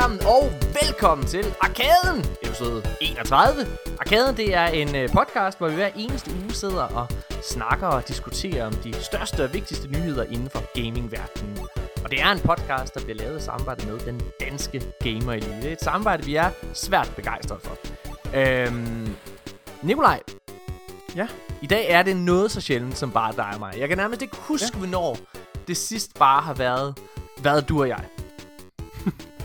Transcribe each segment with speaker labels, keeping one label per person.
Speaker 1: Sammen, og velkommen til Arkaden, episode 31. Arkaden, det er en øh, podcast, hvor vi hver eneste uge sidder og snakker og diskuterer om de største og vigtigste nyheder inden for gamingverdenen. Og det er en podcast, der bliver lavet i samarbejde med den danske Gamer Elite. Det er et samarbejde, vi er svært begejstrede for. Øhm, Nikolaj,
Speaker 2: Ja.
Speaker 1: i dag er det noget så sjældent som bare dig og mig. Jeg kan nærmest ikke huske, ja. hvornår det sidst bare har været, været du og jeg.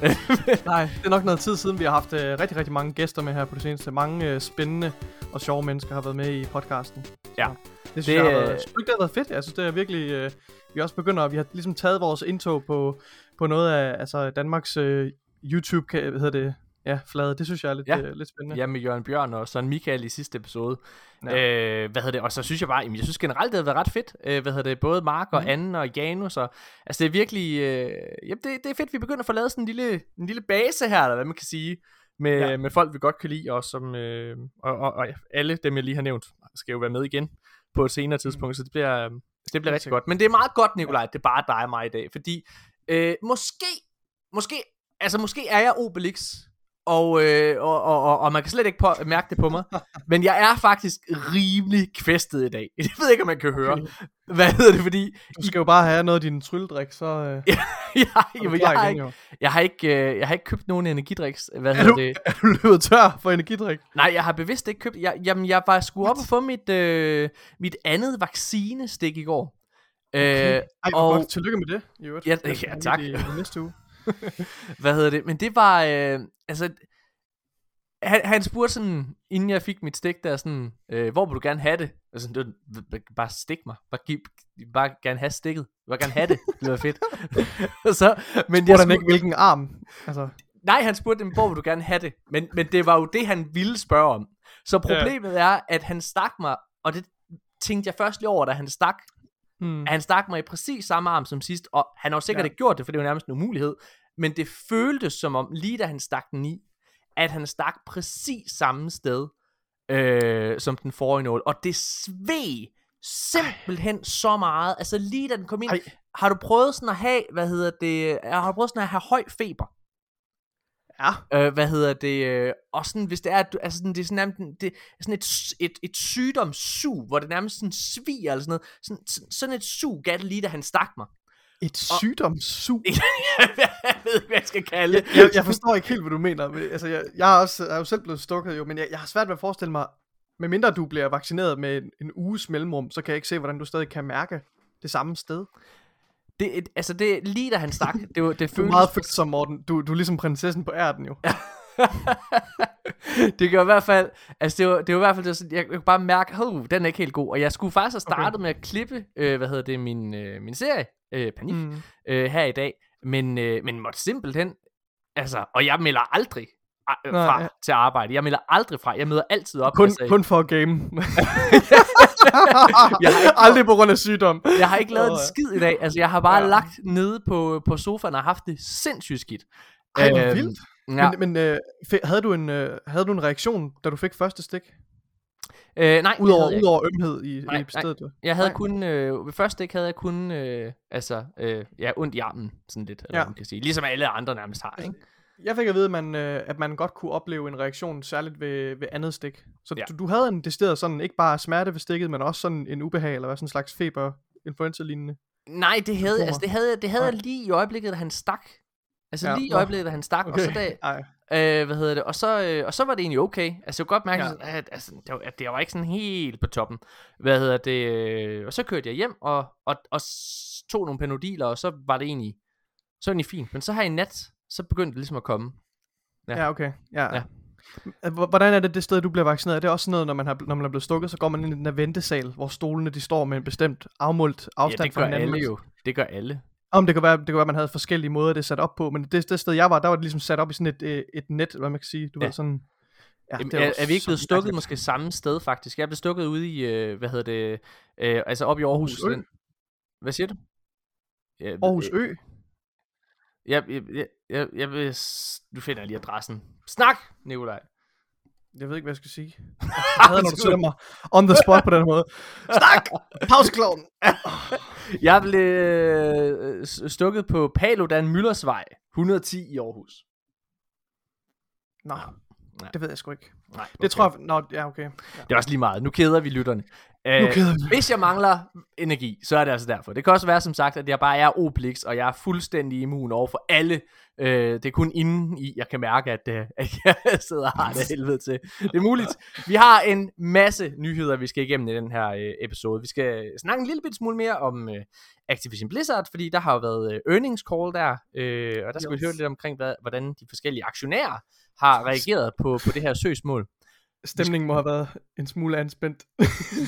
Speaker 2: Nej, det er nok noget tid siden, vi har haft øh, rigtig, rigtig mange gæster med her på det seneste. Mange øh, spændende og sjove mennesker har været med i podcasten.
Speaker 1: Ja.
Speaker 2: Det synes
Speaker 1: Det,
Speaker 2: jeg har
Speaker 1: øh,
Speaker 2: været, synes det har været fedt. Jeg synes, det er virkelig... Øh, vi også begynder, vi har ligesom taget vores indtog på, på noget af altså Danmarks øh, YouTube, kan, hvad hedder det, ja, flade. Det synes jeg er lidt,
Speaker 1: Ja.
Speaker 2: øh, lidt spændende.
Speaker 1: Ja, med Jørgen Bjørn og Søren Michael i sidste episode. Ja. Øh, hvad hedder det? Og så synes jeg bare, jamen, jeg synes generelt, det har været ret fedt. Øh, hvad hedder det? Både Mark og
Speaker 2: Mhm.
Speaker 1: Anne og Janus. Og, altså, det er virkelig... Øh, jamen, det, det er fedt, vi begynder at få lavet sådan en lille, en lille base her, eller hvad man kan sige. Med, ja. Med folk, vi godt kan lide, og, som, øh, og, og, og alle dem, jeg lige har nævnt, skal jo være med igen på et senere tidspunkt, så det bliver, øh, det bliver
Speaker 2: Helt
Speaker 1: rigtig godt. Men det er meget godt, Nikolaj, det er bare dig og mig i dag, fordi øh, måske, måske, altså måske er jeg Obelix, og, øh, og, og, og, og man kan slet ikke på, mærke det på mig. Men jeg er faktisk rimelig kvæstet i dag. Jeg ved ikke, om man kan høre. Hvad hedder det, fordi...
Speaker 2: Du skal jo bare have noget af din trylledrik, så øh,
Speaker 1: jeg, jamen,
Speaker 2: klar
Speaker 1: jeg, har ikke, jeg, har ikke, jeg har ikke købt nogen energidriks. Hvad
Speaker 2: Er
Speaker 1: hedder
Speaker 2: du,
Speaker 1: det?
Speaker 2: er du løbet tør for energidrik?
Speaker 1: Nej, jeg har bevidst ikke købt... Jeg, jamen, jeg var sgu op og få mit, øh, mit andet vaccinestik i går.
Speaker 2: Okay.
Speaker 1: Øh,
Speaker 2: Ej,
Speaker 1: og-
Speaker 2: godt. Tillykke med det, i øvrigt.
Speaker 1: Ja,
Speaker 2: Jeg
Speaker 1: ja, tak.
Speaker 2: I, i næste uge.
Speaker 1: hvad hedder det? Men det var, øh, altså, han, han spurgte sådan, inden jeg fik mit stik der, sådan, øh, hvor vil du gerne have det? Altså, det var, bare stik mig. Bare, giv, bare gerne have stikket. Bare gerne have det. Det var fedt. så, men
Speaker 2: Spurgte han
Speaker 1: skulle-
Speaker 2: ikke, hvilken arm? Altså,
Speaker 1: Nej, han spurgte dem, hvor vil du gerne have det? Men, men det var jo det, han ville spørge om. Så problemet er, at han stak mig, og det tænkte jeg først lige over, da han stak,
Speaker 2: hmm.
Speaker 1: at han stak mig i præcis samme arm som sidst, og han har jo sikkert ja. Ikke gjort det, for det var nærmest en umulighed, men det føltes som om, lige da han stak den i, at han stak præcis samme sted, øh, som den forrige nål, og det sved simpelthen så meget, altså lige da den kom ind,
Speaker 2: Ej.
Speaker 1: har du prøvet sådan at have, hvad hedder det, har du prøvet sådan at have høj feber?
Speaker 2: Ja.
Speaker 1: Øh, hvad hedder det? Øh, og sådan, hvis det er, at du, altså sådan, det er sådan, nærmest, det er sådan et, et, et sygdomssug, hvor det nærmest sådan sviger eller sådan noget. Sådan, sådan- et sug gav det lige, da han stak mig.
Speaker 2: Et sygdomssug.
Speaker 1: jeg ved ikke, hvad jeg skal kalde det.
Speaker 2: jeg, jeg forstår ikke helt, hvad du mener. Men, Altså, jeg, jeg, er også, jeg er jo selv blevet stukket, jo, men jeg, jeg har svært ved at forestille mig, medmindre du bliver vaccineret med en, en uges mellemrum, så kan jeg ikke se, hvordan du stadig kan mærke det samme sted.
Speaker 1: Det, et- altså, det lige da han stak. Det, var, det
Speaker 2: Du er meget følsom, Morten. Du, du er ligesom prinsessen på ærten, jo.
Speaker 1: det gør i hvert fald, altså det var, det var i hvert fald, det var sådan, jeg, jeg kunne bare mærke, hov, den er ikke helt god, og jeg skulle faktisk have startet okay. med at klippe, øh, hvad hedder det, min, øh, min serie, øh, Panik. Mm. øh, her i dag, men, øh, men måtte simpelthen, altså, og jeg melder aldrig øh,
Speaker 2: Nej,
Speaker 1: fra
Speaker 2: ja.
Speaker 1: til arbejde, jeg melder aldrig fra, jeg møder altid op,
Speaker 2: Kun,
Speaker 1: altså,
Speaker 2: kun for at game.
Speaker 1: Jeg har ikke-
Speaker 2: Aldrig på grund af sygdom.
Speaker 1: jeg har ikke lavet en skid i dag, altså jeg har bare ja. Lagt nede på, på sofaen og haft det sindssygt skidt.
Speaker 2: Ej, hvor
Speaker 1: Øhm,
Speaker 2: vildt.
Speaker 1: Ja.
Speaker 2: Men, men øh, havde, du en, øh, havde du en reaktion, da du fik første stik?
Speaker 1: Øh, nej,
Speaker 2: Udover, udover ømhed i,
Speaker 1: Nej,
Speaker 2: i stedet? du?
Speaker 1: Jeg havde
Speaker 2: Nej.
Speaker 1: kun, øh, ved første ikke havde jeg kun, øh, altså, øh, ja, ondt i armen, sådan lidt, eller
Speaker 2: ja.
Speaker 1: man kan sige. Ligesom alle andre nærmest har, ikke?
Speaker 2: Jeg fik at vide, at man, øh, at man godt kunne opleve en reaktion, særligt ved, ved andet stik. Så
Speaker 1: Ja.
Speaker 2: du, du havde en decideret sådan, ikke bare smerte ved stikket, men også sådan en ubehag, eller hvad, sådan en slags feber, influenza-lignende.
Speaker 1: Nej, det havde, altså, det havde, jeg- det havde jeg lige i øjeblikket, da han stak. Altså
Speaker 2: Ja,
Speaker 1: lige i øjeblikket, da han stak, okay. og så da,
Speaker 2: Ej.
Speaker 1: øh, hvad hedder det, og så, øh, og så var det egentlig okay. Altså jeg kunne godt mærke,
Speaker 2: Ja.
Speaker 1: at, altså, det, var, at det var ikke sådan helt på toppen. Hvad hedder det, øh, og så kørte jeg hjem, og, og, og tog nogle panodiler, og så var det egentlig, så var det egentlig fint. Men så her i nat, så begyndte det ligesom at komme. Ja.
Speaker 2: Ja, okay. Ja.
Speaker 1: Ja.
Speaker 2: Hvordan er det det sted, du bliver vaccineret? Er det også sådan noget, når man, har, når man er blevet stukket, så går man ind i den her ventesal, hvor stolene de står med en bestemt afmålt afstand
Speaker 1: ja, det
Speaker 2: fra
Speaker 1: gør
Speaker 2: hinanden?
Speaker 1: alle jo. Det gør alle.
Speaker 2: Om det kan være, det kan være, man havde forskellige måder, det er sat op på, men det, det sted, jeg var, der var det ligesom sat op i sådan et, øh, et net, hvad man kan sige. Du
Speaker 1: Ja.
Speaker 2: ved, sådan... Ja,
Speaker 1: Jamen,
Speaker 2: det
Speaker 1: er,
Speaker 2: var
Speaker 1: er vi ikke blevet stukket
Speaker 2: mærkeligt.
Speaker 1: måske samme sted faktisk? Jeg blev stukket ude i, øh, hvad hedder det, øh, altså op i Aarhus.
Speaker 2: Aarhus Ø?
Speaker 1: Den, hvad siger du? Ja,
Speaker 2: Aarhus
Speaker 1: øh,
Speaker 2: Ø?
Speaker 1: Jeg, jeg, jeg, jeg, jeg vil, nu finder jeg lige adressen. Snak, Nikolaj.
Speaker 2: Jeg ved ikke, hvad jeg skal sige. Jeg hader, når du sætter mig on the spot på den måde. Snak! Pausekloven!
Speaker 1: Jeg blev øh, stukket på Paludan Møllersvej. 110 i Aarhus.
Speaker 2: Nå,
Speaker 1: Ja.
Speaker 2: det ved jeg sgu ikke.
Speaker 1: Nej,
Speaker 2: Det tror jeg... Nå, ja, okay. Ja.
Speaker 1: Det er også lige meget. Nu keder vi lytterne.
Speaker 2: Nu
Speaker 1: Øh,
Speaker 2: keder vi.
Speaker 1: Hvis jeg mangler energi, så er det altså derfor. Det kan også være som sagt, at jeg bare er Obelix, og jeg er fuldstændig immun over for alle. Øh, det er kun inden i, jeg kan mærke, at, øh, at jeg sidder og har det helvede til. Det er muligt. Vi har en masse nyheder, vi skal igennem i den her øh, episode. Vi skal snakke en lille bit smule mere om øh, Activision Blizzard, fordi der har jo været øh, earnings call der, øh, og der skal yes. vi høre lidt omkring, hvad, hvordan de forskellige aktionærer har reageret på, på det her søgsmål.
Speaker 2: Stemningen må have været en smule anspændt.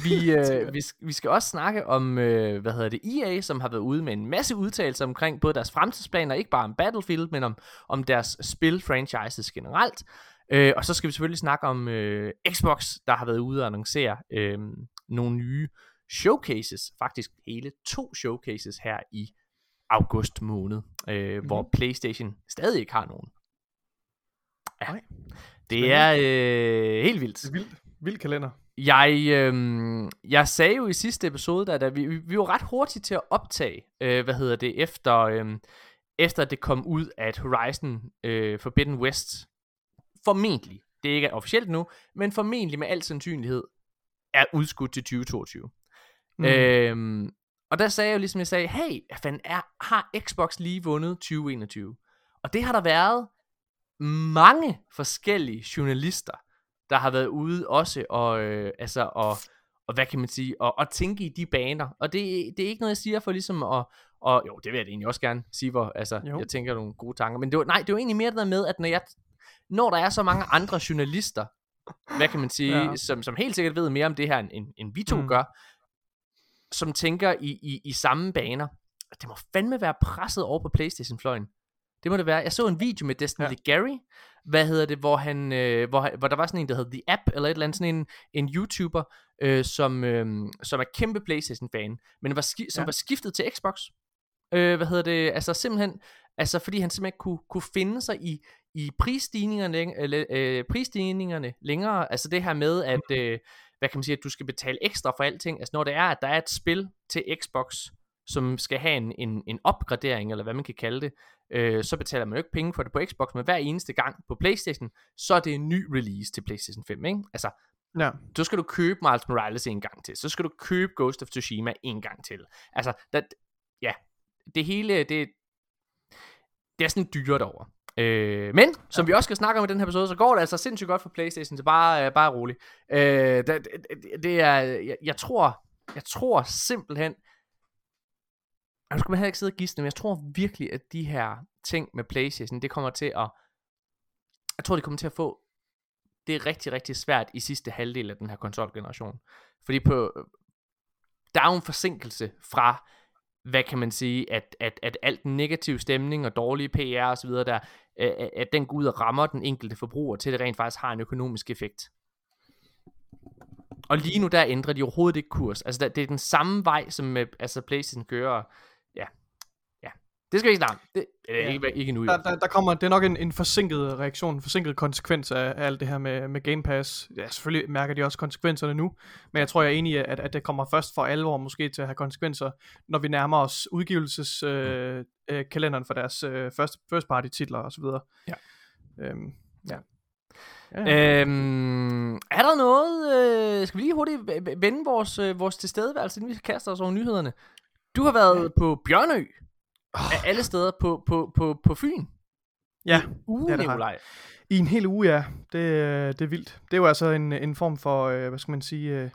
Speaker 1: Vi, øh, vi, vi skal også snakke om, øh, hvad hedder det, EA, som har været ude med en masse udtalelser omkring både deres fremtidsplaner, ikke bare om Battlefield, men om, om deres spil-franchises generelt. Øh, og så skal vi selvfølgelig snakke om øh, Xbox, der har været ude og annoncere øh, nogle nye showcases, faktisk hele to showcases her i august måned, øh, mm-hmm. hvor PlayStation stadig ikke har nogen. Ja,
Speaker 2: Nej.
Speaker 1: Det er øh, helt vildt.
Speaker 2: Vildt. Vild kalender.
Speaker 1: Jeg, øh, jeg sagde jo i sidste episode, da, da vi, vi, var ret hurtige til at optage, øh, hvad hedder det, efter, øh, efter det kom ud, at Horizon øh, Forbidden West formentlig, det er ikke officielt nu, men formentlig med al sandsynlighed, er udskudt til 2022. Mm. Øhm, og der sagde jeg jo ligesom, jeg sagde, hey, fanden er, har Xbox lige vundet 2021? Og det har der været mange forskellige journalister, der har været ude også og, øh, altså, og, og hvad kan man sige, og, og tænke i de baner. Og det, det er ikke noget, jeg siger for ligesom at, og jo, det vil jeg da egentlig også gerne sige, hvor altså,
Speaker 2: Jo.
Speaker 1: jeg tænker nogle gode tanker. Men det var, nej, det var egentlig mere det der med, at når, jeg, når der er så mange andre journalister, hvad kan man sige, ja. Som, som helt sikkert ved mere om det her, end, end, vi to. Mm. gør, som tænker i, i, i samme baner. Det må fandme være presset over på Playstation-fløjen. Det må det være. Jeg så en video med Destiny ja. Gary, hvad hedder det, hvor, han, øh, hvor, hvor der var sådan en, der hed The App, eller et eller andet, sådan en, en YouTuber, øh, som, øh, som er kæmpe Playstation-fan, men var ski- som ja. Var skiftet til Xbox. Øh, hvad hedder det, altså simpelthen, altså fordi han simpelthen kunne, kunne finde sig i, i prisstigningerne, eller, øh, prisstigningerne længere, altså det her med, at, øh, hvad kan man sige, at du skal betale ekstra for alting, altså når det er, at der er et spil til Xbox, som skal have en, en, en opgradering, eller hvad man kan kalde det, øh, så betaler man jo ikke penge for det på Xbox, men hver eneste gang på Playstation, så er det en ny release til Playstation 5, ikke? Altså,
Speaker 2: Ja.
Speaker 1: så skal du købe Miles Morales en gang til, så skal du købe Ghost of Tsushima en gang til. Altså, der, ja, det hele, det, det er sådan dyrt over. Øh, men, som ja. vi også skal snakke om i den her episode, så går det altså sindssygt godt for Playstation, så bare, øh, bare rolig. Øh, det, det, det er, jeg, jeg tror, jeg tror simpelthen, nu skal man heller ikke sidde og gisne, men jeg tror virkelig, at de her ting med Playstation, det kommer til at, jeg tror, det kommer til at få, det er rigtig, rigtig svært i sidste halvdel af den her konsolgeneration. Fordi på, der er jo en forsinkelse fra, hvad kan man sige, at, at, at alt den negative stemning og dårlige PR og så videre der, at- at den går ud og rammer den enkelte forbruger, til det rent faktisk har en økonomisk effekt. Og lige nu der ændrer de overhovedet ikke kurs. Altså der, det er den samme vej, som med, altså PlayStation kører. Ja, ja. Det skal vi ikke snakke. Det, øh,
Speaker 2: Ja.
Speaker 1: ikke, ikke nu.
Speaker 2: Der, der, der kommer, det er nok en, en forsinket reaktion, en forsinket konsekvens af, af alt det her med, med Game Pass. Ja, selvfølgelig mærker de også konsekvenserne nu, men jeg tror, jeg er enig i, at, at det kommer først for alvor måske til at have konsekvenser, når vi nærmer os udgivelseskalenderen øh, øh, kalenderen for deres øh, first, first party titler osv.
Speaker 1: Ja.
Speaker 2: Øhm, ja. Ja,
Speaker 1: Øhm, er der noget, øh, skal vi lige hurtigt vende vores, øh, vores tilstedeværelse, inden vi kaster os over nyhederne? Du har været på Bjørnø,
Speaker 2: oh,
Speaker 1: af alle steder på, på, på, på Fyn.
Speaker 2: ja.
Speaker 1: Uge,
Speaker 2: Ja, det
Speaker 1: Nikolaj.
Speaker 2: I en hel uge, ja. Det, øh, det er vildt. Det er jo altså en, en form for, øh, hvad skal man sige, øh,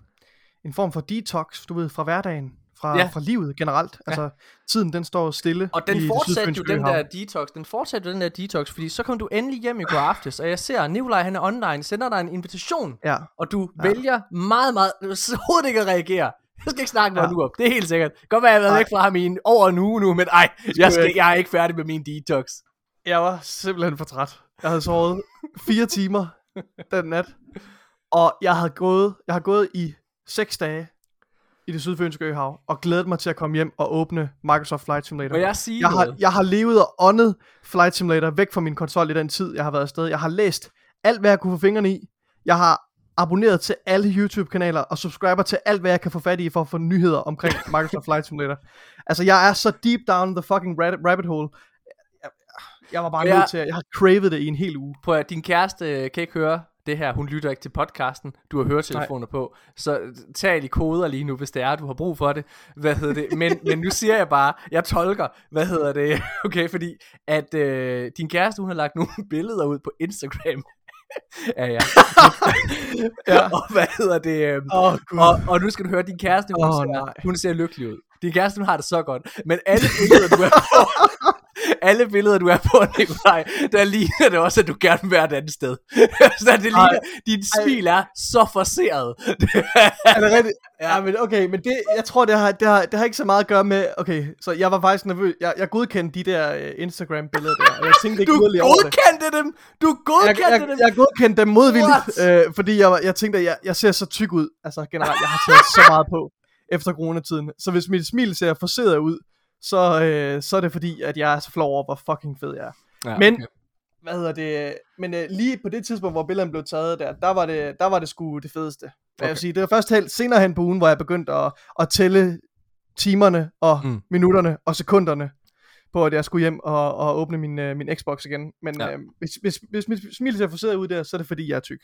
Speaker 2: en form for detox, du ved, fra hverdagen, fra,
Speaker 1: Ja.
Speaker 2: ja. fra livet generelt.
Speaker 1: Ja.
Speaker 2: Altså, tiden den står stille
Speaker 1: Og den
Speaker 2: i
Speaker 1: fortsatte jo den der detox, den fortsatte jo den der detox, fordi så kom du endelig hjem i går aftes, og jeg ser, at Nikolaj han er online, sender dig en invitation,
Speaker 2: Ja,
Speaker 1: og du
Speaker 2: Ja.
Speaker 1: vælger meget, meget, overhovedet ikke at reagere. Jeg skal ikke snakke med
Speaker 2: Ja.
Speaker 1: ja. nu op, det er helt sikkert. Godt være, jeg har været væk fra ham i en, over en uge nu, men ej, jeg, skal, jeg er ikke færdig med min detox.
Speaker 2: jeg var simpelthen for træt. Jeg havde sovet fire timer den nat, og jeg havde gået, jeg har gået i seks dage i det sydfynske øhav, og glædet mig til at komme hjem og åbne Microsoft Flight Simulator.
Speaker 1: Må jeg sige
Speaker 2: jeg har, jeg har levet og åndet Flight Simulator væk fra min konsol i den tid, jeg har været afsted. Jeg har læst alt, hvad jeg kunne få fingrene i. Jeg har abonneret til alle YouTube-kanaler og subscriber til alt, hvad jeg kan få fat i for at få nyheder omkring Microsoft Flight Simulator. Altså, jeg er så deep down the fucking rabbit, hole. Jeg, Jeg var bare nødt til at, jeg har cravet det i en hel uge.
Speaker 1: Prøv at, din kæreste øh, kan ikke høre det her. Hun lytter ikke til podcasten. Du har høretelefoner på. Så tag i koder lige nu, hvis det er, du har brug for det. Hvad hedder det? Men, men nu siger jeg bare, jeg tolker, hvad hedder det? Okay, fordi at øh, din kæreste, hun har lagt nogle billeder ud på Instagram. Ja, ja.
Speaker 2: Ja.
Speaker 1: og hvad hedder det?
Speaker 2: Oh,
Speaker 1: og, og nu skal du høre, din kæreste, hun, oh, ser,
Speaker 2: nej.
Speaker 1: hun ser lykkelig ud. Din kæreste, har det så godt. Men alle billeder, du er på, alle billeder, du er på, Nikolaj, der ligner det også, at du gerne vil være et andet sted. så det ligner, dit smil er så forseret.
Speaker 2: Er det rigtigt? Ja. ja, men okay, men det, jeg tror, det har, det, har, det har ikke så meget at gøre med, okay, så jeg var faktisk nervøs, jeg, jeg godkendte de der uh, Instagram-billeder der, og jeg tænkte ikke
Speaker 1: du
Speaker 2: yderligere over det.
Speaker 1: godkendte dem! Du
Speaker 2: Jeg,
Speaker 1: godkendte
Speaker 2: jeg,
Speaker 1: dem!
Speaker 2: jeg godkendte dem modvilligt, øh, fordi jeg, jeg tænkte, at jeg, jeg ser så tyk ud, altså generelt, jeg har taget så meget på efter coronatiden, så hvis mit smil ser forseret ud, så, øh, så er det fordi, at jeg er så flov over, hvor fucking fed jeg er.
Speaker 1: Ja,
Speaker 2: Men-
Speaker 1: okay.
Speaker 2: Hvad hedder det? Men øh, lige på det tidspunkt, hvor billederne blev taget der, der var det, der var det sgu det fedeste. Okay. Jeg vil sige, det var først helt senere hen på ugen, hvor jeg begyndte at, at tælle timerne og
Speaker 1: Mm.
Speaker 2: minutterne og sekunderne på, at jeg skulle hjem og, og åbne min, øh, min Xbox igen. Men
Speaker 1: ja.
Speaker 2: øh, hvis, hvis, hvis mit smil ser forseret ud der, så er det fordi, jeg er tyk.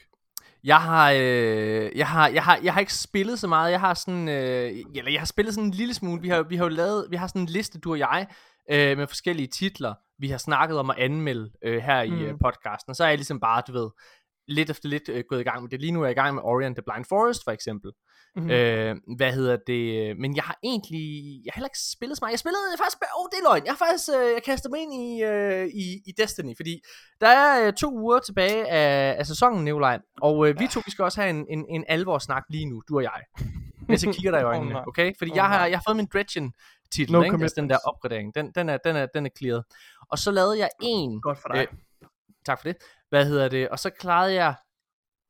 Speaker 1: Jeg har, øh, jeg har, jeg har, jeg har ikke spillet så meget. Jeg har sådan, øh, eller jeg har spillet sådan en lille smule. Vi har, vi har jo lavet, vi har sådan en liste, du og jeg, øh, med forskellige titler, vi har snakket om at anmelde øh, her i
Speaker 2: Mm.
Speaker 1: øh, podcasten. Og så er jeg ligesom bare, du ved, lidt efter lidt øh, gået i gang med det. Lige nu er jeg i gang med Ori and the Blind Forest, for eksempel.
Speaker 2: Mm.
Speaker 1: Mm. Øh, hvad hedder det? Men jeg har egentlig, jeg har heller ikke spillet så meget. Jeg spillede faktisk, åh oh, det er løgn. Jeg har faktisk, øh, jeg kastet mig ind i, øh, i, i Destiny, fordi der er øh, to uger tilbage af, af sæsonen, Nikolaj. Og øh, vi to, vi skal også have en, en, en alvorsnak lige nu, du og jeg. Mens jeg kigger dig i øjnene, okay? Fordi jeg, har, jeg har fået min Dredgen titel,
Speaker 2: No
Speaker 1: ikke? Altså den der opgradering. Den, den, er, den, er, den er clearet. Og så lavede jeg en,
Speaker 2: Godt for dig.
Speaker 1: Øh, tak for det. Hvad hedder det? Og så klarede jeg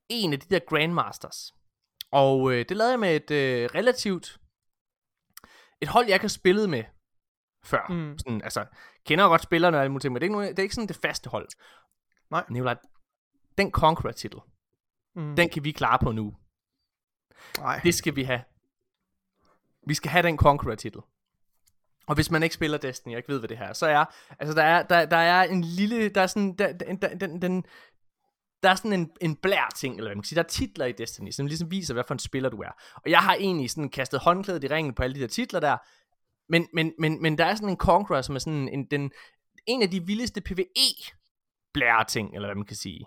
Speaker 1: en af de der Grandmasters. Og øh, det lavede jeg med et øh, relativt... Et hold, jeg ikke har spillet med før. Mm. Sådan, altså, kender godt spillerne og alle mulige ting, men det er, ikke, nogen- det er ikke sådan det faste hold.
Speaker 2: Nej.
Speaker 1: Nikolaj, den Conqueror-titel,
Speaker 2: Mm.
Speaker 1: den kan vi klare på nu.
Speaker 2: Nej.
Speaker 1: Det skal vi have. Vi skal have den Conqueror-titel. Og hvis man ikke spiller Destiny og ikke ved, hvad det her er, så er, altså der er, der, der er en lille, der er sådan, der, der, den, den, der er sådan en, en blær ting, eller hvad man kan sige, der er titler i Destiny, som ligesom viser, hvad for en spiller du er. Og jeg har egentlig sådan kastet håndklædet i ringen på alle de der titler der, men, men, men, men der er sådan en Conqueror, som er sådan en, den, en af de vildeste PvE blære ting, eller hvad man kan sige,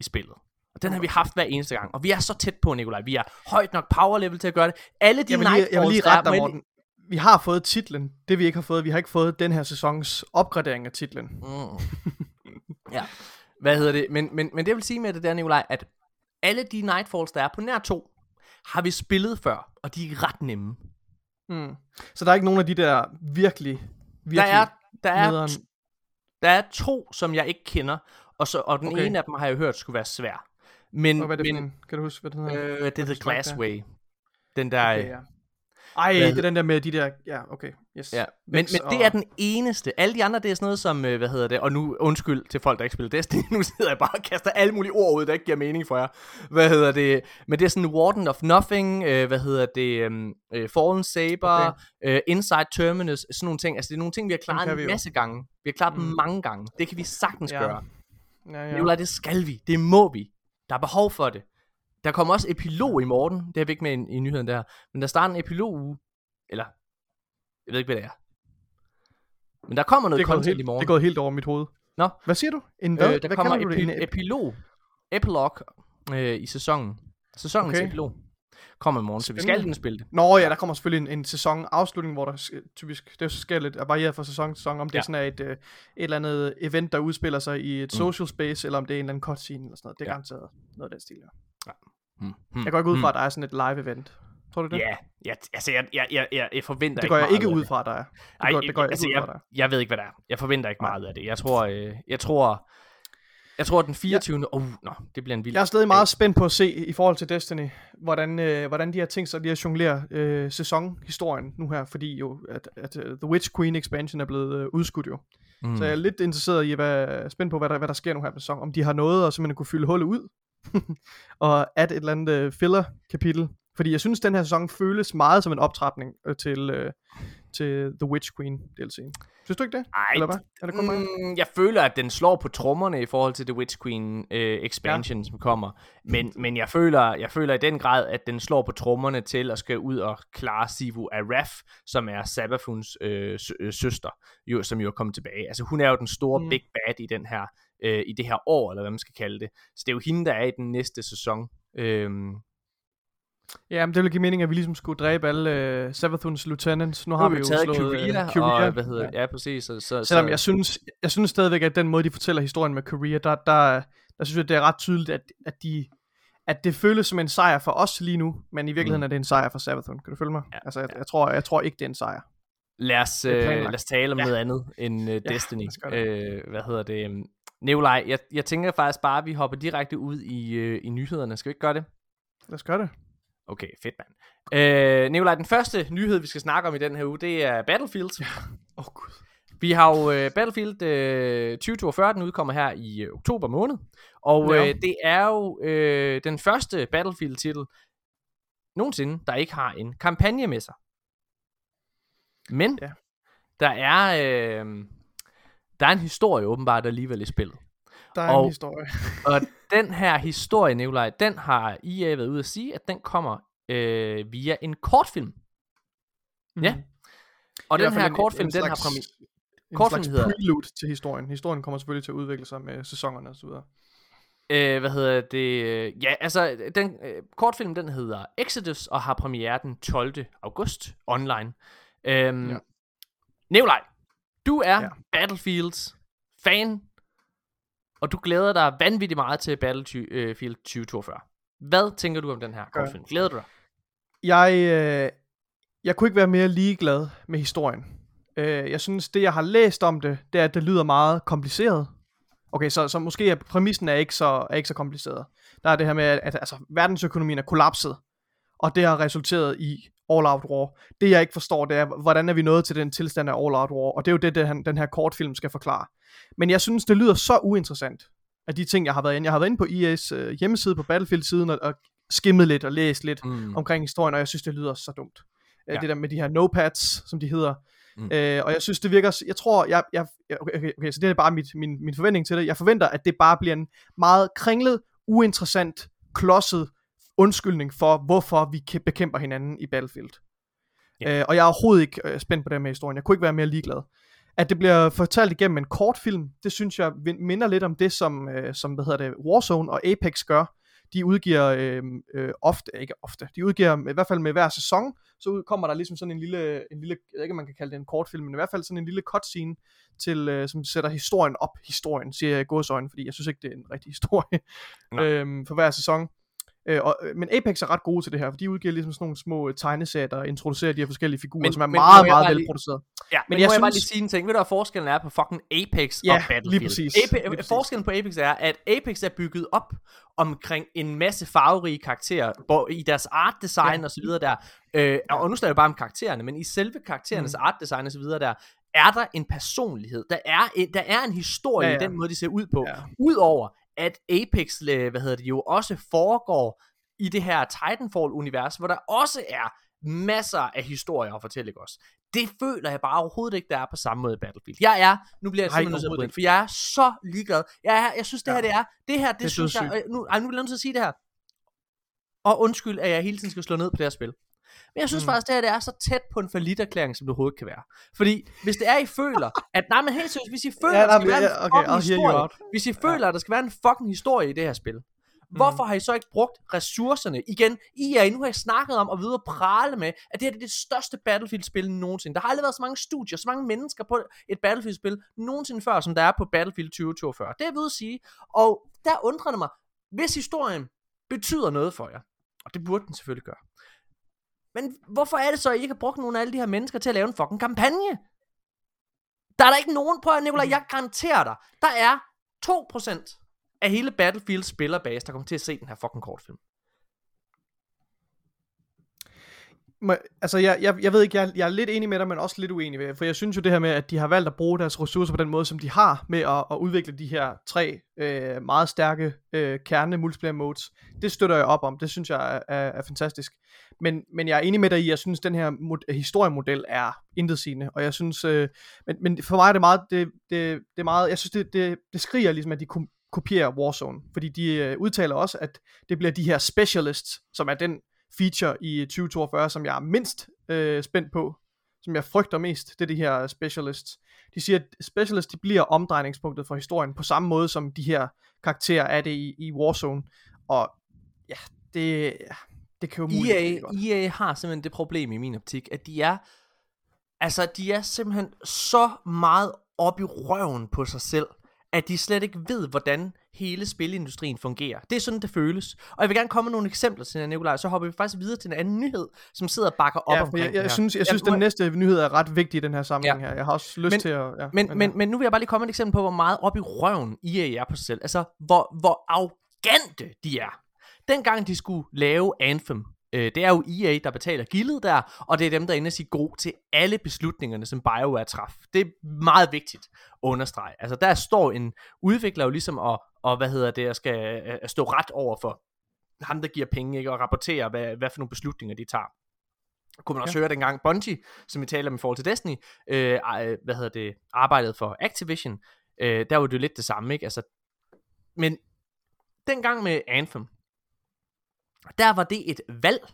Speaker 1: i spillet. Og den har vi haft hver eneste gang. Og vi er så tæt på, Nikolaj. Vi er højt nok power level til at gøre det. Alle de
Speaker 2: jeg vil lige, jeg vil lige rette dig, Morten. Vi har fået titlen. Det vi ikke har fået, vi har ikke fået den her sæsons opgradering af titlen.
Speaker 1: Mm. ja. Hvad hedder det? Men, men, men det vil sige med det der, Nikolaj, at alle de Nightfalls, der er på nær to, har vi spillet før, og de er ret nemme.
Speaker 2: Mm. Så der er ikke nogen af de der virkelig, virkelig
Speaker 1: Der er, der, er,
Speaker 2: nederen-
Speaker 1: der er to, som jeg ikke kender, og, så, og den
Speaker 2: Okay.
Speaker 1: ene af dem har jeg hørt skulle være svær. Men,
Speaker 2: Og hvad er det
Speaker 1: men
Speaker 2: en? Kan du huske, hvad den hedder?
Speaker 1: øh, det er
Speaker 2: slags
Speaker 1: Glassway. Den der...
Speaker 2: Okay,
Speaker 1: Okay,
Speaker 2: ja. Ej,
Speaker 1: Hvad
Speaker 2: det er den der med de der, ja, okay, yes.
Speaker 1: Ja, men, men det er den eneste. Alle de andre, det er sådan noget som, øh, hvad hedder det, og nu undskyld til folk, der ikke spiller Destiny, nu sidder jeg bare og kaster alle mulige ord ud, der ikke giver mening for jer. Hvad hedder det, men det er sådan Warden of Nothing, øh, hvad hedder det, øhm, øh, Fallen Saber, okay. øh, Inside Terminus, sådan nogle ting. Altså det er nogle ting, vi har klaret en masse gange. Vi har klaret dem
Speaker 2: Mm.
Speaker 1: mange gange. Det kan vi sagtens
Speaker 2: Ja.
Speaker 1: gøre.
Speaker 2: Ja,
Speaker 1: Ja. Nikolaj, det skal vi. Det må vi. Der er behov for det. Der kommer også epilog i morgen. Det er vi ikke med i, i nyheden der. Men der starter en epilog uge. Eller, jeg ved ikke, hvad det er. Men der kommer noget content
Speaker 2: helt,
Speaker 1: i morgen.
Speaker 2: det er gået helt over mit hoved.
Speaker 1: Nå.
Speaker 2: Hvad siger du? En hvad?
Speaker 1: øh, der
Speaker 2: hvad
Speaker 1: kommer
Speaker 2: det?
Speaker 1: epi-
Speaker 2: En ep-
Speaker 1: epilog. Epilog øh, i sæsonen. Sæsonens okay. Epilog kommer i morgen, så vi skal lige spille det.
Speaker 2: Nå ja, der kommer selvfølgelig en, en sæson afslutning, hvor der sk- typisk, det er jo så sker lidt varieret fra sæson til sæson, om det
Speaker 1: Ja.
Speaker 2: ja. sådan er et, øh, et eller andet event, der udspiller sig i et
Speaker 1: Mm.
Speaker 2: social space, eller om det er en eller anden cutscene eller sådan noget. Det er
Speaker 1: Ja.
Speaker 2: garanteret noget af den stil, ja.
Speaker 1: Hmm. Hmm.
Speaker 2: Jeg går ikke ud fra,
Speaker 1: hmm.
Speaker 2: at der er sådan et live event. Tror du det?
Speaker 1: Ja, ja, altså jeg, jeg, jeg, jeg, forventer
Speaker 2: det går jeg ikke ud fra, er. Det
Speaker 1: Ej,
Speaker 2: går, det går jeg
Speaker 1: altså,
Speaker 2: ikke ud fra, der
Speaker 1: jeg, jeg ved ikke, hvad der er. Jeg forventer ikke meget af det. Jeg tror, øh, jeg tror, jeg tror, den 24. Åh, oh, nå, det bliver en vild.
Speaker 2: Jeg er stadig meget spændt på at se i forhold til Destiny, hvordan, øh, hvordan de har tænkt sig lige at jonglere øh, sæsonhistorien nu her, fordi jo, at, at uh, The Witch Queen expansion er blevet øh, udskudt jo.
Speaker 1: Mm.
Speaker 2: Så jeg er lidt interesseret i, hvad, spændt på, hvad der, hvad der sker nu her på sæson. Om de har noget at simpelthen kunne fylde hullet ud, og at et eller andet øh, filler kapitel. Fordi jeg synes, den her sæson føles meget som en optrapning øh, til, øh, til The Witch Queen DLC'en. Synes du ikke det?
Speaker 1: Ej,
Speaker 2: Eller hvad? Er det kun mig?
Speaker 1: Mm, jeg føler, at den slår på trommerne i forhold til The Witch Queen øh, expansion, ja. som kommer. Men, men jeg, føler, jeg føler i den grad, at den slår på trommerne til at skal ud og klare Sivu Araf, som er Sabafuns øh, sø- øh, søster, jo, som jo er kommet tilbage. Altså hun er jo den store mm. big bad i den her øh, i det her år, eller hvad man skal kalde det. Så det er jo hende, der er i den næste sæson. Øhm,
Speaker 2: Ja, men det ville give mening, at vi ligesom skulle dræbe alle uh, Sabathuns lieutenants. Nu har vi,
Speaker 1: jo
Speaker 2: jo slået
Speaker 1: Korea,
Speaker 2: øh, Korea.
Speaker 1: og hvad hedder ja. ja, præcis. Så, så,
Speaker 2: Selvom
Speaker 1: så,
Speaker 2: jeg synes, jeg synes stadigvæk, at den måde, de fortæller historien med Korea, der, der, der synes jeg, det er ret tydeligt, at, at, de, at det føles som en sejr for os lige nu, men i virkeligheden mm. er det en sejr for Sabathun. Kan du følge mig?
Speaker 1: Ja,
Speaker 2: altså, jeg,
Speaker 1: ja.
Speaker 2: jeg, tror, jeg tror ikke, det er en sejr.
Speaker 1: lad, os, øh, lad os tale om
Speaker 2: Ja.
Speaker 1: noget andet end uh,
Speaker 2: Ja,
Speaker 1: Destiny.
Speaker 2: det.
Speaker 1: Øh, hvad hedder det? Nikolaj, jeg, jeg tænker faktisk bare, at vi hopper direkte ud i, øh, i nyhederne. Skal vi ikke gøre det?
Speaker 2: Lad os gøre det.
Speaker 1: Okay, fedt mand. Øh, Nikolaj, den første nyhed, vi skal snakke om i den her uge, det er Battlefield.
Speaker 2: Åh, oh, gud.
Speaker 1: Vi har jo øh, Battlefield øh, 2042, den udkommer her i øh, oktober måned. Og
Speaker 2: Ja.
Speaker 1: øh, det er jo øh, den første Battlefield-titel nogensinde, der ikke har en kampagne med sig. Men
Speaker 2: Ja.
Speaker 1: der er øh, der er en historie åbenbart alligevel i spillet.
Speaker 2: Der er
Speaker 1: Og-
Speaker 2: en historie.
Speaker 1: Og den her historie, Nikolaj, den har EA været ude at sige, at den kommer øh, via en kortfilm. Ja.
Speaker 2: Mhm.
Speaker 1: Og
Speaker 2: I
Speaker 1: den her kortfilm,
Speaker 2: en
Speaker 1: den har
Speaker 2: slags- En
Speaker 1: kortfilm
Speaker 2: slags
Speaker 1: hedder-
Speaker 2: prelude til historien. Historien kommer selvfølgelig til at udvikle sig med sæsonerne og så videre.
Speaker 1: Øh, hvad hedder det? Ja, altså, den øh, kortfilm, den hedder Exodus, og har premiere den 12. august online. Øhm,
Speaker 2: Ja.
Speaker 1: ja. Nikolaj, du er
Speaker 2: Ja.
Speaker 1: ja. Battlefields fan, og du glæder dig vanvittigt meget til Battlefield 2042. Hvad tænker du om den her kortfilm? Glæder du dig?
Speaker 2: Jeg, øh, jeg kunne ikke være mere ligeglad med historien. Øh, jeg synes, det jeg har læst om det, det er, at det lyder meget kompliceret. Okay, så, så måske er præmissen er ikke, så, er ikke så kompliceret. Der er det her med, at, at altså, verdensøkonomien er kollapset, og det har resulteret i All Out War. Det jeg ikke forstår, det er, hvordan er vi nået til den tilstand af All Out War, og det er jo det, den, den her kortfilm skal forklare. Men jeg synes, det lyder så uinteressant, af de ting, jeg har været inde. Jeg har været inde på EA's øh, hjemmeside på Battlefield-siden, og, og skimmet lidt og læst lidt
Speaker 1: Mm.
Speaker 2: omkring historien, og jeg synes, det lyder så dumt. Ja.
Speaker 1: Ja.
Speaker 2: Det der med de her notepads, som de hedder. Mm. Øh, og jeg synes, det virker, jeg tror, jeg, jeg- okay, okay, okay, så det er bare mit, min, min forventning til det. Jeg forventer, at det bare bliver en meget kringlet, uinteressant, klodset undskyldning for, hvorfor vi bekæmper hinanden i Battlefield.
Speaker 1: Ja.
Speaker 2: Øh, og jeg er overhovedet ikke øh, spændt på det med historien. Jeg kunne ikke være mere ligeglad. At det bliver fortalt igennem en kortfilm, det synes jeg minder lidt om det, som, øh, som hvad hedder det, Warzone og Apex gør. De udgiver øh, øh, ofte, ikke ofte, de udgiver i hvert fald med hver sæson, så kommer der ligesom sådan en lille, en lille, jeg ved ikke man kan kalde det en kortfilm, men i hvert fald sådan en lille cutscene, til, øh, som sætter historien op, historien, siger jeg i godsøjne, fordi jeg synes ikke, det er en rigtig historie øhm, for hver sæson. Øh, og, øh, men Apex er ret gode til det her, for de udgiver ligesom sådan nogle små øh, tegneserier, der introducerer de her forskellige figurer,
Speaker 1: Men-
Speaker 2: som er
Speaker 1: men
Speaker 2: meget, meget
Speaker 1: bare
Speaker 2: velproduceret.
Speaker 1: Ja, men,
Speaker 2: Men jeg
Speaker 1: må jeg bare
Speaker 2: synes-
Speaker 1: lige sige en ting. Ved du, hvad forskellen er på fucking Apex
Speaker 2: Ja,
Speaker 1: og Battlefield?
Speaker 2: lige præcis.
Speaker 1: Ape-
Speaker 2: Lige præcis.
Speaker 1: Forskellen på Apex er, at Apex er bygget op omkring en masse farverige karakterer, hvor i deres art design
Speaker 2: Ja.
Speaker 1: og så videre der, øh, og nu snakker jeg bare om karaktererne, men i selve karakterernes
Speaker 2: Mm.
Speaker 1: art design og så videre der, er der en personlighed. Der er en, der er en historie
Speaker 2: ja,
Speaker 1: ja. i den måde, de ser ud på.
Speaker 2: Ja.
Speaker 1: Udover at Apex, øh, hvad hedder det jo, også foregår i det her Titanfall-univers, hvor der også er masser af historier at fortælle ikke også. Det føler jeg bare overhovedet ikke, der er på samme måde i Battlefield. Jeg er, nu bliver jeg simpelthen nødt til at bryde for jeg er så ligeglad. Jeg, er, jeg synes, det her det er, det her, det,
Speaker 2: Det
Speaker 1: synes jeg, øh, nu, ej, nu bliver jeg nødt til at sige det her. Og undskyld, at jeg hele tiden skal slå ned på det her spil. Men jeg synes
Speaker 2: Mm.
Speaker 1: mm. faktisk, det her det er så tæt på en erklæring, som det overhovedet kan være. Fordi hvis det er, I føler, at nej, men helt seriøst, hvis I føler,
Speaker 2: Ja,
Speaker 1: der skal
Speaker 2: men
Speaker 1: være en
Speaker 2: ja, okay,
Speaker 1: fucking historie, hvis I føler, at der skal være en fucking historie i det her spil, hvorfor har I så ikke brugt ressourcerne? Igen, I er nu har I snakket om at videre prale med, at det her det er det største Battlefield-spil nogensinde. Der har aldrig været så mange studier, så mange mennesker på et Battlefield-spil nogensinde før, som der er på Battlefield 2042. Det er at sige. Og der undrer det mig, hvis historien betyder noget for jer, og det burde den selvfølgelig gøre, men hvorfor er det så, at I ikke har brugt nogen af alle de her mennesker til at lave en fucking kampagne? Der er der ikke nogen, prøv at Nicolaj, jeg garanterer dig, der er 2% af hele Battlefield spillerbase, der kommer til at se den her fucking kortfilm.
Speaker 2: må, altså jeg, jeg, jeg ved ikke, jeg, jeg er lidt enig med dig, men også lidt uenig med For jeg synes jo det her med, at de har valgt at bruge deres ressourcer på den måde, som de har, med at, at udvikle de her tre øh, meget stærke øh, kerne multiplayer modes, det støtter jeg op om. Det synes jeg er, er, er fantastisk. Men, men jeg er enig med dig i, jeg synes, den her mod, historiemodel er intetsigende, og jeg synes, øh, men, men for mig er det meget, det, det, det er meget, jeg synes, det, det, det skriger ligesom, at de kopierer Warzone, fordi de øh, udtaler også, at det bliver de her specialists, som er den feature i 2042, som jeg er mindst øh, spændt på, som jeg frygter mest, det er de her specialists. De siger, at specialists de bliver omdrejningspunktet for historien, på samme måde som de her karakterer er det i, i Warzone. Og ja, det, det kan jo
Speaker 1: muligt. EA, EA har simpelthen det problem i min optik, at de er, altså de er simpelthen så meget op i røven på sig selv, at de slet ikke ved, hvordan hele spilindustrien fungerer. Det er sådan, det føles. Og jeg vil gerne komme med nogle eksempler til Nikolaj, så hopper vi faktisk videre til en anden nyhed, som sidder og bakker op ja,
Speaker 2: omkring jeg, jeg, jeg synes, jeg synes, ja, den næste nyhed er ret vigtig i den her sammenhæng ja. her. Jeg har også lyst
Speaker 1: men,
Speaker 2: til at...
Speaker 1: Ja, men, men, men, men nu vil jeg bare lige komme med et eksempel på, hvor meget op i røven EA er på sig selv. Altså, hvor, hvor arrogante de er. Dengang de skulle lave Anthem, Øh, det er jo EA, der betaler gildet der, og det er dem, der er inde og sige god til alle beslutningerne, som BioWare træf. Det er meget vigtigt at understrege. Altså der står en udvikler jo ligesom og, og hvad hedder det, at skal at stå ret over for ham, der giver penge, ikke, og rapportere, hvad, hvad for nogle beslutninger de tager. Kunne man også ja. høre dengang Bungie, som vi taler om i forhold til Destiny, øh, hvad hedder det, arbejdet for Activision, øh, der var det jo lidt det samme, ikke? Altså, men dengang med Anthem, der var det et valg,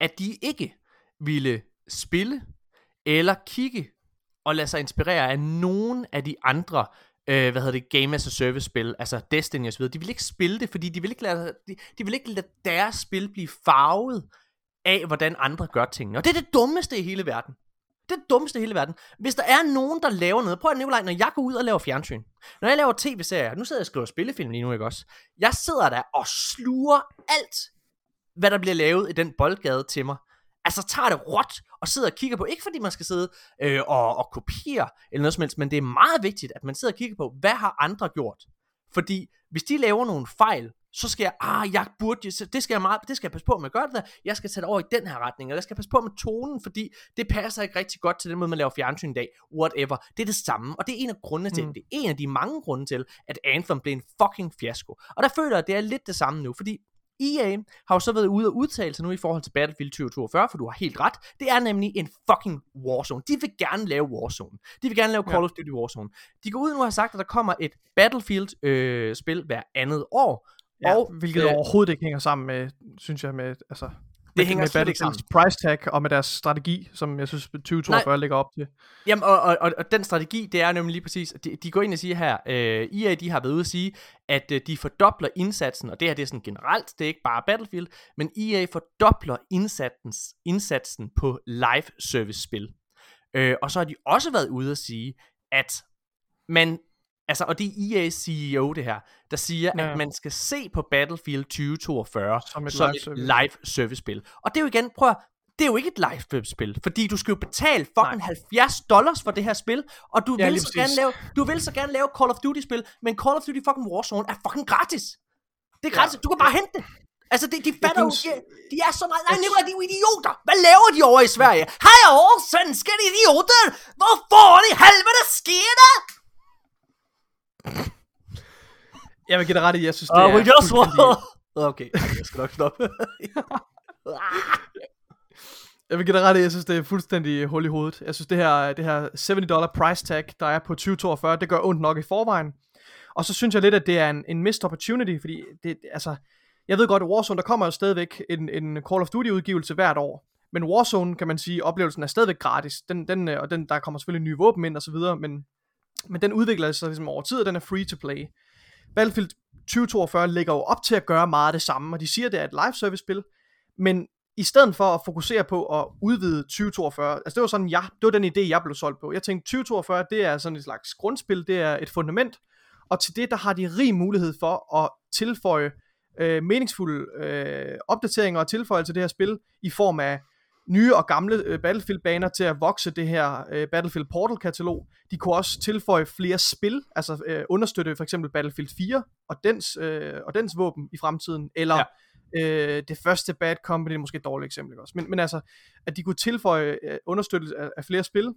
Speaker 1: at de ikke ville spille eller kigge og lade sig inspirere af nogen af de andre øh, hvad hedder det, Game as a Service spil, altså Destiny osv. De ville ikke spille det, fordi de ville ikke lade, de, de ville ikke lade deres spil blive farvet af, hvordan andre gør tingene. Og det er det dummeste i hele verden. Det er det dummeste i hele verden. Hvis der er nogen, der laver noget, prøv at nævne, når jeg går ud og laver fjernsyn, når jeg laver tv-serier, nu sidder jeg og skriver spillefilm lige nu, ikke også? Jeg sidder der og sluger alt, hvad der bliver lavet i den boldgade til mig. Altså tager det råt og sidder og kigger på, ikke fordi man skal sidde øh, og, og kopiere eller noget som helst, men det er meget vigtigt, at man sidder og kigger på, hvad har andre gjort? Fordi hvis de laver nogle fejl, så skal jeg, ah, jeg burde, det skal jeg, meget, det skal jeg passe på med at gøre det der, jeg skal tage det over i den her retning, eller jeg skal passe på med tonen, fordi det passer ikke rigtig godt til den måde, man laver fjernsyn i dag, whatever, det er det samme, og det er en af grundene til, mm. det er en af de mange grunde til, at Anthem blev en fucking fiasko, og der føler jeg, at det er lidt det samme nu, fordi EA har jo så været ude og udtale sig nu i forhold til Battlefield 2042, for du har helt ret. Det er nemlig en fucking Warzone. De vil gerne lave Warzone. De vil gerne lave Call ja. of Duty Warzone. De går ud nu og har sagt, at der kommer et Battlefield-spil øh, hver andet år,
Speaker 2: Ja, og, hvilket øh, overhovedet ikke hænger sammen med, synes jeg, med, altså,
Speaker 1: det hænger med sammen.
Speaker 2: price tag og med deres strategi, som jeg synes 2042 ligger op til.
Speaker 1: Jamen, og, og, og, og den strategi, det er nemlig lige præcis, de, de går ind og siger her, øh, EA de har været ude at sige, at øh, de fordobler indsatsen, og det her det er sådan generelt, det er ikke bare Battlefield, men EA fordobler indsatsen, indsatsen på live service spil. Øh, og så har de også været ude at sige, at man Altså, og det er EA CEO det her, der siger, ja. at man skal se på Battlefield 2042 som et, som live, et service. live service spil. Og det er jo igen, prøv at, det er jo ikke et live service spil, fordi du skal jo betale fucking Nej. 70 dollars for det her spil, og du ja, vil så gerne lave, du vil så gerne lave Call of Duty spil, men Call of Duty fucking Warzone er fucking gratis. Det er gratis, ja. du kan bare hente det. Altså, de, de fatter jo, de, de er så meget... Nej, Nicolai, de er jo idioter! Hvad laver de over i Sverige? Hej over, svenske idioter! Hvor får de helvede sker der?
Speaker 2: Jeg vil give dig ret i, jeg synes, det
Speaker 1: uh, er... we just fuldstændig... Okay, jeg skal nok stoppe.
Speaker 2: jeg vil give dig ret i, jeg synes, det er fuldstændig hul i hovedet. Jeg synes, det her, det her 70 dollar price tag, der er på 2042, det gør ondt nok i forvejen. Og så synes jeg lidt, at det er en, en missed opportunity, fordi det, altså, jeg ved godt, at Warzone, der kommer jo stadigvæk en, en Call of Duty udgivelse hvert år. Men Warzone, kan man sige, oplevelsen er stadigvæk gratis. Den, den, og den, der kommer selvfølgelig nye våben ind og så videre, men men den udvikler sig ligesom over tid, og den er free to play. Battlefield 2042 ligger jo op til at gøre meget af det samme, og de siger, at det er et live service spil, men i stedet for at fokusere på at udvide 2042, altså det var sådan, ja, det var den idé, jeg blev solgt på. Jeg tænkte, 2042, det er sådan et slags grundspil, det er et fundament, og til det, der har de rig mulighed for at tilføje øh, meningsfulde øh, opdateringer og tilføjelser til det her spil, i form af nye og gamle øh, Battlefield-baner til at vokse det her øh, Battlefield Portal-katalog. De kunne også tilføje flere spil, altså øh, understøtte for eksempel Battlefield 4 og dens, øh, og dens våben i fremtiden, eller Øh, det første Bad Company er måske et dårligt eksempel også. Men, men altså, at de kunne tilføje øh, understøttelse af, af flere spil.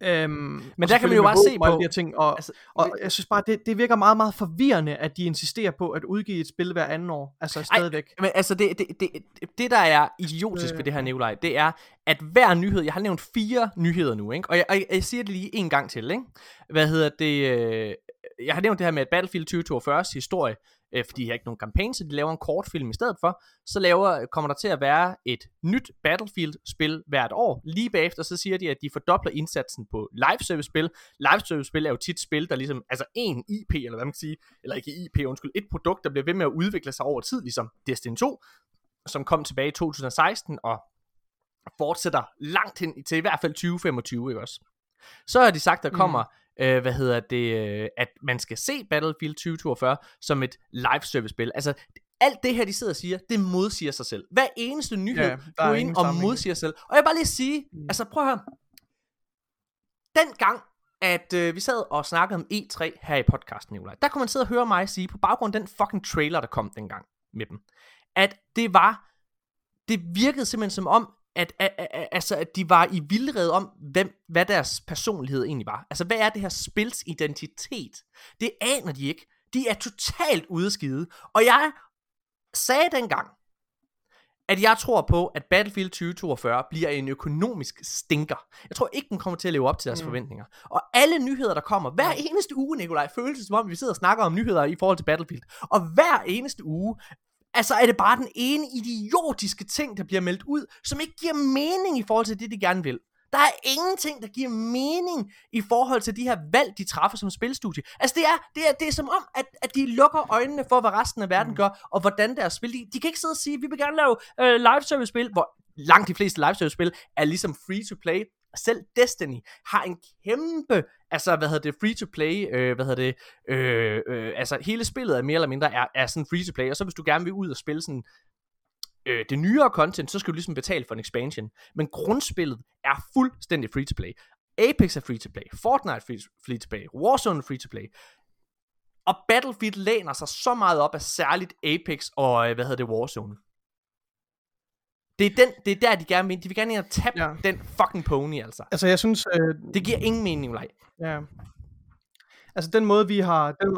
Speaker 2: Øhm,
Speaker 1: Men der kan man jo bare se på...
Speaker 2: De her ting, og, altså, og jeg synes bare, det, det virker meget, meget forvirrende, at de insisterer på at udgive et spil hver anden år. Altså stadigvæk.
Speaker 1: Ej, men altså, det, det, det, det der er idiotisk øh. ved det her, Nikolaj, det er, at hver nyhed, jeg har nævnt fire nyheder nu, ikke? Og, jeg, jeg, jeg siger det lige en gang til, ikke? Hvad hedder det? Øh, jeg har nævnt det her med, at Battlefield 2042 historie øh, fordi de har ikke nogen kampagne, så de laver en kortfilm i stedet for. Så laver, kommer der til at være et nyt Battlefield-spil hvert år. Lige bagefter, så siger de, at de fordobler indsatsen på live-service-spil. Live-service-spil er jo tit spil, der ligesom, altså en IP, eller hvad man kan sige, eller ikke IP, undskyld, et produkt, der bliver ved med at udvikle sig over tid, ligesom Destiny 2, som kom tilbage i 2016, og fortsætter langt hen til i hvert fald 2025, ikke også? Så har de sagt, der kommer mm øh, hvad hedder det, øh, at man skal se Battlefield 2042 som et live service spil. Altså, alt det her, de sidder og siger, det modsiger sig selv. Hver eneste nyhed ja, går ind og modsiger sig selv. Og jeg vil bare lige sige, mm. altså prøv at høre, den gang, at øh, vi sad og snakkede om E3 her i podcasten, Nicolaj, der kunne man sidde og høre mig sige, på baggrund af den fucking trailer, der kom dengang med dem, at det var, det virkede simpelthen som om, at, at, at, altså, at de var i vildred om, hvem, hvad deres personlighed egentlig var. Altså, hvad er det her spils identitet? Det aner de ikke. De er totalt ude skide. Og jeg sagde dengang, at jeg tror på, at Battlefield 2042 bliver en økonomisk stinker. Jeg tror ikke, den kommer til at leve op til deres mm. forventninger. Og alle nyheder, der kommer, hver eneste uge, Nikolaj, føles det som om, vi sidder og snakker om nyheder i forhold til Battlefield. Og hver eneste uge Altså er det bare den ene idiotiske ting, der bliver meldt ud, som ikke giver mening i forhold til det, de gerne vil. Der er ingenting, der giver mening i forhold til de her valg, de træffer som spilstudie. Altså det er, det er, det er som om, at, at de lukker øjnene for, hvad resten af verden mm. gør, og hvordan deres spil. De, de kan ikke sidde og sige, vi vil gerne lave øh, live service spil, hvor langt de fleste live service spil er ligesom free to play. Selv Destiny har en kæmpe, altså hvad hedder det, free to play, øh, hvad hedder det, øh, øh, altså hele spillet er mere eller mindre er, er sådan free to play, og så hvis du gerne vil ud og spille sådan øh, det nyere content, så skal du ligesom betale for en expansion. Men grundspillet er fuldstændig free to play. Apex er free to play, Fortnite er free-to-play, Warzone er free to play. Og Battlefield læner sig så meget op af særligt Apex og, øh, hvad hedder det, Warzone. Det er, den, det er der, de gerne vil. De vil gerne ind og tabe ja. den fucking pony, altså.
Speaker 2: Altså, jeg synes... Øh,
Speaker 1: det giver ingen mening, nej.
Speaker 2: Ja. Altså, den måde, vi har... Den,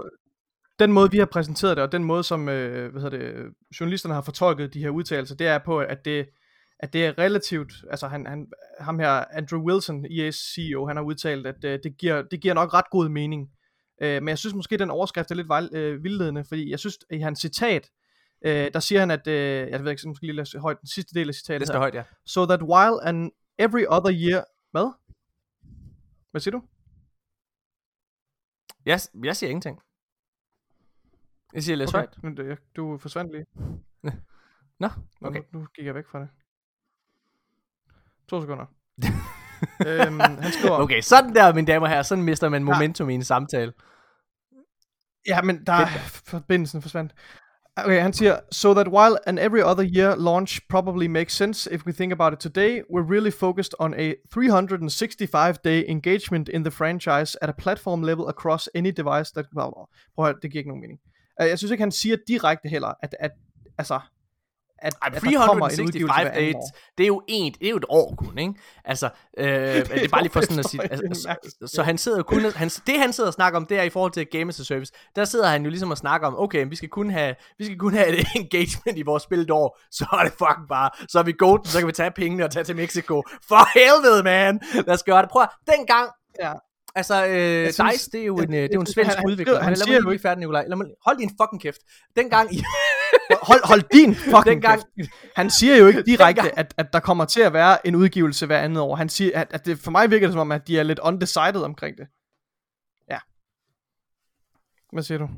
Speaker 2: den måde, vi har præsenteret det, og den måde, som øh, hvad hedder det, journalisterne har fortolket de her udtalelser, det er på, at det, at det er relativt, altså han, han, ham her, Andrew Wilson, EA's CEO, han har udtalt, at øh, det, giver, det giver nok ret god mening. Øh, men jeg synes måske, den overskrift er lidt øh, vildledende, fordi jeg synes, i hans citat, øh, der siger han, at, øh, jeg ved ikke, måske lige læse højt, den sidste del af citatet
Speaker 1: Det skal højt, ja.
Speaker 2: So that while and every other year, hvad? Hvad siger du?
Speaker 1: Jeg, jeg siger ingenting. Jeg siger læs okay. højt.
Speaker 2: Men det, du forsvandt lige.
Speaker 1: Nå, okay.
Speaker 2: Nu, nu gik jeg væk fra det. To sekunder. øhm, han skriver...
Speaker 1: Okay, sådan der, mine damer og herrer, sådan mister man momentum ja. i en samtale.
Speaker 2: Ja, men der er forbindelsen forsvandt. Okay, han siger, so that while an every other year launch probably makes sense if we think about it today, we're really focused on a 365-day engagement in the franchise at a platform level across any device that... Well, prøv at det giver ikke nogen mening. Øh, jeg synes ikke, han siger direkte heller, at, at altså,
Speaker 1: at, Ej, at 365 days, det er jo en, det er jo et år kun, ikke? Altså, øh, det, det er bare lige for sådan at sige, altså, så, så han sidder jo kun, han, det han sidder og snakker om, det er i forhold til Game as a Service, der sidder han jo ligesom og snakker om, okay, vi skal kun have, vi skal kun have et engagement i vores spil et år, så er det fucking bare, så er vi golden, så kan vi tage pengene og tage til Mexico. For helvede, man! Lad os gøre det. Prøv at, dengang, ja. Altså, øh, synes, Dice, det er jo en, øh, det er jo en svensk han, udvikler. Han, han, lad mig lige ikke færdig, Nikolaj. Lad mig, hold din fucking kæft. Dengang I...
Speaker 2: hold, hold din fucking Dengang, kæft. Han siger jo ikke direkte, at, at der kommer til at være en udgivelse hver andet år. Han siger, at, at det, for mig virker det som om, at de er lidt undecided omkring det. Ja. Hvad siger du?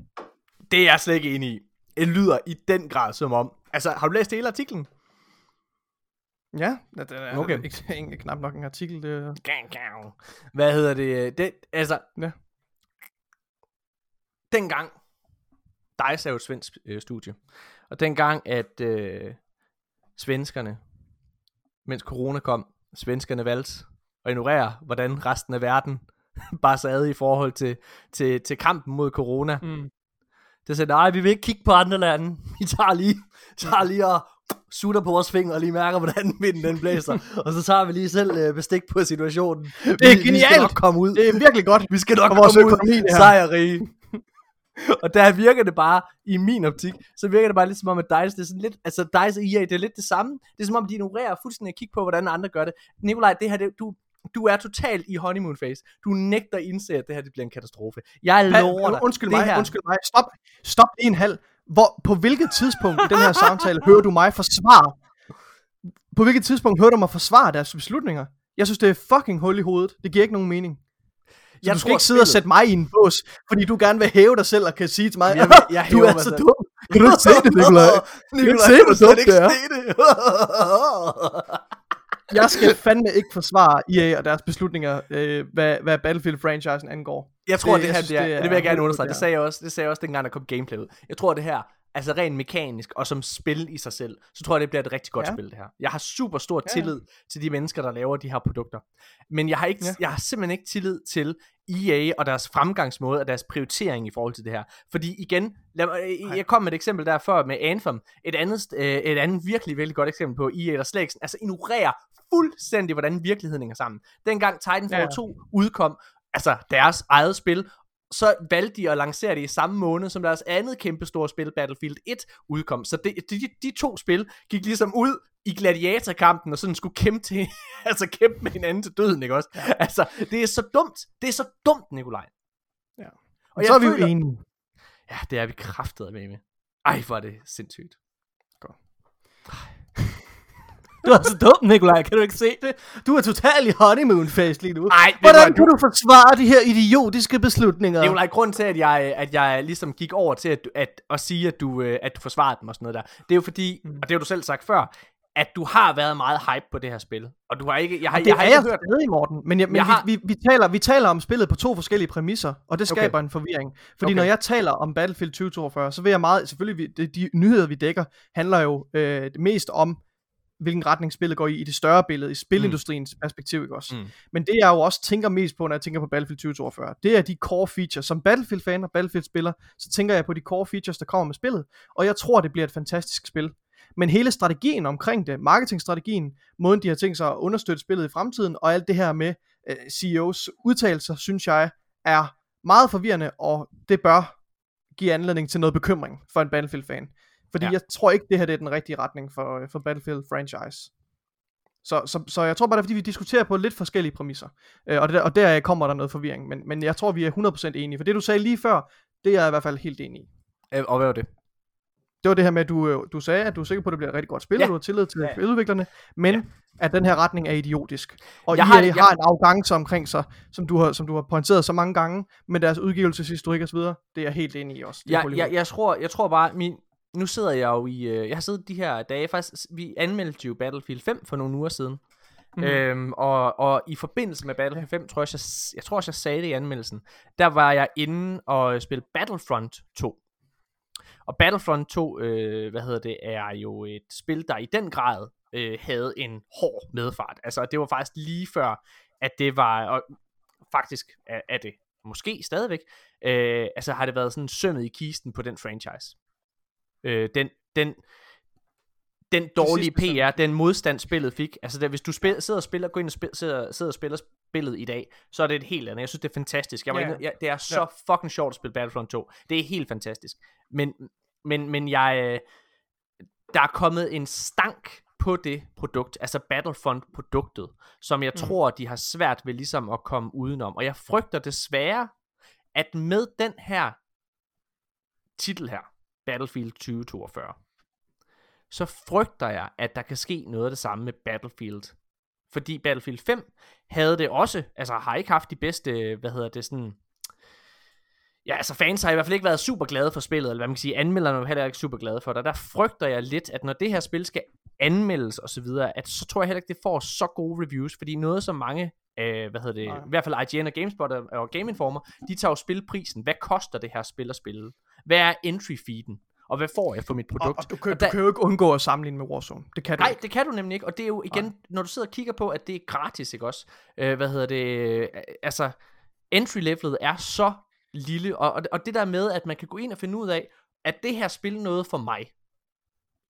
Speaker 1: Det er jeg slet ikke enig i. Det lyder i den grad som om... Altså, har du læst hele artiklen?
Speaker 2: Ja, det er okay. ikke, ikke knap nok en artikel. Det...
Speaker 1: Hvad hedder det? det altså, ja. dengang, DICE er jo et svensk øh, studie, og dengang, at øh, svenskerne, mens corona kom, svenskerne valgte at ignorere, hvordan resten af verden bare sad i forhold til, til, til kampen mod corona. Mm. Det sagde, nej, vi vil ikke kigge på andre lande. Vi tager lige, tager lige og sutter på vores fingre og lige mærker, hvordan vinden den blæser. og så tager vi lige selv øh, bestik på situationen.
Speaker 2: Det er
Speaker 1: vi, Vi skal
Speaker 2: genialt.
Speaker 1: nok komme ud.
Speaker 2: Det er virkelig godt.
Speaker 1: Vi skal nok
Speaker 2: For vores
Speaker 1: komme ud
Speaker 2: økonomi,
Speaker 1: sejrige. og der virker det bare, i min optik, så virker det bare lidt som om, at DICE, det er sådan lidt, altså DICE og EA, det er lidt det samme. Det er som om, de ignorerer fuldstændig at kigge på, hvordan andre gør det. Nikolaj, det her, det, du, du er totalt i honeymoon phase. Du nægter at indse, at det her det bliver en katastrofe. Jeg
Speaker 2: Pa-
Speaker 1: lover dig.
Speaker 2: undskyld mig,
Speaker 1: her,
Speaker 2: undskyld mig. Stop, stop en halv. Hvor, på hvilket tidspunkt i den her samtale hører du mig forsvare? På hvilket tidspunkt hører du mig forsvare deres beslutninger? Jeg synes, det er fucking hul i hovedet. Det giver ikke nogen mening.
Speaker 1: Jeg
Speaker 2: du skal
Speaker 1: tror,
Speaker 2: ikke sidde og
Speaker 1: spillet-
Speaker 2: sætte mig i en bås, fordi du gerne vil hæve dig selv og kan sige til mig,
Speaker 1: Jeg vil- jeg
Speaker 2: du er
Speaker 1: mig
Speaker 2: så
Speaker 1: selv."
Speaker 2: dum. Kan du ikke se det, Nikolaj?
Speaker 1: Du kan
Speaker 2: dumt
Speaker 1: ikke
Speaker 2: det er?
Speaker 1: se det.
Speaker 2: Jeg skal fandme ikke forsvare EA og deres beslutninger, øh, hvad, hvad Battlefield-franchisen angår.
Speaker 1: Jeg tror,
Speaker 2: Det-
Speaker 1: det, det her, det, er,
Speaker 2: det
Speaker 1: det,
Speaker 2: er
Speaker 1: det vil jeg gerne understrege. Det
Speaker 2: forkert.
Speaker 1: sagde jeg også, det sagde jeg også dengang, der kom gameplay ud. Jeg tror, det her, altså rent mekanisk og som spil i sig selv, så tror jeg, det bliver et rigtig godt
Speaker 2: Ja.
Speaker 1: spil, det her. Jeg har super stor
Speaker 2: Ja, ja.
Speaker 1: tillid til de mennesker, der laver de her produkter. Men jeg har, ikke,
Speaker 2: Ja.
Speaker 1: jeg har simpelthen ikke tillid til EA og deres fremgangsmåde og deres prioritering i forhold til det her. Fordi igen, lad mig,
Speaker 2: Nej.
Speaker 1: jeg kom med et eksempel der før med Anthem. Et andet, øh, et andet virkelig, virkelig godt eksempel på EA, der slet ikke, altså ignorerer fuldstændig, hvordan virkeligheden hænger sammen. Dengang Titanfall
Speaker 2: Ja, ja.
Speaker 1: 2 udkom, altså deres eget spil, så valgte de at lancere det i samme måned, som deres andet kæmpe store spil, Battlefield 1, udkom. Så det, de, de, to spil gik ligesom ud i gladiatorkampen, og sådan skulle kæmpe, til, altså kæmpe med hinanden til døden, ikke også? Ja. Altså, det er så dumt. Det er så dumt, Nikolaj.
Speaker 2: Ja.
Speaker 1: Og
Speaker 2: Og så er vi jo enige.
Speaker 1: Ja, det er vi kraftet med. med. Ej, hvor er det sindssygt.
Speaker 2: Du er så dum, Nikolaj. Kan du ikke se det? Du er totalt i honeymoon phase lige nu.
Speaker 1: Ej, du
Speaker 2: Hvordan kan du forsvare de her idiotiske beslutninger?
Speaker 1: Nikolaj, grund til, at jeg, at jeg ligesom gik over til at, at, at sige, at du, øh, at du forsvarede dem og sådan noget der, det er jo fordi, mm. og det har du selv sagt før, at du har været meget hype på det her spil. Og du har ikke, jeg har,
Speaker 2: det
Speaker 1: jeg har ikke
Speaker 2: jeg
Speaker 1: hørt...
Speaker 2: stadig, Morten. Men, jeg, men
Speaker 1: Jeg
Speaker 2: jeg
Speaker 1: har-
Speaker 2: vi, vi, vi, taler, vi taler om spillet på to forskellige præmisser, og det skaber
Speaker 1: Okay.
Speaker 2: en forvirring. Fordi
Speaker 1: okay.
Speaker 2: når jeg taler om Battlefield 2042, så vil jeg meget, selvfølgelig, vi- de, de nyheder, vi dækker, handler jo øh, mest om, hvilken retning spillet går i, i det større billede, i spilindustriens mm. perspektiv, ikke også?
Speaker 1: Mm.
Speaker 2: Men det jeg jo også tænker mest på, når jeg tænker på Battlefield 2042, det er de core features. Som Battlefield-fan og Battlefield-spiller, så tænker jeg på de core features, der kommer med spillet, og jeg tror, det bliver et fantastisk spil. Men hele strategien omkring det, marketingstrategien, måden de har tænkt sig at understøtte spillet i fremtiden, og alt det her med øh, CEOs udtalelser, synes jeg er meget forvirrende, og det bør give anledning til noget bekymring for en Battlefield-fan. Fordi
Speaker 1: Ja.
Speaker 2: ja. jeg tror ikke, det her det er den rigtige retning for, øh, for Battlefield-franchise. Så, så, så jeg tror bare, det er fordi, vi diskuterer på lidt forskellige præmisser. Øh, og, der, og der kommer der noget forvirring. Men, men jeg tror, vi er 100% enige. For det, du sagde lige før, det er jeg i hvert fald helt enig i.
Speaker 1: Øh, Og hvad var det?
Speaker 2: Det var det her med, at du, øh, du sagde, at du er sikker på, at det bliver et rigtig godt spil,
Speaker 1: Ja.
Speaker 2: ja. og du har tillid til
Speaker 1: Ja,
Speaker 2: ja.
Speaker 1: ja.
Speaker 2: udviklerne, men ja. at den her retning er idiotisk. Og
Speaker 1: Jeg
Speaker 2: EA
Speaker 1: det-
Speaker 2: har,
Speaker 1: jeg-
Speaker 2: har en arrogance omkring sig, som du har, som du har pointeret så mange gange, med deres udgivelseshistorik osv., det er jeg helt enig i også. Det er
Speaker 1: Jeg, jeg, tror, jeg tror bare, min, nu sidder jeg jo i, øh, jeg har siddet de her dage, faktisk, vi anmeldte jo Battlefield 5 for nogle uger siden, mm. øhm, og, og i forbindelse med Battlefield 5, tror jeg, jeg, jeg tror også, jeg sagde det i anmeldelsen, der var jeg inde og spille Battlefront 2. Og Battlefront 2, øh, hvad hedder det, er jo et spil, der i den grad øh, havde en hård medfart. Altså, det var faktisk lige før, at det var, og faktisk er, er det måske stadigvæk, øh, altså har det været sådan sømmet i kisten på den franchise. Øh, den, den, den dårlige PR, den modstand spillet fik, altså der, hvis du spil, sidder og spiller, går ind og spil, sidder, sidder og spiller spillet i dag, så er det et helt andet. Jeg synes, det er fantastisk. Jeg var
Speaker 2: Ja,
Speaker 1: inde,
Speaker 2: ja.
Speaker 1: jeg, det er så fucking sjovt at spille Battlefront 2. Det er helt fantastisk. Men, men, men jeg, øh, der er kommet en stank på det produkt, altså Battlefront-produktet, som jeg mm.
Speaker 2: Tror,
Speaker 1: tror, de har svært ved ligesom at komme udenom. Og jeg frygter desværre, at med den her titel her, Battlefield 2042, så frygter jeg, at der kan ske noget af det samme med Battlefield. Fordi Battlefield 5 havde det også, altså har ikke haft de bedste, hvad hedder det, sådan... Ja, altså fans har i hvert fald ikke været super glade for spillet, eller hvad man kan sige, anmelderne er heller ikke super glade for det. Der frygter jeg lidt, at når det her spil skal anmeldes og så videre, at så tror jeg heller ikke, det får så gode reviews, fordi noget som mange, øh, hvad hedder det,
Speaker 2: Nej.
Speaker 1: i hvert fald IGN og GameSpot og, Game Informer, de tager jo spilprisen. Hvad koster det her spil at spille? Hvad er entry feeden? Og hvad får jeg for mit
Speaker 2: og,
Speaker 1: produkt?
Speaker 2: og du, kan,
Speaker 1: Og der-
Speaker 2: du kan jo ikke undgå at sammenligne med Warzone. Det kan du
Speaker 1: Nej,
Speaker 2: ikke.
Speaker 1: det kan du nemlig ikke, og det er jo igen, Nej. når du sidder og kigger på, at det er gratis, ikke også? Øh, hvad hedder det? øh, Altså, entry levelet er så lille, og, og, og det der med, at man kan gå ind og finde ud af, at det her spil noget for mig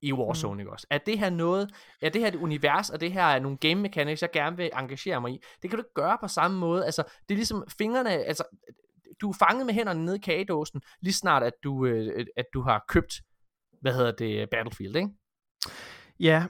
Speaker 1: i Warzone, mm. ikke også? Er det her noget, er det her et univers, og det her er nogle game mechanics, jeg gerne vil engagere mig i? Det kan du ikke gøre på samme måde. Altså, det er ligesom fingrene, altså, du er fanget med hænderne nede i kagedåsen, lige snart, at du, øh, at du har købt, hvad hedder det, Battlefield, ikke?
Speaker 2: Ja,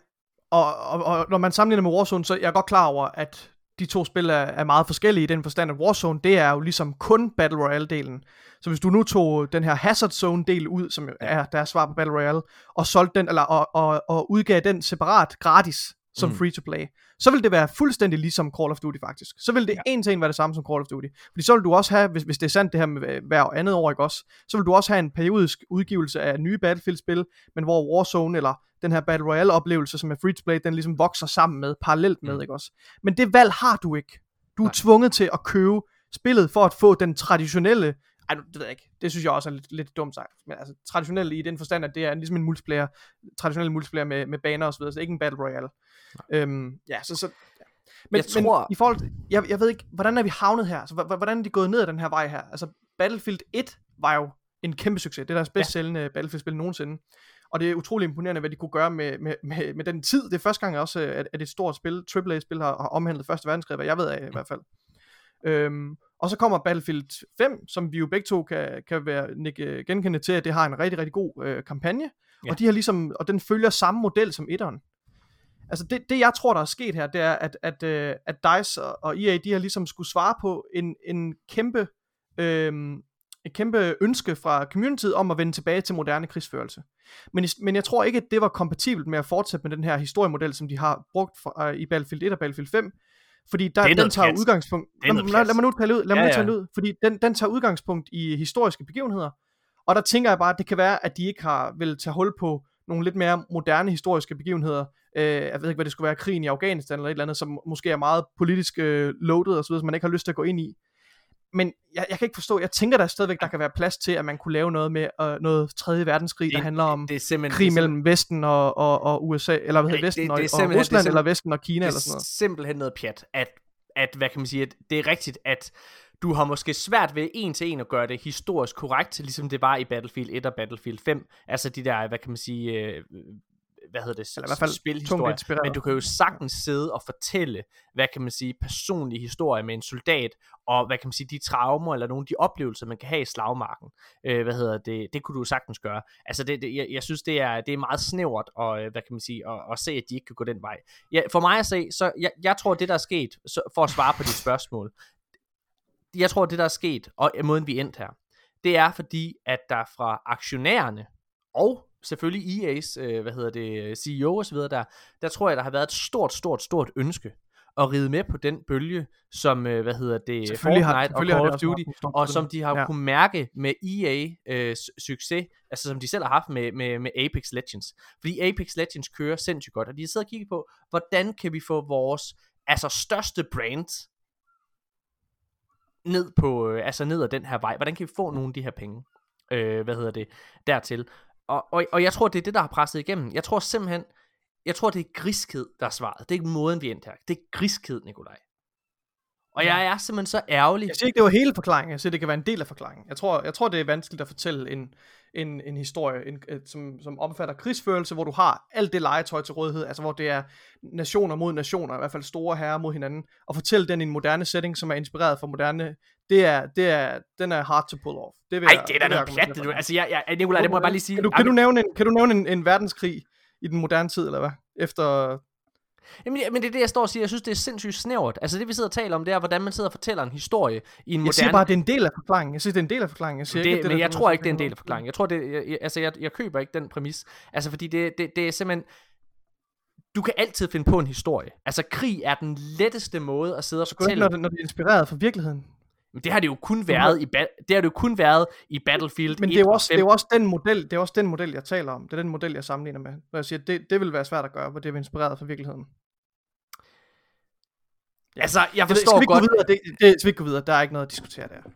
Speaker 2: og, og, og når man sammenligner med Warzone, så er jeg godt klar over, at de to spil er, er meget forskellige i den forstand, at Warzone, det er jo ligesom kun Battle Royale-delen. Så hvis du nu tog den her Hazard Zone-del ud, som er deres svar på Battle Royale, og solgte den, eller og, og, og udgav den separat, gratis, som mm. free-to-play, så vil det være fuldstændig ligesom Call of Duty faktisk. Så vil det ja. en til en være det samme som Call of Duty. Fordi så vil du også have, hvis, hvis det er sandt det her med hver andet år, ikke også, så vil du også have en periodisk udgivelse af nye Battlefield-spil, men hvor Warzone eller den her Battle Royale oplevelse, som er free to play, den ligesom vokser sammen med, parallelt med, mm. ikke også? Men det valg har du ikke. Du er Nej. tvunget til at købe spillet for at få den traditionelle ej, det ved jeg ikke. Det synes jeg også er lidt, lidt dumt sagt. Men altså, traditionelt i den forstand, at det er ligesom en multiplayer, traditionel multiplayer med, med baner og så videre, så ikke en Battle Royale. Øhm, ja, så, så ja. Men, jeg men tror... i forhold til, jeg, jeg ved ikke, hvordan er vi havnet her? Altså, hvordan er de gået ned ad den her vej her? Altså, Battlefield 1 var jo en kæmpe succes. Det er deres bedst ja. sælgende Battlefield-spil nogensinde. Og det er utrolig imponerende, hvad de kunne gøre med, med, med, med den tid. Det er første gang også, at, at et stort spil, AAA-spil, har, har omhandlet Første Verdenskrig, hvad jeg ved af i hvert fald. Øhm, og så kommer Battlefield 5, som vi jo begge to kan, kan være nikke genkendte til, at det har en rigtig, rigtig god øh, kampagne. Ja. Og, de har ligesom, og den følger samme model som etteren. Altså det, det jeg tror, der er sket her, det er, at, at, øh, at DICE og, og EA, de har ligesom skulle svare på en, en kæmpe øh, et kæmpe ønske fra communityet om at vende tilbage til moderne krigsførelse. Men, men jeg tror ikke, at det var kompatibelt med at fortsætte med den her historiemodel, som de har brugt for, uh, i Battlefield 1 og Battlefield 5. Fordi der, den tager pjat. udgangspunkt... Lad, lad, lad mig nu tale ud. Lad ja, mig nu tale ud. Fordi den, den tager udgangspunkt i historiske begivenheder. Og der tænker jeg bare, at det kan være, at de ikke har vil tage hul på nogle lidt mere moderne historiske begivenheder. Øh, jeg ved ikke, hvad det skulle være, krigen i Afghanistan eller et eller andet, som måske er meget politisk øh, loaded videre, som man ikke har lyst til at gå ind i men jeg, jeg kan ikke forstå, jeg tænker der stadigvæk, der kan være plads til, at man kunne lave noget med uh, noget 3. verdenskrig, der handler om det er krig mellem Vesten og, og, og USA, eller hvad hedder Vesten det, det, det og, og Rusland, eller Vesten og Kina, eller sådan noget.
Speaker 1: Det er simpelthen noget pjat, at, at, hvad kan man sige, at det er rigtigt, at du har måske svært ved en til en at gøre det historisk korrekt, ligesom det var i Battlefield 1 og Battlefield 5. Altså de der, hvad kan man sige, øh, hvad hedder det, Eller i hvert fald spilhistorie, men du kan jo sagtens sidde og fortælle, hvad kan man sige, personlige historier med en soldat, og hvad kan man sige, de traumer, eller nogle af de oplevelser, man kan have i slagmarken, øh, hvad hedder det, det kunne du jo sagtens gøre. Altså det, det jeg, jeg synes, det er, det er meget snævert, og øh, hvad kan man sige, at, at se, at de ikke kan gå den vej. Ja, for mig at se, så jeg, jeg tror, det der er sket, så, for at svare på dit spørgsmål, jeg tror, det der er sket, og måden vi endte her, det er fordi, at der fra aktionærerne og selvfølgelig EA's, øh, hvad hedder det, CEO videre der, der tror jeg, der har været et stort, stort, stort ønske at ride med på den bølge, som, øh, hvad hedder det, Fortnite har, og Call of Duty, og som de har ja. kunne mærke med EA øh, succes, altså som de selv har haft med, med, med Apex Legends. Fordi Apex Legends kører sindssygt godt, og de har siddet og kigget på, hvordan kan vi få vores altså største brand ned på, øh, altså ned ad den her vej. Hvordan kan vi få nogle af de her penge? Øh, hvad hedder det, dertil. Og, og, og jeg tror, det er det, der har presset igennem. Jeg tror simpelthen, jeg tror, det er griskhed, der er svaret. Det er ikke måden, vi endte her. Det er griskhed, Nikolaj. Og jeg er simpelthen så ærgerlig.
Speaker 2: Jeg siger ikke, det var hele forklaringen. Jeg siger, det kan være en del af forklaringen. Jeg tror, jeg tror det er vanskeligt at fortælle en, en, en historie, en, som, som omfatter krigsførelse, hvor du har alt det legetøj til rådighed, altså hvor det er nationer mod nationer, i hvert fald store herrer mod hinanden, og fortælle den i en moderne setting, som er inspireret fra moderne, det er, det er, den er hard to pull off.
Speaker 1: Det vil Ej, det er da noget pjat, du. Altså, jeg, jeg, Nicolaj, det må jeg bare lige sige.
Speaker 2: Kan du, kan du nævne, en, kan du nævne en, en verdenskrig i den moderne tid, eller hvad? Efter
Speaker 1: Jamen, men det er det, jeg står og siger. Jeg synes, det er sindssygt snævert. Altså det, vi sidder og taler om, det er, hvordan man sidder og fortæller en historie i en moderne...
Speaker 2: Jeg siger bare, det er en del af forklaringen. Jeg synes, det er en del af forklaringen. Jeg siger
Speaker 1: det,
Speaker 2: ikke,
Speaker 1: det, men jeg tror ikke, det er en del af forklaringen. Jeg tror, det, jeg, altså, jeg, jeg køber ikke den præmis. Altså, fordi det, det, det er simpelthen... Du kan altid finde på en historie. Altså, krig er den letteste måde at sidde og fortælle...
Speaker 2: Ikke, når, det, når det er inspireret fra virkeligheden.
Speaker 1: Men det har det jo kun været i det har det jo kun været i Battlefield
Speaker 2: Men det er jo også, det er også den model, det er også den model jeg taler om. Det er den model jeg sammenligner med. Hvor jeg siger det det vil være svært at gøre, hvor det er inspireret fra virkeligheden.
Speaker 1: Ja. Altså, jeg forstår
Speaker 2: det, skal
Speaker 1: godt...
Speaker 2: Gå videre? Det, det, skal vi ikke gå videre? Der er ikke noget at diskutere der.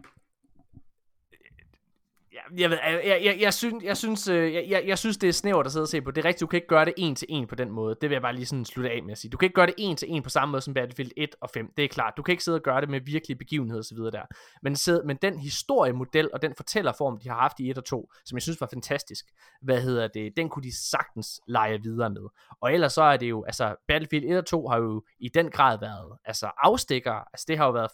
Speaker 1: Jeg, ved, jeg, jeg, jeg, jeg, synes, jeg, synes, øh, jeg, jeg, jeg synes, det er snævert at sidde og se på. Det er rigtigt, du kan ikke gøre det en til en på den måde. Det vil jeg bare lige sådan slutte af med at sige. Du kan ikke gøre det en til en på samme måde som Battlefield 1 og 5. Det er klart. Du kan ikke sidde og gøre det med virkelige begivenheder osv. der. Men, sid, men den historiemodel og den fortællerform, de har haft i 1 og 2, som jeg synes var fantastisk, hvad hedder det, den kunne de sagtens lege videre med. Og ellers så er det jo, altså Battlefield 1 og 2 har jo i den grad været altså afstikker. Altså det har jo været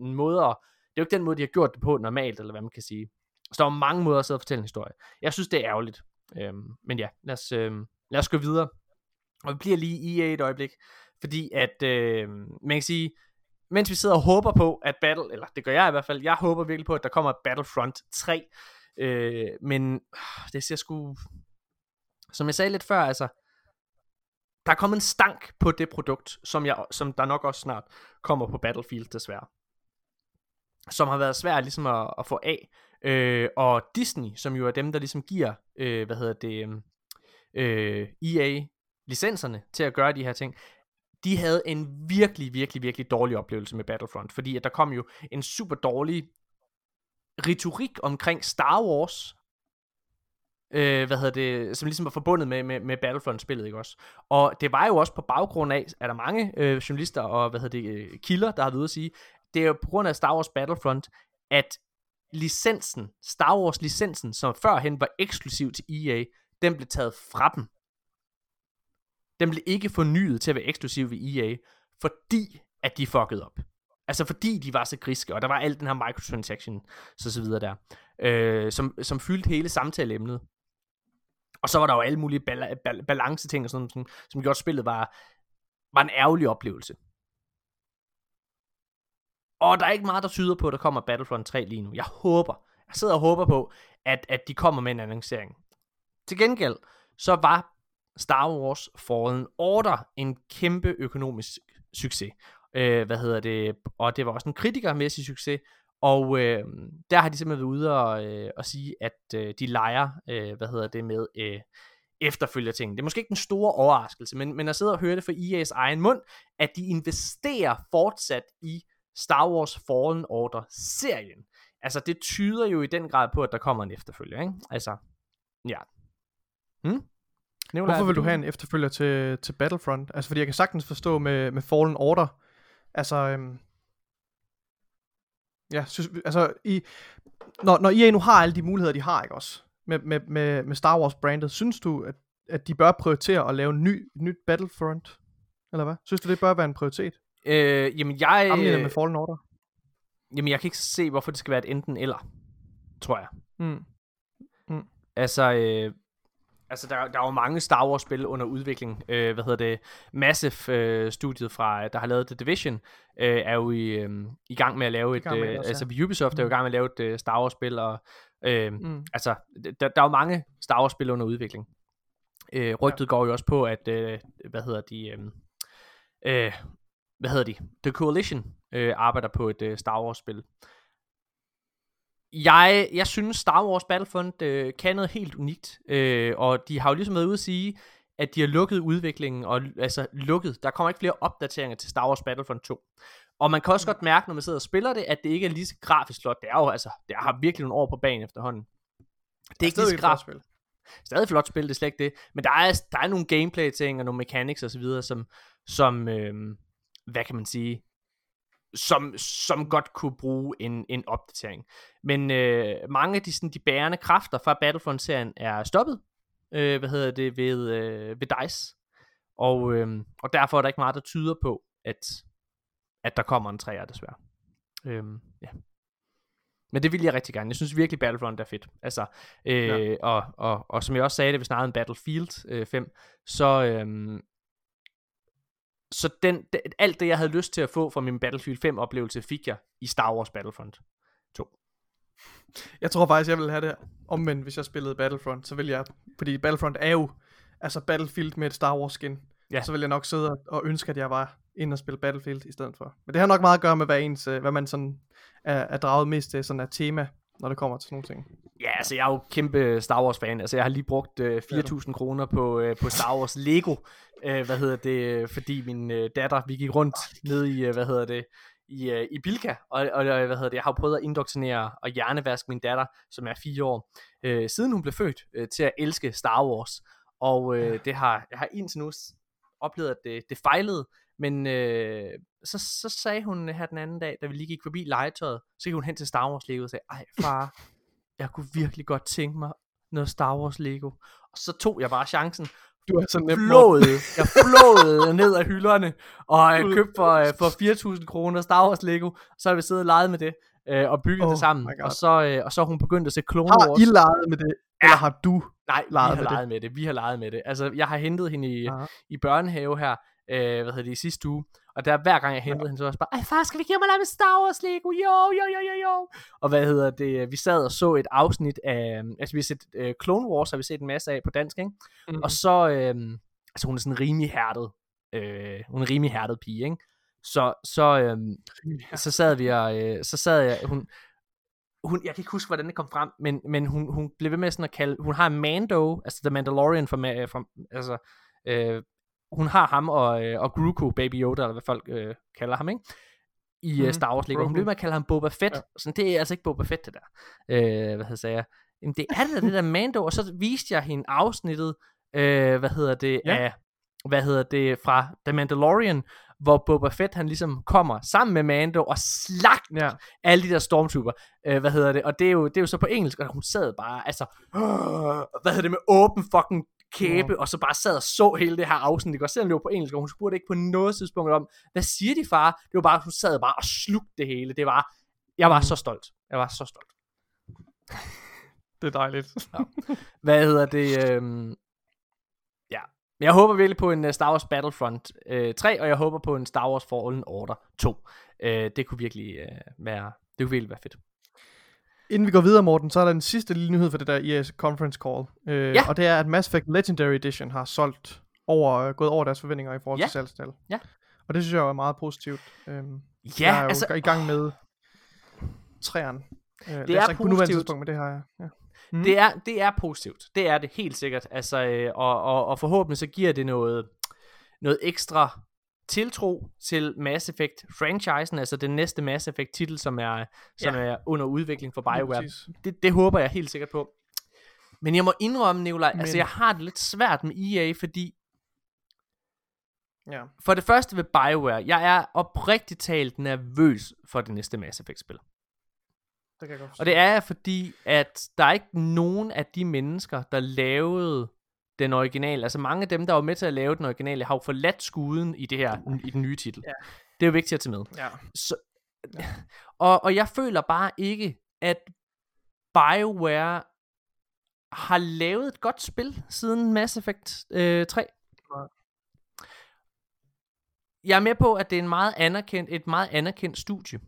Speaker 1: måder, det er jo ikke den måde, de har gjort det på normalt, eller hvad man kan sige. Så der var mange måder at sidde og fortælle en historie. Jeg synes, det er ærgerligt. Øhm, men ja, lad os, øhm, lad os gå videre. Og vi bliver lige i EA et øjeblik. Fordi at, øhm, man kan sige, mens vi sidder og håber på, at Battle, eller det gør jeg i hvert fald, jeg håber virkelig på, at der kommer Battlefront 3. Øh, men øh, det ser sgu, som jeg sagde lidt før, altså, der er kommet en stank på det produkt, som, jeg, som der nok også snart kommer på Battlefield desværre. Som har været svært ligesom at, at få af. Øh, og Disney, som jo er dem, der ligesom giver, øh, hvad hedder det, øhm, øh, EA licenserne til at gøre de her ting, de havde en virkelig, virkelig, virkelig dårlig oplevelse med Battlefront, fordi at der kom jo en super dårlig retorik omkring Star Wars, øh, hvad hedder det, som ligesom var forbundet med, med, med Battlefront-spillet, ikke også? Og det var jo også på baggrund af, at der mange øh, journalister og, hvad hedder det, øh, kilder, der har været ude at sige, det er jo på grund af Star Wars Battlefront, at licensen, Star Wars licensen, som førhen var eksklusiv til EA, den blev taget fra dem. Den blev ikke fornyet til at være eksklusiv ved EA, fordi at de fuckede op. Altså fordi de var så griske, og der var alt den her microtransaction, så så videre der, øh, som, som fyldte hele samtaleemnet. Og så var der jo alle mulige bal- bal- balance ting, og sådan, som, som gjorde spillet var, var en ærgerlig oplevelse. Og der er ikke meget, der tyder på, at der kommer Battlefront 3 lige nu. Jeg håber, jeg sidder og håber på, at, at de kommer med en annoncering. Til gengæld, så var Star Wars Fallen Order en kæmpe økonomisk succes. Øh, hvad hedder det? Og det var også en kritikermæssig succes. Og øh, der har de simpelthen været ude og, øh, og sige, at øh, de leger, øh, hvad hedder det, med øh, efterfølger ting. Det er måske ikke den store overraskelse, men, men at sidde og høre det fra EA's egen mund, at de investerer fortsat i Star Wars Fallen Order serien. Altså det tyder jo i den grad på, at der kommer en efterfølger, ikke? Altså, ja. Hmm?
Speaker 2: Nicolai, Hvorfor vil du have en efterfølger til, til Battlefront? Altså fordi jeg kan sagtens forstå med, med Fallen Order, altså, øhm, ja, synes, altså, i, når, når EA nu har alle de muligheder, de har, ikke også, med, med, med, med Star Wars brandet, synes du, at, at de bør prioritere at lave en ny, nyt Battlefront? Eller hvad? Synes du, det bør være en prioritet?
Speaker 1: Øh, jamen jeg...
Speaker 2: Sammenlignet med Fallen Order?
Speaker 1: Jamen jeg kan ikke se, hvorfor det skal være et enten eller, tror jeg.
Speaker 2: Mm.
Speaker 1: Mm. Altså, øh, altså der, der er jo mange Star Wars spil under udvikling. Øh, hvad hedder det? Massive øh, studiet fra, der har lavet The Division, øh, er jo i, øh, i gang med at lave et, øh, også, altså Ubisoft er jo i mm. gang med at lave et øh, Star Wars spil, og øh, mm. altså, der, der er jo mange Star Wars spil under udvikling. Øh, rygtet ja. går jo også på, at, øh, hvad hedder de, øh, øh, hvad hedder de? The Coalition øh, arbejder på et øh, Star Wars spil. Jeg, jeg synes Star Wars Battlefront øh, kan noget helt unikt, øh, og de har jo ligesom været ude at sige, at de har lukket udviklingen, og altså lukket, der kommer ikke flere opdateringer til Star Wars Battlefront 2. Og man kan også godt mærke, når man sidder og spiller det, at det ikke er lige så grafisk flot. Det er jo altså, det har virkelig nogle år på banen efterhånden. Det er ikke lige så grafisk. Spil. Stadig flot spil, det er slet ikke det. Men der er, der er nogle gameplay ting og nogle mechanics og så videre, som, som øh, hvad kan man sige, som, som godt kunne bruge en, en opdatering. Men øh, mange af de, sådan, de bærende kræfter fra Battlefront-serien er stoppet, øh, hvad hedder det, ved, øh, ved DICE. Og, øh, og derfor er der ikke meget, der tyder på, at, at der kommer en træer, desværre. Øh, ja. Men det vil jeg rigtig gerne. Jeg synes virkelig, Battlefront er fedt. Altså, øh, ja. og, og, og som jeg også sagde, det vi snakkede om Battlefield øh, 5, så, øh, så den, alt det, jeg havde lyst til at få fra min Battlefield 5 oplevelse, fik jeg i Star Wars Battlefront 2.
Speaker 2: Jeg tror faktisk, jeg ville have det omvendt, hvis jeg spillede Battlefront. Så vil jeg, fordi Battlefront er jo altså Battlefield med et Star Wars skin. Ja. Så vil jeg nok sidde og ønske, at jeg var inde og spille Battlefield i stedet for. Men det har nok meget at gøre med, hvad, ens, øh, hvad man sådan er, er draget mest til, sådan er tema, når det kommer til sådan nogle ting.
Speaker 1: Ja, altså jeg er jo kæmpe Star Wars fan. Altså jeg har lige brugt øh, 4.000 kroner på, øh, på Star Wars Lego. Øh, hvad hedder det? Fordi min øh, datter, vi gik rundt ned i, øh, hvad hedder det? i, øh, i Bilka, og, og hvad hedder det, jeg har prøvet at indoktrinere og hjernevaske min datter, som er fire år, øh, siden hun blev født, øh, til at elske Star Wars. Og øh, det har, jeg har indtil nu oplevet, at det, det fejlede, men øh, så, så sagde hun her den anden dag, da vi lige gik forbi legetøjet, så gik hun hen til Star Wars Lego og sagde, ej far, jeg kunne virkelig godt tænke mig noget Star Wars Lego. Og så tog jeg bare chancen,
Speaker 2: Du er så nem.
Speaker 1: flåede, jeg flåede ned af hylderne, og jeg købte for, øh, for 4.000 kroner Star Wars Lego, så har vi siddet og leget med det, øh, og bygget
Speaker 2: Oh
Speaker 1: det sammen, og så, øh, og så har hun begyndt at se Clone
Speaker 2: Har
Speaker 1: Wars.
Speaker 2: I leget med det? Eller har du?
Speaker 1: Nej, vi
Speaker 2: leget
Speaker 1: har
Speaker 2: med det?
Speaker 1: leget med det, vi har leget med det. Altså, jeg har hentet hende i,
Speaker 2: Aha.
Speaker 1: i børnehave her, øh, hvad hedder det, i sidste uge, og der hver gang jeg hentede hende, så var jeg bare, ej far, skal vi give mig lege med Star Wars Lego? Jo, jo, jo, jo, jo. Og hvad hedder det, vi sad og så et afsnit af, altså vi har set øh, Clone Wars, har vi set en masse af på dansk, ikke?
Speaker 2: Mm.
Speaker 1: Og så, øh, altså hun er sådan rimelig hærdet, øh, hun er en rimelig hærdet pige, ikke? Så, så, øh, så sad vi og, øh, så sad jeg, hun, hun, jeg kan ikke huske, hvordan det kom frem, men, men hun, hun blev ved med sådan at kalde, hun har Mando, altså The Mandalorian fra, Ma- fra altså, øh, hun har ham og, øh, og Grogu, Baby Yoda, eller hvad folk øh, kalder ham, ikke? I mm, Star Wars Lego. Hun ved med at kalde ham Boba Fett.
Speaker 2: Ja.
Speaker 1: Sådan, det er altså ikke Boba Fett, det der. Øh, hvad hedder jeg? Jamen, det er det der, det der Mando, og så viste jeg hende afsnittet, øh, hvad hedder det,
Speaker 2: Ja.
Speaker 1: ja. af, hvad hedder det, fra The Mandalorian, hvor Boba Fett, han ligesom kommer sammen med Mando og slagter
Speaker 2: Ja.
Speaker 1: alle de der stormtrooper, øh, hvad hedder det, og det er, jo, det er jo så på engelsk, og hun sad bare, altså, hvad hedder det, med åben fucking kæbe, og så bare sad og så hele det her afsnit, ikke? og selvom det var på engelsk, og hun spurgte ikke på noget tidspunkt om, hvad siger de far? Det var bare, hun sad bare og slugte det hele, det var, jeg var
Speaker 2: Mm.
Speaker 1: så stolt, jeg var så stolt.
Speaker 2: Det er dejligt.
Speaker 1: Hvad hedder det, øhm, ja, men jeg håber virkelig på en uh, Star Wars Battlefront øh, 3, og jeg håber på en Star Wars Fallen Order 2. Øh, det kunne virkelig øh, være, det kunne virkelig være fedt.
Speaker 2: Inden vi går videre, Morten, så er der en sidste lille nyhed for det der EA Conference Call. Øh,
Speaker 1: Ja.
Speaker 2: Og det er, at Mass Effect Legendary Edition har solgt over, øh, gået over deres forventninger i forhold
Speaker 1: Ja.
Speaker 2: til salgstal.
Speaker 1: Ja.
Speaker 2: Og det synes jeg er meget positivt. Øhm,
Speaker 1: Ja,
Speaker 2: jeg er jo
Speaker 1: altså,
Speaker 2: i gang med træerne. Øh, det
Speaker 1: er
Speaker 2: er ikke på nuværende
Speaker 1: positivt.
Speaker 2: tidspunkt, men det har jeg. Ja. Mm.
Speaker 1: Det er, det er positivt. Det er det helt sikkert. Altså, øh, og, og, og forhåbentlig så giver det noget, noget ekstra tiltro til Mass Effect franchisen, altså den næste Mass Effect titel, som er, som
Speaker 2: Ja.
Speaker 1: er under udvikling for BioWare. Det, det håber jeg helt sikkert på. Men jeg må indrømme, Nikolaj, altså jeg har det lidt svært med EA, fordi
Speaker 2: Ja.
Speaker 1: for det første ved BioWare, jeg er oprigtigt talt nervøs for det næste Mass Effect spil.
Speaker 2: Det kan jeg godt forstå.
Speaker 1: Og det er jeg, fordi, at der er ikke nogen af de mennesker, der lavede den originale, altså mange af dem, der var med til at lave den originale, har jo forladt skuden i det her, i den nye titel.
Speaker 2: Ja.
Speaker 1: Det er jo vigtigt at tage med.
Speaker 2: Ja.
Speaker 1: Så, og, og jeg føler bare ikke, at BioWare har lavet et godt spil siden Mass Effect øh, 3.
Speaker 2: Nej.
Speaker 1: Jeg er med på, at det er en meget anerkendt, et meget anerkendt studie.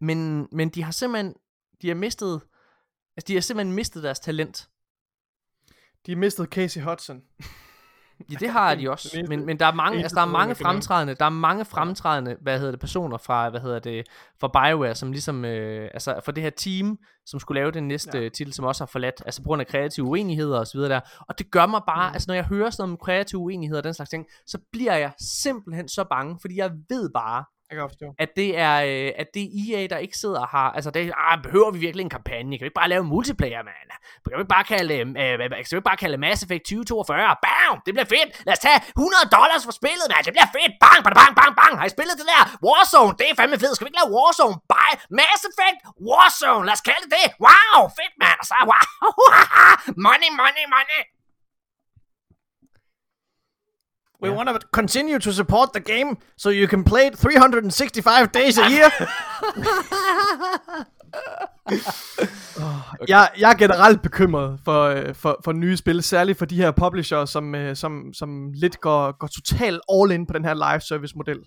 Speaker 1: Men, men de har simpelthen de har mistet altså de har simpelthen mistet deres talent.
Speaker 2: De mistet Casey Hudson.
Speaker 1: Ja, det har de også. Men, men der er mange, altså der er mange fremtrædende, der er mange fremtrædende, hvad hedder det, personer fra, hvad hedder det, fra BioWare, som ligesom, øh, altså for det her team, som skulle lave den næste
Speaker 2: ja.
Speaker 1: titel, som også har forladt, altså på grund af kreative uenigheder og så videre der. Og det gør mig bare,
Speaker 2: Mm.
Speaker 1: altså når jeg hører sådan om kreative uenigheder og den slags ting, så bliver jeg simpelthen så bange, fordi jeg ved bare,
Speaker 2: jeg kan forstå.
Speaker 1: at det er øh, at det er EA der ikke sidder og har altså det ah, behøver vi virkelig en kampagne? Kan vi ikke bare lave multiplayer mand? Kan vi ikke bare kalde øh, øh kan vi ikke bare kalde Mass Effect 2042 bam! Det bliver fedt! Lad os tage 100 dollars for spillet mand! Det bliver fedt! Bang bang bang bang bang! Har I spillet det der? Warzone! Det er fandme fedt! Skal vi ikke lave Warzone by Mass Effect? Warzone! Lad os kalde det det! Wow! Fedt mand! Og så wow! Money money money!
Speaker 2: We
Speaker 1: Ja.
Speaker 2: want to continue to support the game, so you can play it 365 days a year. oh, jeg, jeg er generelt bekymret for, øh, for, for nye spil, særligt for de her publisher, som, øh, som, som lidt går, går totalt all in på den her live service model.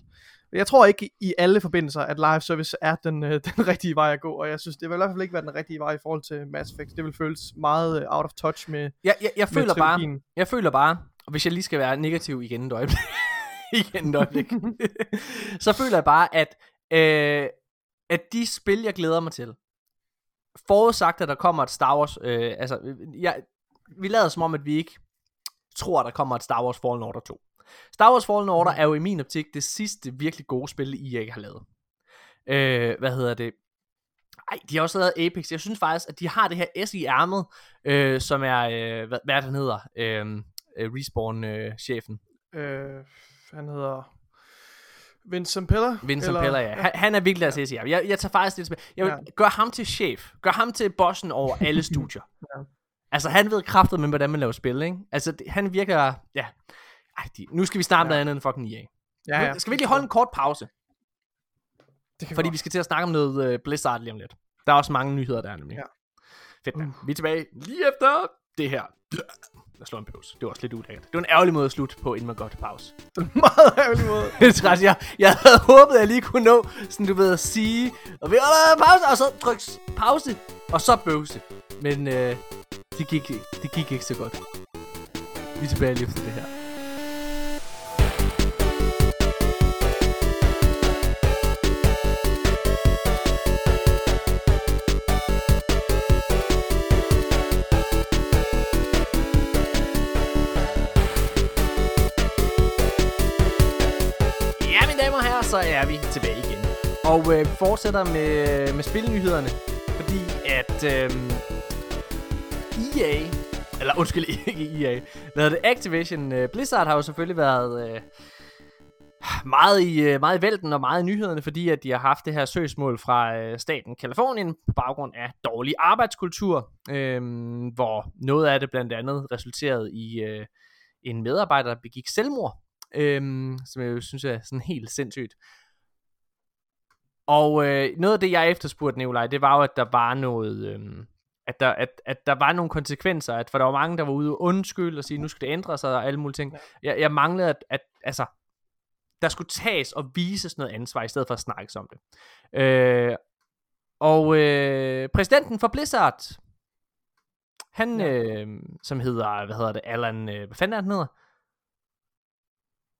Speaker 2: Jeg tror ikke i alle forbindelser, at live service er den, øh, den rigtige vej at gå, og jeg synes, det vil i hvert fald ikke være den rigtige vej i forhold til Mass Effect. Det vil føles meget out of touch med,
Speaker 1: jeg, jeg, jeg
Speaker 2: med
Speaker 1: føler bare
Speaker 2: trilogien.
Speaker 1: Jeg føler bare, og hvis jeg lige skal være negativ igen et øjeblik, igen et øjeblik, så føler jeg bare, at, øh, at de spil, jeg glæder mig til, forudsagt, at der kommer et Star Wars, øh, altså, jeg, vi lader som om, at vi ikke tror, at der kommer et Star Wars Fallen Order 2. Star Wars Fallen Order er jo i min optik det sidste virkelig gode spil, I ikke har lavet. Øh, hvad hedder det? Ej, de har også lavet Apex. Jeg synes faktisk, at de har det her S i ærmet, øh, som er, øh, hvad, hvad er han hedder? Øh, øh, Respawn-chefen.
Speaker 2: Øh, han hedder Vincent Pella?
Speaker 1: Vincent eller? Pella, ja. Han, han er virkelig deres ja. jeg, jeg tager faktisk lidt tilbage. Jeg vil ja. gøre ham til chef. Gør ham til bossen over alle studier. ja. Altså, han ved kraftet med, hvordan man laver spil, ikke? Altså, det, han virker... Ja. Ej, de, nu skal vi starte ja. noget andet end fucking EA. Ja, ja. Skal vi lige holde en kort pause? Det kan Fordi vi skal til at snakke om noget uh, Blizzard lige om lidt. Der er også mange nyheder der nemlig. Ja. Fedt. Mm. Vi er tilbage lige efter det her. Jeg slår en pause. Det var også lidt ulækkert. Det var en ærgerlig måde at slutte på, inden man går til pause.
Speaker 2: Det meget ærgerlig måde.
Speaker 1: jeg, jeg havde håbet, at jeg lige kunne nå, sådan du ved, at sige, og vi holder pause, og så tryk pause, og så bøvse. Men øh, det, gik, det gik ikke så godt. Vi er tilbage lige efter det her. Så er vi tilbage igen. Og øh, vi fortsætter med, med spilnyhederne, fordi at øh, EA, eller undskyld, ikke EA, hvad det, Activision øh, Blizzard har jo selvfølgelig været øh, meget, i, øh, meget i vælten og meget i nyhederne, fordi at de har haft det her søgsmål fra øh, staten Kalifornien på baggrund af dårlig arbejdskultur, øh, hvor noget af det blandt andet resulterede i øh, en medarbejder, der begik selvmord øhm, som jeg jo synes er sådan helt sindssygt. Og øh, noget af det, jeg efterspurgte, Nikolaj, det var jo, at der var noget... Øh, at der, at, at der var nogle konsekvenser, at for der var mange, der var ude og undskylde og sige, nu skal det ændre sig og alle mulige ting. Jeg, jeg manglede, at, at altså, der skulle tages og vises noget ansvar, i stedet for at snakke om det. Øh, og øh, præsidenten for Blizzard, han, ja. øh, som hedder, hvad hedder det, Alan, øh, hvad fanden er han hedder?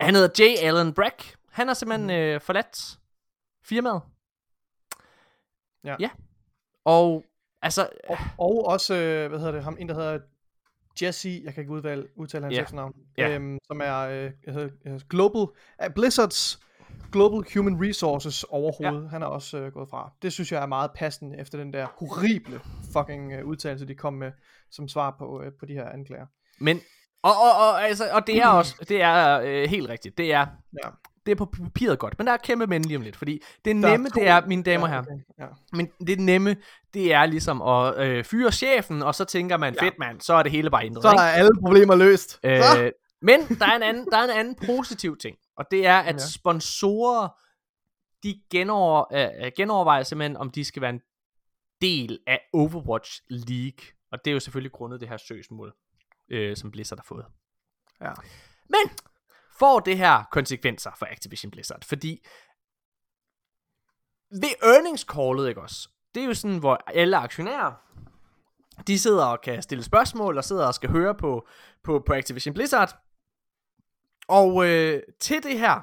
Speaker 1: Han hedder J. Allen Brack. Han har simpelthen mm. øh, forladt firmaet.
Speaker 2: Ja.
Speaker 1: Ja. Og altså...
Speaker 2: Og, og også, øh, hvad hedder det, ham, en der hedder Jesse, jeg kan ikke udtale, udtale hans yeah. efternavn, yeah. øhm, som er øh, jeg hedder, jeg hedder Global, uh, Blizzards Global Human Resources overhovedet, ja. han er også øh, gået fra. Det synes jeg er meget passende efter den der horrible fucking øh, udtalelse, de kom med som svar på, øh, på de her anklager.
Speaker 1: Men og, og, og, altså, og det er også, det er øh, helt rigtigt, det er, ja. det er på papiret godt, men der er kæmpe men lige om lidt, fordi det nemme, to... det er, mine damer ja, okay. her, ja. men det nemme, det er ligesom at øh, fyre chefen, og så tænker man, ja. fedt mand, så er det hele bare ændret.
Speaker 2: Så er alle problemer løst.
Speaker 1: Øh, men der er, en anden, der er en anden positiv ting, og det er, at ja. sponsorer, de genover, øh, genovervejer simpelthen, om de skal være en del af Overwatch League, og det er jo selvfølgelig grundet det her søgsmål øh, som Blizzard har fået.
Speaker 2: Ja.
Speaker 1: Men får det her konsekvenser for Activision Blizzard, fordi ved earnings callet, ikke også? Det er jo sådan, hvor alle aktionærer, de sidder og kan stille spørgsmål, og sidder og skal høre på, på, på Activision Blizzard. Og øh, til det her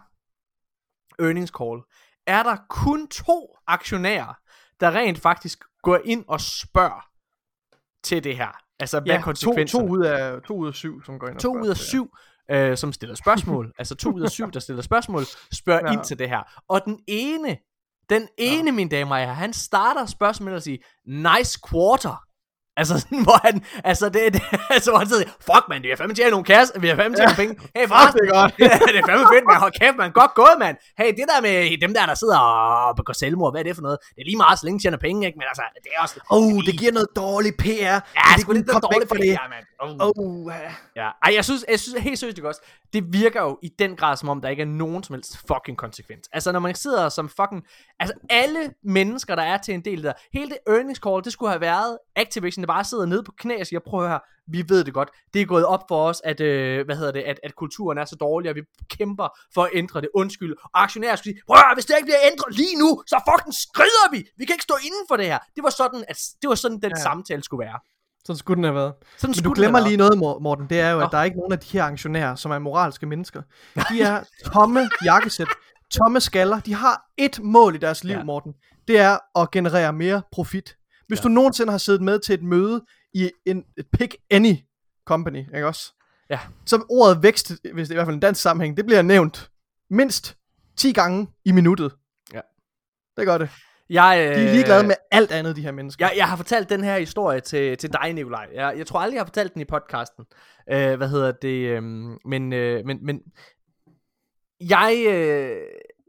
Speaker 1: earnings call, er der kun to aktionærer, der rent faktisk går ind og spørger til det her. Altså, hvad ja, konsekvenser?
Speaker 2: To, to, ud af, to ud af syv, som går ind og
Speaker 1: To ud af syv, ja. øh, som stiller spørgsmål. altså to ud af syv, der stiller spørgsmål, spørger ja. ind til det her. Og den ene, den ene, ja. mine damer og herrer, han starter spørgsmålet og siger, nice quarter. Altså sådan, hvor han, altså det, det altså hvor han sidder, fuck man, vi har fandme tjent nogle kasse, vi har fandme tjent ja. penge. Hey,
Speaker 2: forresten, det er godt.
Speaker 1: det er fandme fedt, man. Hold kæft, man. Godt gået, mand. Hey, det der med dem der, der sidder og begår selvmord, hvad er det for noget? Det er lige meget, så længe tjener penge, ikke? Men altså, det er også...
Speaker 2: Oh, det, giver noget dårlig PR.
Speaker 1: Ja, det er lidt dårligt for det. mand.
Speaker 2: Oh. oh.
Speaker 1: Ja. Ej, jeg synes, jeg synes helt seriøst, det også. Det virker jo i den grad, som om der ikke er nogen som helst fucking konsekvens. Altså, når man sidder som fucking... Altså, alle mennesker, der er til en del der, hele det earnings call, det skulle have været Activision, der bare sidder nede på knæ og siger, prøv her, vi ved det godt. Det er gået op for os, at, øh, hvad hedder det, at, at kulturen er så dårlig, og vi kæmper for at ændre det. Undskyld. Og aktionærer skulle sige, prøv her, hvis det ikke bliver ændret lige nu, så fucking skrider vi. Vi kan ikke stå inden for det her. Det var sådan, at, det var sådan den ja. samtale skulle være.
Speaker 2: Sådan skulle den have været. Sådan Men du glemmer lige noget, Morten. Det er jo, at oh. der er ikke nogen af de her aktionærer, som er moralske mennesker. De er tomme jakkesæt, tomme skaller. De har et mål i deres liv, ja. Morten. Det er at generere mere profit. Hvis ja. du nogensinde har siddet med til et møde i en, et pick any company, ikke også?
Speaker 1: Ja.
Speaker 2: Så ordet vækst, hvis det er i hvert fald en dansk sammenhæng, det bliver nævnt mindst 10 gange i minuttet.
Speaker 1: Ja.
Speaker 2: Det gør det.
Speaker 1: Jeg, øh,
Speaker 2: De er ligeglade med alt andet, de her mennesker.
Speaker 1: Jeg, jeg har fortalt den her historie til, til dig, Nikolaj. Jeg, jeg tror aldrig, jeg har fortalt den i podcasten. Øh, hvad hedder det? Øh, men, øh, men, men jeg, øh,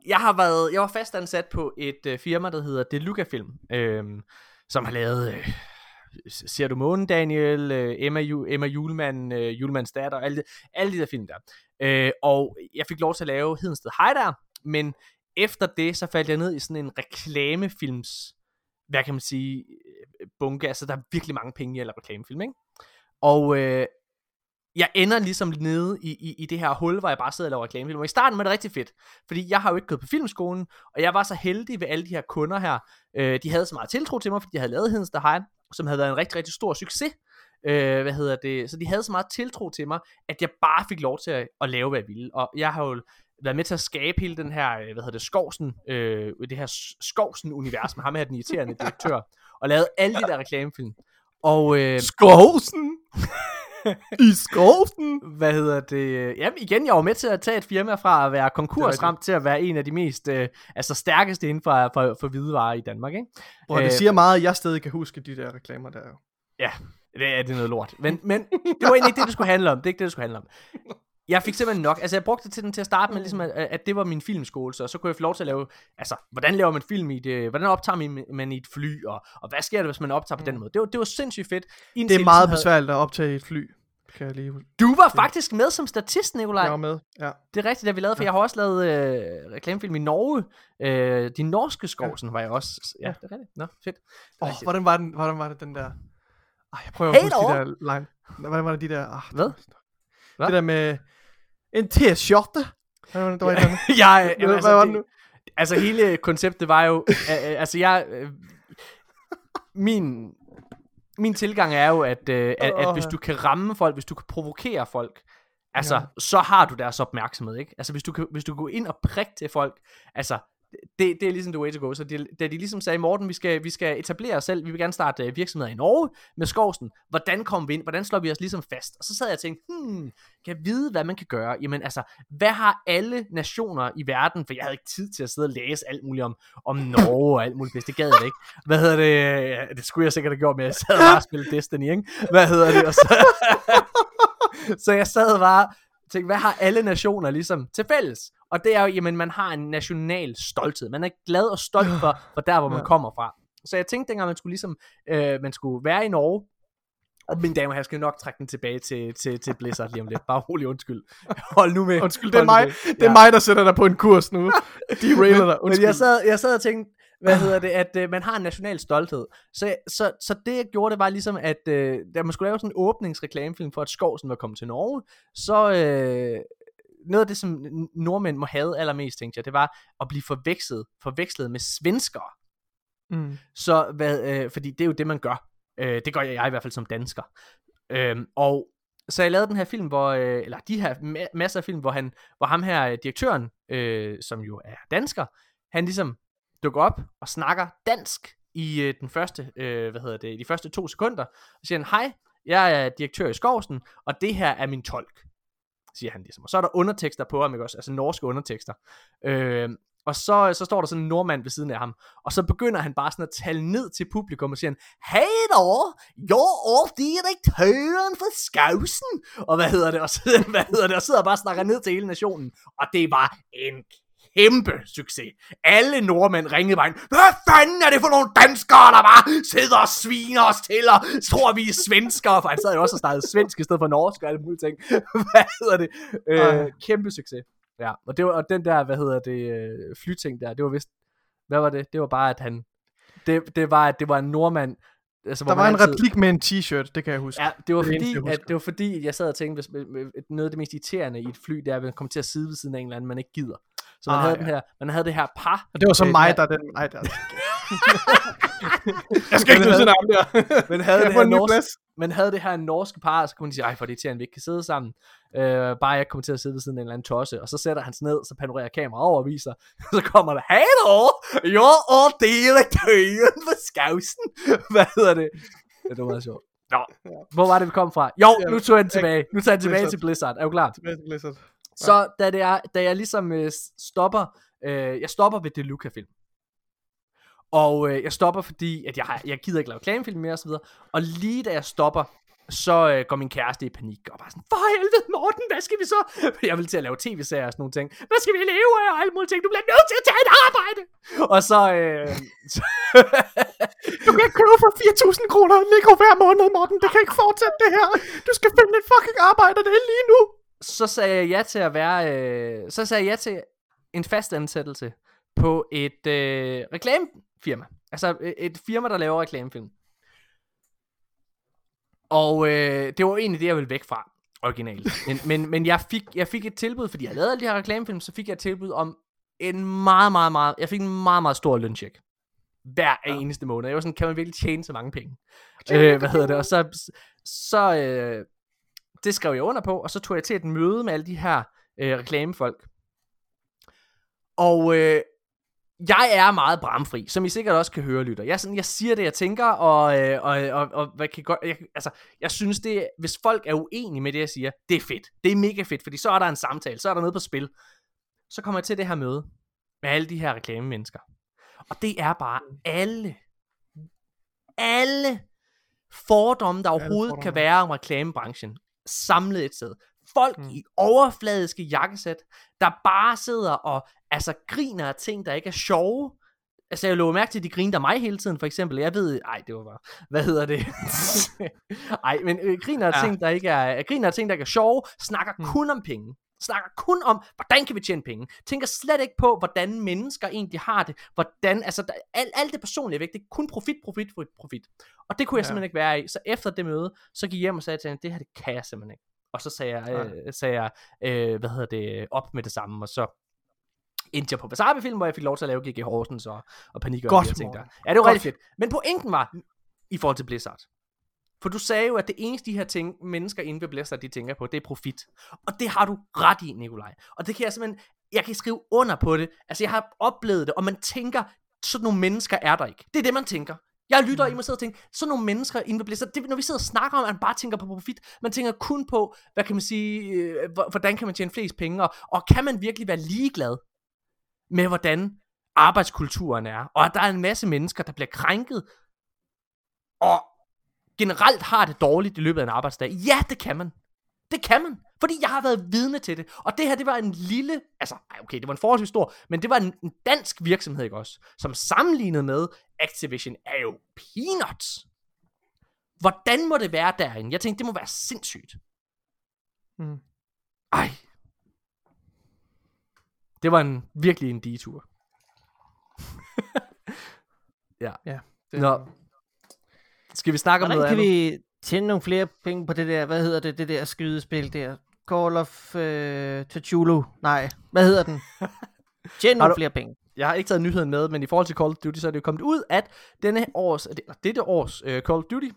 Speaker 1: jeg har været, jeg var fastansat på et øh, firma, der hedder Deluca Film, øh, som har lavet øh, Ser du månen, Daniel, øh, Emma, Ju, Emma Julemand, øh, Julemands datter, alle, alle de der film der. Øh, og jeg fik lov til at lave Hedensted Hej der, men efter det, så faldt jeg ned i sådan en reklamefilms, hvad kan man sige, øh, bunke. Altså, der er virkelig mange penge i alle reklamefilm, ikke? Og øh, jeg ender ligesom nede i, i, i det her hul, hvor jeg bare sidder og laver reklamefilm. Og i starten var det rigtig fedt, fordi jeg har jo ikke gået på filmskolen, og jeg var så heldig ved alle de her kunder her. Øh, de havde så meget tiltro til mig, fordi de havde lavet Hedens Hej, som havde været en rigtig, rigtig stor succes. Øh, hvad hedder det? Så de havde så meget tiltro til mig, at jeg bare fik lov til at, at lave, hvad jeg ville. Og jeg har jo været med til at skabe hele den her, øh, hvad hedder det, Skovsen, øh, det her Skovsen-univers med ham her, den irriterende direktør, og lavet alle de der reklamefilm. Og, øh,
Speaker 2: Skovsen! I Skovsen!
Speaker 1: hvad hedder det? Jamen igen, jeg var med til at tage et firma fra at være konkursramt til at være en af de mest, øh, altså stærkeste inden for, for, for hvidevarer i Danmark, ikke?
Speaker 2: Hvor det
Speaker 1: Øh,
Speaker 2: siger meget, at jeg stadig kan huske de der reklamer der.
Speaker 1: Ja, det er, det er noget lort. Men, men det var egentlig ikke det, det skulle handle om. Det er ikke det, det skulle handle om. Jeg fik simpelthen nok. Altså, jeg brugte det til den til at starte med, ligesom at, at det var min filmskole, så så kunne jeg få lov til at lave, altså, hvordan laver man film i det, hvordan optager man, man i et fly, og, og hvad sker der, hvis man optager på den måde. Det var, det var sindssygt fedt.
Speaker 2: Det
Speaker 1: indtil
Speaker 2: er meget
Speaker 1: ligesom havde-
Speaker 2: besværligt at optage i et fly. Kan jeg lige.
Speaker 1: Du var faktisk med som statist, Nikolaj.
Speaker 2: Jeg var med. Ja.
Speaker 1: Det er rigtigt, det vi lavede, for jeg har også lavet øh, reklamefilm i Norge. Øh, de norske skovsen var jeg også. Ja,
Speaker 2: Ja.
Speaker 1: det er rigtigt. Nå, fedt.
Speaker 2: Åh, oh, hvordan var den, hvordan var det den der... Ej, jeg prøver
Speaker 1: Hey
Speaker 2: at huske
Speaker 1: dog.
Speaker 2: de der line. Hvordan var det de der... Ah,
Speaker 1: Hvad? Hvad?
Speaker 2: Det der med... En eller andet?
Speaker 1: jeg,
Speaker 2: Hvad-
Speaker 1: altså,
Speaker 2: hvad var
Speaker 1: det-
Speaker 2: nu?
Speaker 1: Altså hele konceptet var jo, altså jeg, øh, min, min tilgang er jo, at, øh, at, at hvis
Speaker 2: ja.
Speaker 1: du kan ramme folk, hvis du kan provokere folk, altså
Speaker 2: Ja.
Speaker 1: så har du deres opmærksomhed, ikke? Altså hvis du kan, hvis du kan gå ind og prikke til folk, altså det, det er ligesom the way to go. Så de, da de ligesom sagde, Morten, vi skal, vi skal etablere os selv, vi vil gerne starte øh, virksomheder i Norge med Skovsen. Hvordan kommer vi ind? Hvordan slår vi os ligesom fast? Og så sad jeg og tænkte, hmm, kan jeg vide, hvad man kan gøre? Jamen altså, hvad har alle nationer i verden? For jeg havde ikke tid til at sidde og læse alt muligt om, om Norge og alt muligt hvis Det gad jeg ikke. Hvad hedder det? Det skulle jeg sikkert have gjort, men jeg sad bare og spillede Destiny, ikke? Hvad hedder det? Og så, så jeg sad bare og tænkte, hvad har alle nationer ligesom til fælles? Og det er jo, jamen man har en national stolthed. Man er glad og stolt for, for der, hvor man
Speaker 2: Ja.
Speaker 1: kommer fra. Så jeg tænkte dengang, man skulle ligesom, øh, man skulle være i Norge, og mine damer, jeg skal nok trække den tilbage til, til, til Blizzard lige om lidt. Bare rolig, undskyld. Hold nu med.
Speaker 2: Undskyld, det er mig,
Speaker 1: med.
Speaker 2: det er mig, der sætter dig på en kurs nu. De railer dig.
Speaker 1: Men
Speaker 2: Undskyld.
Speaker 1: jeg sad, jeg sad og tænkte, hvad hedder det, at øh, man har en national stolthed. Så, så, så det jeg gjorde, det var ligesom, at øh, da man skulle lave sådan en åbningsreklamefilm for, at Skovsen var kommet til Norge, så øh, noget af det, som nordmænd må have allermest, tænkte jeg, det var at blive forvekslet, forvekslet med svenskere.
Speaker 2: Mm.
Speaker 1: Så, hvad, øh, fordi det er jo det, man gør. Øh, det gør jeg, jeg i hvert fald som dansker. Øhm, og så jeg lavede den her film, hvor, øh, eller de her ma- masser af film, hvor, han, hvor ham her, øh, direktøren, øh, som jo er dansker, han ligesom dukker op og snakker dansk i øh, den første, øh, hvad hedder det, de første to sekunder, og siger han, hej, jeg er direktør i Skovsen, og det her er min tolk, siger han ligesom. Og så er der undertekster på ham, ikke også? Altså norske undertekster. Øh, og så, så står der sådan en nordmand ved siden af ham, og så begynder han bare sådan at tale ned til publikum og siger han, Hej der, jeg er direktøren for Skavsen. Og hvad hedder det? Og, så, hvad hedder det? og sidder bare og snakker ned til hele nationen. Og det var en kæmpe succes. Alle nordmænd ringede ind, Hvad fanden er det for nogle danskere, der bare sidder og sviner os til, og tror vi er svenskere? For han sad jo også og snakkede svensk i stedet for norsk og alle mulige ting. hvad hedder det? Øh, kæmpe succes. Ja, og, det var, og den der, hvad hedder det, øh, flyting der, det var vist, hvad var det? Det var bare, at han, det, det var, at det var en nordmand, altså,
Speaker 2: Der var en
Speaker 1: altid-
Speaker 2: replik med en t-shirt, det kan jeg huske.
Speaker 1: Ja, det var,
Speaker 2: Det
Speaker 1: fordi,
Speaker 2: eneste,
Speaker 1: at, det var fordi, jeg sad og tænkte, hvis, noget af det mest irriterende i et fly, det er, at man kommer til at sidde ved siden af en eller anden, man ikke gider. Så man,
Speaker 2: Ah,
Speaker 1: havde,
Speaker 2: ja.
Speaker 1: den her, man havde det her par.
Speaker 2: Og det var så
Speaker 1: Øh,
Speaker 2: mig, der er den... Ej, der... jeg skal ikke
Speaker 1: Men
Speaker 2: sådan ham der.
Speaker 1: Man havde, det her
Speaker 2: en ny
Speaker 1: norsk,
Speaker 2: plads?
Speaker 1: man havde det her norske par, så kunne man sige, ej, for det er irriterende, vi ikke kan sidde sammen. Øh, bare jeg kommer til at sidde ved siden af en eller anden tosse, og så sætter han sig ned, så panorerer kameraet over og viser, så kommer der, hej da, jeg er direktøren for Skavsen. Hvad hedder det? Ja, det var meget sjovt. Nå, hvor var det, vi kom fra? Jo,
Speaker 2: Ja,
Speaker 1: nu tog jeg den tilbage. Nu tager jeg den tilbage
Speaker 2: Blizzard.
Speaker 1: til Blizzard. Er du klar?
Speaker 2: Tilbage til Blizzard.
Speaker 1: Så da, det er, da jeg ligesom øh, stopper, øh, jeg stopper ved Deluca film. Og øh, jeg stopper, fordi at jeg, har, jeg gider ikke lave reklamefilm mere og så videre. Og lige da jeg stopper, så øh, går min kæreste i panik, og bare sådan, for helvede Morten, hvad skal vi så? Jeg vil til at lave tv-serier og sådan nogle ting. Hvad skal vi leve af og alle mulige ting? Du bliver nødt til at tage et arbejde! Og så... Øh, så
Speaker 2: Du kan ikke købe for 4.000 kroner Lego hver måned, Morten. Det kan ikke fortsætte det her. Du skal finde et fucking arbejde, det er lige nu.
Speaker 1: Så sagde jeg ja til at være... Øh, så sagde jeg ja til en fast ansættelse på et øh, reklamefirma. Altså øh, et firma, der laver reklamefilm. Og øh, det var egentlig det, jeg ville væk fra originalt. Men, men, men jeg, fik, jeg fik et tilbud, fordi jeg lavede alle de her reklamefilm, så fik jeg et tilbud om en meget, meget, meget... Jeg fik en meget, meget stor løncheck. Hver ja. eneste måned. Jeg var sådan, kan man virkelig tjene så mange penge? Øh, hvad hedder det? Og så, så øh, det skrev jeg under på, og så tog jeg til et møde med alle de her øh, reklamefolk. Og øh, jeg er meget bramfri, som I sikkert også kan høre, lytter. Jeg, sådan, jeg siger det, jeg tænker, og, øh, og, og, og hvad kan godt, jeg, altså, jeg synes, det, hvis folk er uenige med det, jeg siger, det er fedt. Det er mega fedt, fordi så er der en samtale, så er der noget på spil. Så kommer jeg til det her møde med alle de her reklamemennesker. Og det er bare alle, alle fordomme, der overhovedet kan
Speaker 2: fordomme.
Speaker 1: være om reklamebranchen, samlet et sted. Folk
Speaker 2: Mm.
Speaker 1: i overfladiske jakkesæt, der bare sidder og altså griner af ting, der ikke er sjove. Altså jeg lå mærke til, at de griner af mig hele tiden, for eksempel. Jeg ved, ej, det var bare, hvad hedder det? ej, men øh, griner af
Speaker 2: Ja.
Speaker 1: ting, der ikke er, griner af ting, der ikke er sjove, snakker
Speaker 2: Mm.
Speaker 1: kun om penge. Snakker kun om, hvordan kan vi tjene penge. Tænker slet ikke på, hvordan mennesker egentlig har det. Hvordan, altså, der, alt, alt det personlige er væk. Det er kun profit, profit, profit, profit. Og det kunne jeg
Speaker 2: Ja.
Speaker 1: simpelthen ikke være i. Så efter det møde, så gik jeg hjem og sagde til hende, det her, det kan jeg simpelthen ikke. Og så sagde jeg, øh, sagde jeg øh, hvad hedder det, op med det samme, og så endte jeg på Wasabi Film, hvor jeg fik lov til at lave G.G. Horsens og, og Panik og
Speaker 2: Godt,
Speaker 1: de ting der. Ja, det var
Speaker 2: Godt.
Speaker 1: rigtig fedt. Men pointen var, i forhold til Blizzard, for du sagde jo, at det eneste de her ting, mennesker inde ved Blizzard, de tænker på, det er profit. Og det har du ret i, Nikolaj. Og det kan jeg simpelthen, jeg kan skrive under på det. Altså, jeg har oplevet det, og man tænker, sådan nogle mennesker er der ikke. Det er det, man tænker. Jeg lytter, mm. I må sidde og tænke, sådan nogle mennesker inde ved Blizzard, det, når vi sidder og snakker om, at man bare tænker på profit, man tænker kun på, hvad kan man sige, øh, hvor- hvordan kan man tjene flest penge, og, og kan man virkelig være ligeglad med, hvordan arbejdskulturen er, og at der er en masse mennesker, der bliver krænket, og generelt har det dårligt i løbet af en arbejdsdag. Ja, det kan man. Det kan man. Fordi jeg har været vidne til det. Og det her, det var en lille, altså, ej, okay, det var en forholdsvis stor, men det var en, en dansk virksomhed, ikke også? Som sammenlignet med Activision er jo peanuts. Hvordan må det være derinde? Jeg tænkte, det må være sindssygt.
Speaker 2: Mm.
Speaker 1: Ej. Det var en, virkelig en detur.
Speaker 2: Det,
Speaker 1: Nå, skal vi snakke om
Speaker 3: Hvordan
Speaker 1: noget
Speaker 3: kan
Speaker 1: andet?
Speaker 3: vi tjene nogle flere penge på det der, hvad hedder det, det der skydespil der? Call of øh, Cthulhu. Nej, hvad hedder den? Tjene nogle
Speaker 1: du-
Speaker 3: flere penge.
Speaker 1: Jeg har ikke taget nyheden med, men i forhold til Call of Duty, så er det jo kommet ud, at denne års, dette års uh, Call of Duty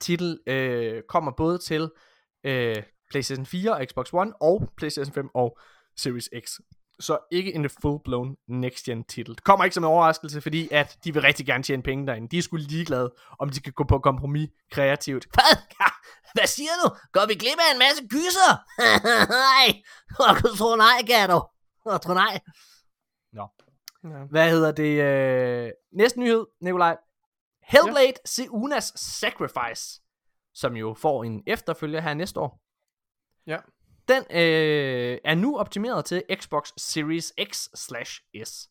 Speaker 1: titel uh, kommer både til uh, PlayStation 4 og Xbox One og PlayStation 5 og Series X. Så ikke en full-blown next-gen titel. Det kommer ikke som en overraskelse, fordi at de vil rigtig gerne tjene penge derinde. De er sgu ligeglade, om de kan gå på kompromis kreativt.
Speaker 4: Hvad? Hvad siger du? Går vi glip af en masse gyser? nej. Og du tror nej, Gato. Og tror nej.
Speaker 2: ja.
Speaker 1: Hvad hedder det? Øh... Næste nyhed, Nikolaj. Hellblade ja. Seunas Sacrifice, som jo får en efterfølger her næste år.
Speaker 2: Ja.
Speaker 1: Den øh, er nu optimeret til Xbox Series X slash S.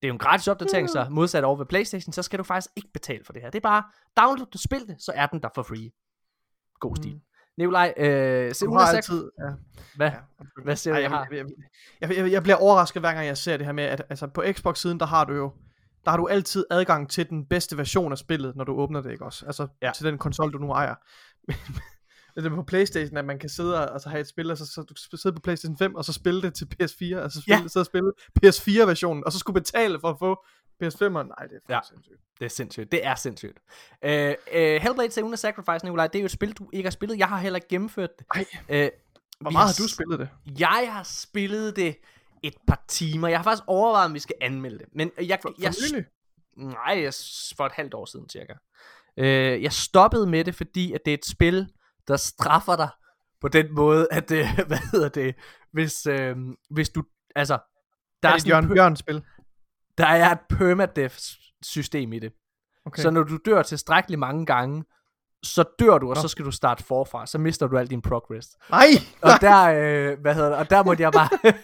Speaker 1: Det er jo en gratis opdatering, så modsat over ved Playstation, så skal du faktisk ikke betale for det her. Det er bare, download det, spil det, så er den der for free. God stil.
Speaker 2: Mm.
Speaker 1: Nikolaj, øh,
Speaker 2: Du
Speaker 1: Seunas
Speaker 2: har altid, ja.
Speaker 1: Hvad?
Speaker 2: Ja.
Speaker 1: Hvad siger du,
Speaker 2: Ej,
Speaker 1: jeg
Speaker 2: jeg, jeg, jeg, jeg, jeg bliver overrasket hver gang jeg ser det her med, at altså, på Xbox-siden, der har du jo der har du altid adgang til den bedste version af spillet, når du åbner det, ikke også? Altså
Speaker 1: ja.
Speaker 2: til den konsol, du nu ejer. Det på Playstation, at man kan sidde og altså, have et spil, og så, så du kan sidde på Playstation 5, og så spille det til PS4, altså spille,
Speaker 1: Ja.
Speaker 2: sidde og spille PS4-versionen, og så skulle betale for at få PS5'eren. Nej, det er
Speaker 1: Ja.
Speaker 2: sindssygt.
Speaker 1: Det er sindssygt. Det er sindssygt. Øh, øh, Hellblade Senua's Sacrifice, Nikolaj, det er jo et spil, du ikke har spillet. Jeg har heller ikke gennemført det.
Speaker 2: Ej,
Speaker 1: Øh,
Speaker 2: hvor meget
Speaker 1: har
Speaker 2: har du spillet det?
Speaker 1: Jeg har spillet det et par timer. Jeg har faktisk overvejet, om vi skal anmelde det. Men jeg,
Speaker 2: For, for
Speaker 1: jeg,
Speaker 2: nylig?
Speaker 1: nej, jeg, for et halvt år siden cirka. Øh, jeg stoppede med det, fordi at det er et spil, der straffer dig på den måde, at øh, hvad hedder det, hvis, øh, hvis du, altså, der
Speaker 2: er
Speaker 1: er,
Speaker 2: det Jørgen Bjørn spil.
Speaker 1: der er et permadeath system i det.
Speaker 2: Okay.
Speaker 1: Okay. Så når du dør tilstrækkeligt mange gange, så dør du, og
Speaker 2: Nå.
Speaker 1: så skal du starte forfra. Så mister du al din progress.
Speaker 2: Nej!
Speaker 1: Og der, øh, hvad hedder det, og der måtte jeg bare...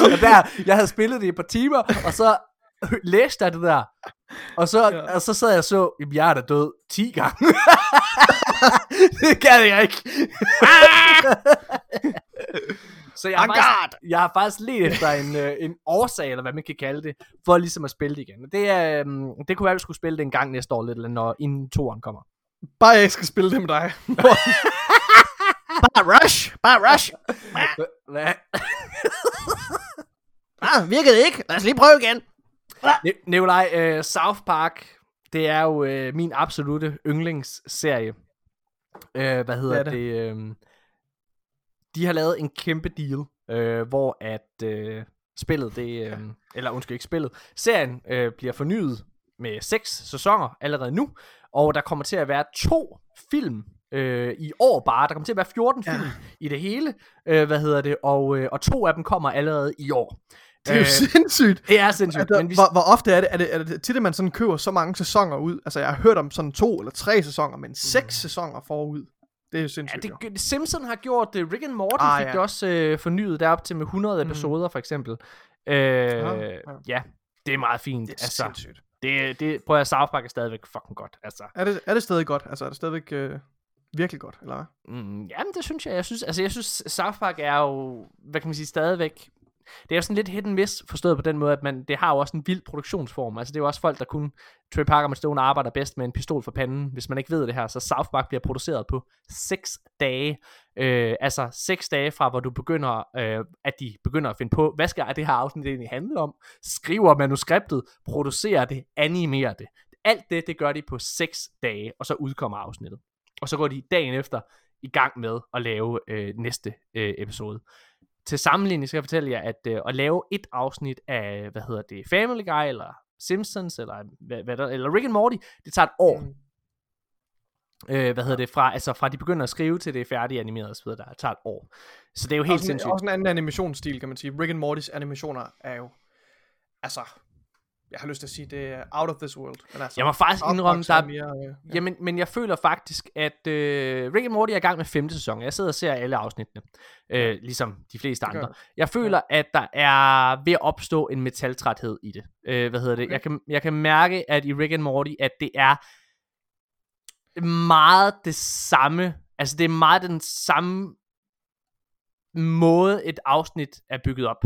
Speaker 1: og der, jeg havde spillet det i et par timer, og så læste jeg det der. Og så,
Speaker 2: Ja.
Speaker 1: og så sad jeg og så, jamen, jeg er da død 10 gange. det gad jeg ikke. så jeg har, faktisk, jeg har faktisk let efter en, øh, en årsag, eller hvad man kan kalde det, for ligesom at spille det igen. Og Det, er, øhm, det kunne være, at vi skulle spille det en gang næste år, lidt, eller når inden toeren kommer.
Speaker 2: Bare jeg skal spille det med dig.
Speaker 3: Bare rush! Bare rush!
Speaker 1: Hvad?
Speaker 3: Ah, virkede ikke. Lad os lige prøve igen.
Speaker 1: Ne- Nikolaj, øh, South Park, det er jo øh, min absolute yndlingsserie. Øh, hvad hedder
Speaker 2: Det
Speaker 1: det? øh, de har lavet en kæmpe deal, øh, hvor at øh, spillet, det, øh, eller undskyld ikke spillet, serien øh, bliver fornyet med seks sæsoner allerede nu, og der kommer til at være to film øh, i år bare. Der kommer til at være 14
Speaker 2: Ja.
Speaker 1: film i det hele, øh, hvad hedder det, og, øh, og to af dem kommer allerede i år.
Speaker 2: Det er jo
Speaker 1: Øh,
Speaker 2: sindssygt.
Speaker 1: Det er sindssygt,
Speaker 2: Altså,
Speaker 1: men vi,
Speaker 2: hvor, hvor ofte er det, er det, er det tit, at man sådan køber så mange sæsoner ud? Altså, jeg har hørt om sådan to eller tre sæsoner, men seks sæsoner forud. Det er jo
Speaker 1: Ja,
Speaker 2: sindssygt. jo.
Speaker 1: det, Simpson har gjort det. Rick and Morty
Speaker 2: Ah,
Speaker 1: ah, fik
Speaker 2: ja.
Speaker 1: også øh, fornyet derop til med 100
Speaker 2: Mhm.
Speaker 1: episoder, for eksempel. Øh,
Speaker 2: ja.
Speaker 1: ja, det er meget fint.
Speaker 2: Det er
Speaker 1: altså,
Speaker 2: sindssygt.
Speaker 1: det, det, prøv at South Park er stadigvæk fucking godt. Altså,
Speaker 2: Er det, er det stadig godt? Altså, er det stadigvæk øh, virkelig godt, eller hvad?
Speaker 1: mm, jamen, det synes jeg. Jeg synes, altså, jeg synes, South Park er jo, hvad kan man sige, stadigvæk... Det er jo sådan lidt hit and miss, forstået på den måde, at man, det har jo også en vild produktionsform. Altså, det er jo også folk, der kun... Trey Parker med Stone arbejder bedst med en pistol for panden. Hvis man ikke ved det her, så South Park bliver produceret på 6 dage. Øh, altså 6 dage fra, hvor du begynder, øh, at de begynder at finde på, hvad skal det her afsnit egentlig handle om? Skriver manuskriptet, producerer det, animerer det. Alt det, det gør de på 6 dage, og så udkommer afsnittet. Og så går de dagen efter i gang med at lave øh, næste øh, episode. Til sammenligning skal jeg fortælle jer, at øh, at lave et afsnit af, hvad hedder det, Family Guy, eller Simpsons, eller, hvad, hvad der, eller Rick and Morty, det tager et år.
Speaker 2: Mm.
Speaker 1: Øh, hvad hedder det, fra, altså fra de begynder at skrive til det er færdigt animeret osv., der tager et år. Så det er jo helt
Speaker 2: Også en,
Speaker 1: sindssygt.
Speaker 2: også en anden animationsstil, kan man sige. Rick and Mortys animationer er jo, altså, jeg har lyst til at sige, det er out of this world. Men altså,
Speaker 1: Jeg må faktisk indrømme, der
Speaker 2: er
Speaker 1: er,
Speaker 2: mere, øh, ja.
Speaker 1: jamen, men jeg føler faktisk, at øh, Rick and Morty er i gang med femte sæson. Jeg sidder og ser alle afsnittene, øh, ligesom de fleste
Speaker 2: Det
Speaker 1: andre. Jeg føler, at der er ved at opstå en metaltræthed i det. Øh, hvad hedder det?
Speaker 2: Okay.
Speaker 1: Jeg, kan, jeg kan mærke, at i Rick and Morty, at det er meget det samme. Altså, det er meget den samme måde, et afsnit er bygget op.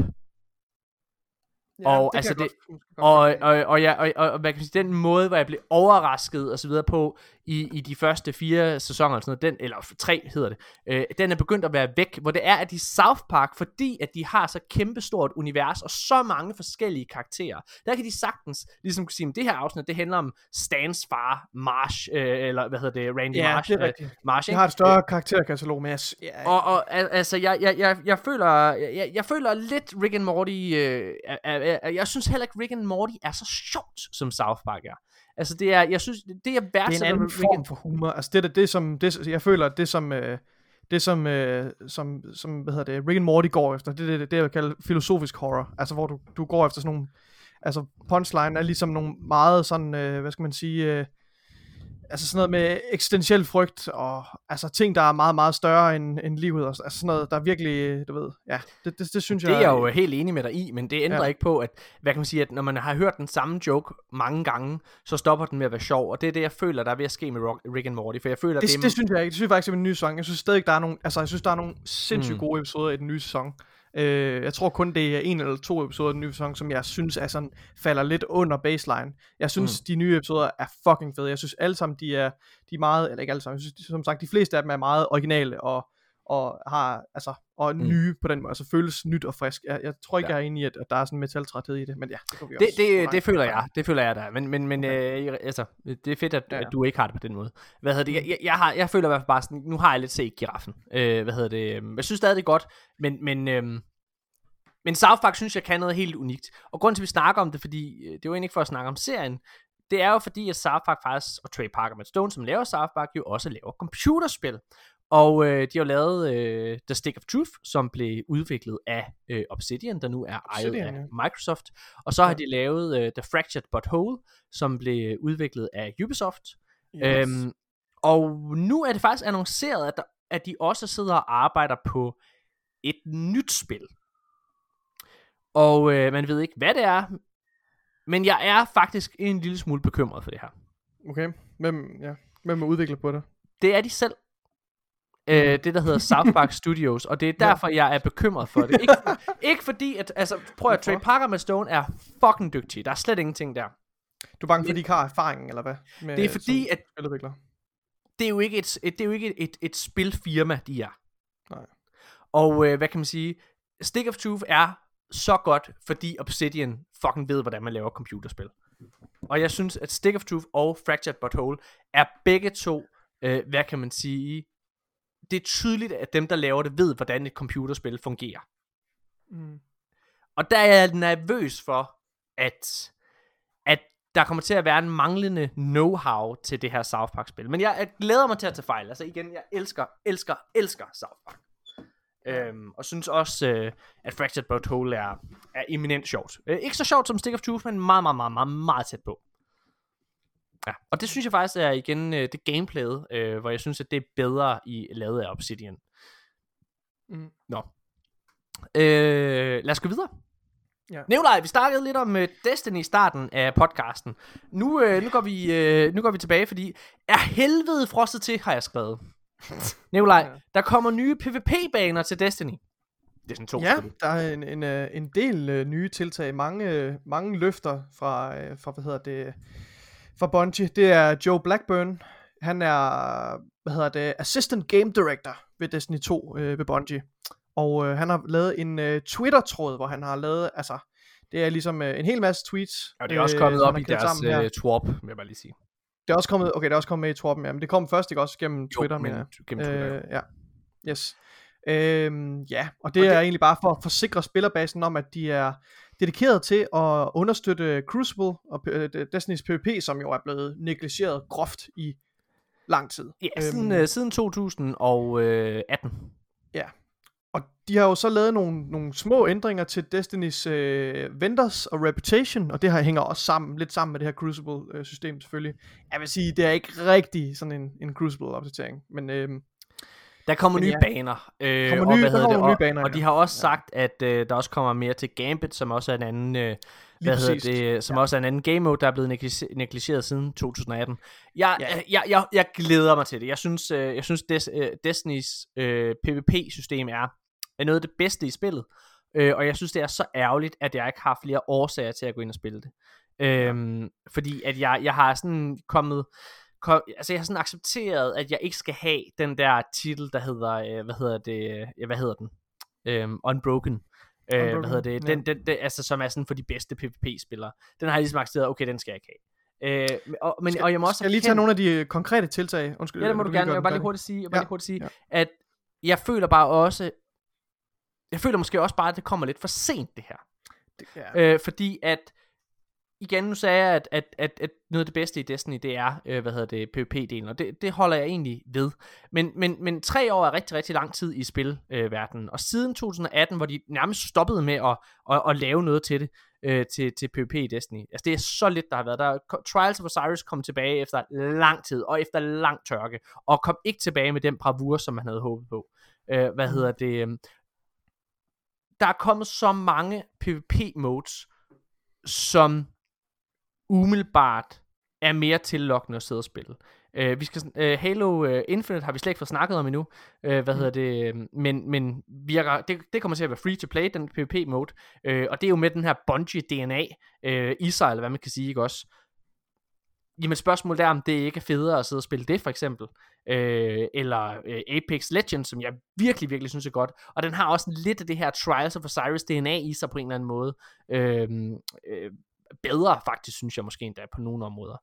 Speaker 2: Ja,
Speaker 1: og
Speaker 2: kan
Speaker 1: altså det- Og, og, og, ja, og, og, og hvad kan man sige, den måde, hvor jeg blev overrasket og så videre på i, i de første fire sæsoner, eller, sådan noget, den, eller tre hedder det, øh, den er begyndt at være væk, hvor det er, at i South Park, fordi at de har så kæmpestort univers og så mange forskellige karakterer, der kan de sagtens ligesom kunne sige, at det her afsnit, det handler om Stans far, Marsh, øh, eller hvad hedder det, Randy
Speaker 2: Ja,
Speaker 1: Marsh.
Speaker 2: det er
Speaker 1: øh,
Speaker 2: rigtigt.
Speaker 1: Marsh,
Speaker 2: Jeg har et større karakterkatalog, men jeg, ja,
Speaker 1: Og, og al- altså, jeg, jeg, jeg, jeg føler, jeg, jeg føler lidt Rick and Morty, øh, er, er, jeg synes heller ikke Rick and Morty er så sjovt, som South Park er. Altså, det er, jeg synes, det jeg
Speaker 2: det er en anden form
Speaker 1: and,
Speaker 2: for humor. Altså det, er det som, det, jeg føler, det som, øh, det som, øh, som, som, hvad hedder det, Rick and Morty går efter, det er det, det, jeg vil kalde filosofisk horror. Altså hvor du, du går efter sådan nogle, altså punchline er ligesom nogle meget sådan, øh, hvad skal man sige, øh, altså sådan noget med eksistentiel frygt, og altså ting, der er meget, meget større end, end livet, og altså sådan noget, der er virkelig, du ved, ja, det, det, det synes
Speaker 1: det
Speaker 2: jeg...
Speaker 1: er jeg jo helt enig med dig i, men det ændrer
Speaker 2: Ja.
Speaker 1: ikke på, at, hvad kan man sige, at når man har hørt den samme joke mange gange, så stopper den med at være sjov, og det er det, jeg føler, der er ved at ske med Rick and Morty, for jeg føler,
Speaker 2: det,
Speaker 1: det,
Speaker 2: det, synes jeg ikke. Det synes jeg faktisk er en ny sæson. Jeg synes stadig, der er nogle, altså jeg synes, der er nogle sindssygt
Speaker 1: Mm.
Speaker 2: gode episoder i den nye sæson. Øh, jeg tror kun, det er en eller to episoder i den nye sæson, som jeg synes er sådan, falder lidt under baseline. Jeg synes, mm. de nye episoder er fucking fede. Jeg synes alle sammen, de er, de er meget, eller ikke alle sammen, jeg synes, som sagt, de fleste af dem er meget originale og, og har, altså, og
Speaker 1: Mm.
Speaker 2: nye på den måde, altså føles nyt og frisk. Jeg, jeg tror ikke,
Speaker 1: Ja.
Speaker 2: jeg er enig i, at, at der er sådan en metaltræthed i det, men ja, det kan vi
Speaker 1: det,
Speaker 2: også.
Speaker 1: det,
Speaker 2: langt
Speaker 1: det føler jeg, det føler jeg der. Men, men, men øh, altså, det er fedt, at,
Speaker 2: Ja,
Speaker 1: ja. at du ikke har det på den måde. Hvad hedder det? Jeg, jeg, jeg, har, jeg føler i hvert fald bare sådan, nu har jeg lidt set giraffen. Øh, hvad hedder det? Jeg synes stadig, det er godt, men, men, øhm, men South Park synes jeg kan noget helt unikt. Og grunden til, at vi snakker om det, fordi øh, det er jo egentlig ikke for at snakke om serien, det er jo fordi, at South Park faktisk, og Trey Parker Matt Stone, som laver South Park, jo også laver computerspil. Og øh, de har lavet øh, The Stick of Truth, som blev udviklet af øh, Obsidian, der nu er ejet af
Speaker 2: ja.
Speaker 1: Microsoft. Og så har
Speaker 2: Ja.
Speaker 1: de lavet øh, The Fractured But Whole, som blev udviklet af Ubisoft.
Speaker 2: Yes.
Speaker 1: Øhm, og nu er det faktisk annonceret, at, der, at de også sidder og arbejder på et nyt spil. Og øh, man ved ikke, hvad det er, men jeg er faktisk en lille smule bekymret for det her.
Speaker 2: Okay, hvem, ja. hvem er udviklet på det?
Speaker 1: Det er de selv. Øh, det der hedder South Park Studios, og det er derfor, jeg er bekymret for det. Ikke, ikke fordi, at, altså, prøv at Trey? Parker med Stone er fucking dygtig. Der er slet ingenting der.
Speaker 2: Du er bange for, at de ikke har erfaring, eller hvad? Med,
Speaker 1: Det er fordi, at
Speaker 2: spiludvikler.
Speaker 1: det er jo ikke et, et, det er jo ikke et, et, et spilfirma, de er.
Speaker 2: Nej.
Speaker 1: Og øh, hvad kan man sige? Stick of Truth er så godt, fordi Obsidian fucking ved, hvordan man laver computerspil. Og jeg synes, at Stick of Truth og Fractured But Whole er begge to, øh, hvad kan man sige, det er tydeligt, at dem, der laver det, ved, hvordan et computerspil fungerer.
Speaker 2: Mm.
Speaker 1: Og der er jeg nervøs for, at, at der kommer til at være en manglende know-how til det her South Park-spil. Men jeg, jeg glæder mig til at tage fejl. Altså igen, jeg elsker, elsker, elsker South Park. Øhm, og synes også, øh, at Fractured But Whole er, er eminent sjovt. Øh, ikke så sjovt som Stick of Truth, men meget, meget, meget, meget, meget tæt på. Ja, og det synes jeg faktisk er igen øh, det gameplayet, øh, hvor jeg synes, at det er bedre i lavet af Obsidian.
Speaker 2: Mm.
Speaker 1: Nå. Øh, lad os gå videre.
Speaker 2: Ja.
Speaker 1: Nikolaj, vi snakkede lidt om uh, Destiny i starten af podcasten. Nu, uh, nu, går vi, uh, nu går vi tilbage, fordi er helvede frostet til, har jeg skrevet. Nikolaj,
Speaker 2: Ja.
Speaker 1: der kommer nye PvP-baner til Destiny. Det er sådan to
Speaker 2: Ja, der er en, en, en del øh, nye tiltag, mange, mange løfter fra, øh, fra, hvad hedder det, fra Bungie. Det er Joe Blackburn, han er, hvad hedder det, Assistant Game Director ved Destiny 2 øh, ved Bungie. Og øh, han har lavet en øh, Twitter-tråd, hvor han har lavet, altså, det er ligesom øh, en hel masse tweets.
Speaker 1: Og det er også
Speaker 2: øh,
Speaker 1: kommet
Speaker 2: som
Speaker 1: op i deres uh, twarp, vil jeg bare lige sige.
Speaker 2: Det er også kommet, okay, det er også kommet med i Torben, ja, men det kom først, ikke også gennem Twitter,
Speaker 1: jo,
Speaker 2: men,
Speaker 1: men gennem Twitter.
Speaker 2: Øh, ja, yes. Øhm, ja, og det
Speaker 1: Og
Speaker 2: er
Speaker 1: det-
Speaker 2: egentlig bare for at forsikre spillerbasen om, at de er dedikeret til at understøtte Crucible og øh, Destiny's PvP, som jo er blevet negligeret groft i lang tid.
Speaker 1: Ja, siden,
Speaker 2: Øhm,
Speaker 1: siden 2018.
Speaker 2: Og de har jo så lavet nogle, nogle små ændringer til Destinys øh, vendors og reputation, og det her hænger også sammen, lidt sammen med det her Crucible-system selvfølgelig. Jeg vil sige, det er ikke rigtig sådan en, en Crucible-opdatering, men øhm,
Speaker 1: Der kommer nye
Speaker 2: ja.
Speaker 1: baner. Øh,
Speaker 2: Kommer
Speaker 1: og,
Speaker 2: nye-
Speaker 1: hvad
Speaker 2: der
Speaker 1: det,
Speaker 2: nogle nye
Speaker 1: og,
Speaker 2: baner,
Speaker 1: og
Speaker 2: ja.
Speaker 1: de har også
Speaker 2: Ja.
Speaker 1: sagt, at øh, der også kommer mere til Gambit, som også er en anden, øh,
Speaker 2: lige
Speaker 1: hvad hedder
Speaker 2: præcis.
Speaker 1: det, som også er en anden game mode, der er blevet neglige- negligeret siden 2018. Jeg,
Speaker 2: Ja.
Speaker 1: jeg, jeg, jeg, jeg glæder mig til det. Jeg synes, øh, jeg synes Des, øh, Destinys øh, PvP-system er, er noget af det bedste i spillet. Øh, og jeg synes, det er så ærgerligt, at jeg ikke har flere årsager til at gå ind og spille det. Øhm, fordi at jeg, jeg har sådan kommet, kom, altså jeg har sådan accepteret, at jeg ikke skal have den der titel, der hedder, øh, hvad hedder det, øh, hvad hedder den? Øhm, Unbroken. Øh, hvad hedder det?
Speaker 2: ja.
Speaker 1: Den, den, den, altså som er sådan for de bedste PvP-spillere. Den har jeg ligesom accepteret, okay, den skal jeg ikke have. Øh, og, men, og jeg må også
Speaker 2: Skal jeg lige tage nogle af de øh, konkrete tiltag? Undskyld,
Speaker 1: Ja, det må du
Speaker 2: lige
Speaker 1: gerne. Jeg vil
Speaker 2: den
Speaker 1: bare lige hurtigt sige, jeg vil bare
Speaker 2: Ja,
Speaker 1: lige hurtigt sige
Speaker 2: ja.
Speaker 1: at jeg føler bare også, jeg føler måske også bare, at det kommer lidt for sent, det her.
Speaker 2: Det- Ja.
Speaker 1: Øh, fordi at, igen, nu sagde jeg, at, at, at, at noget af det bedste i Destiny, det er, øh, hvad hedder det, PvP-delen, og det, det holder jeg egentlig ved. Men, men, men tre år er rigtig, rigtig lang tid i spilverdenen, øh, og siden 2018, hvor de nærmest stoppede med at, at, at lave noget til det, øh, til, til PvP i Destiny. Altså det er så lidt, der har været. Der Trials of Osiris kom tilbage efter lang tid, og efter lang tørke, og kom ikke tilbage med den bravur, som man havde håbet på. Øh, hvad hedder det? Øh, der er kommet så mange PvP-modes, som umiddelbart er mere tillokkende at sidde og spille. Uh, vi skal, uh, Halo uh, Infinite har vi slet ikke fået snakket om endnu, uh, hvad hedder det, men, men virker, det, det kommer til at være free to play, den PvP-mode, uh, og det er jo med den her Bungie DNA uh, i sig, eller hvad man kan sige, ikke også? Jamen spørgsmålet er, om det ikke er federe at sidde og spille det, for eksempel, øh, eller øh, Apex Legends, som jeg virkelig, virkelig synes er godt, og den har også lidt af det her Trials of Osiris DNA i sig på en eller anden måde, øh, øh, bedre faktisk, synes jeg måske endda på nogle områder.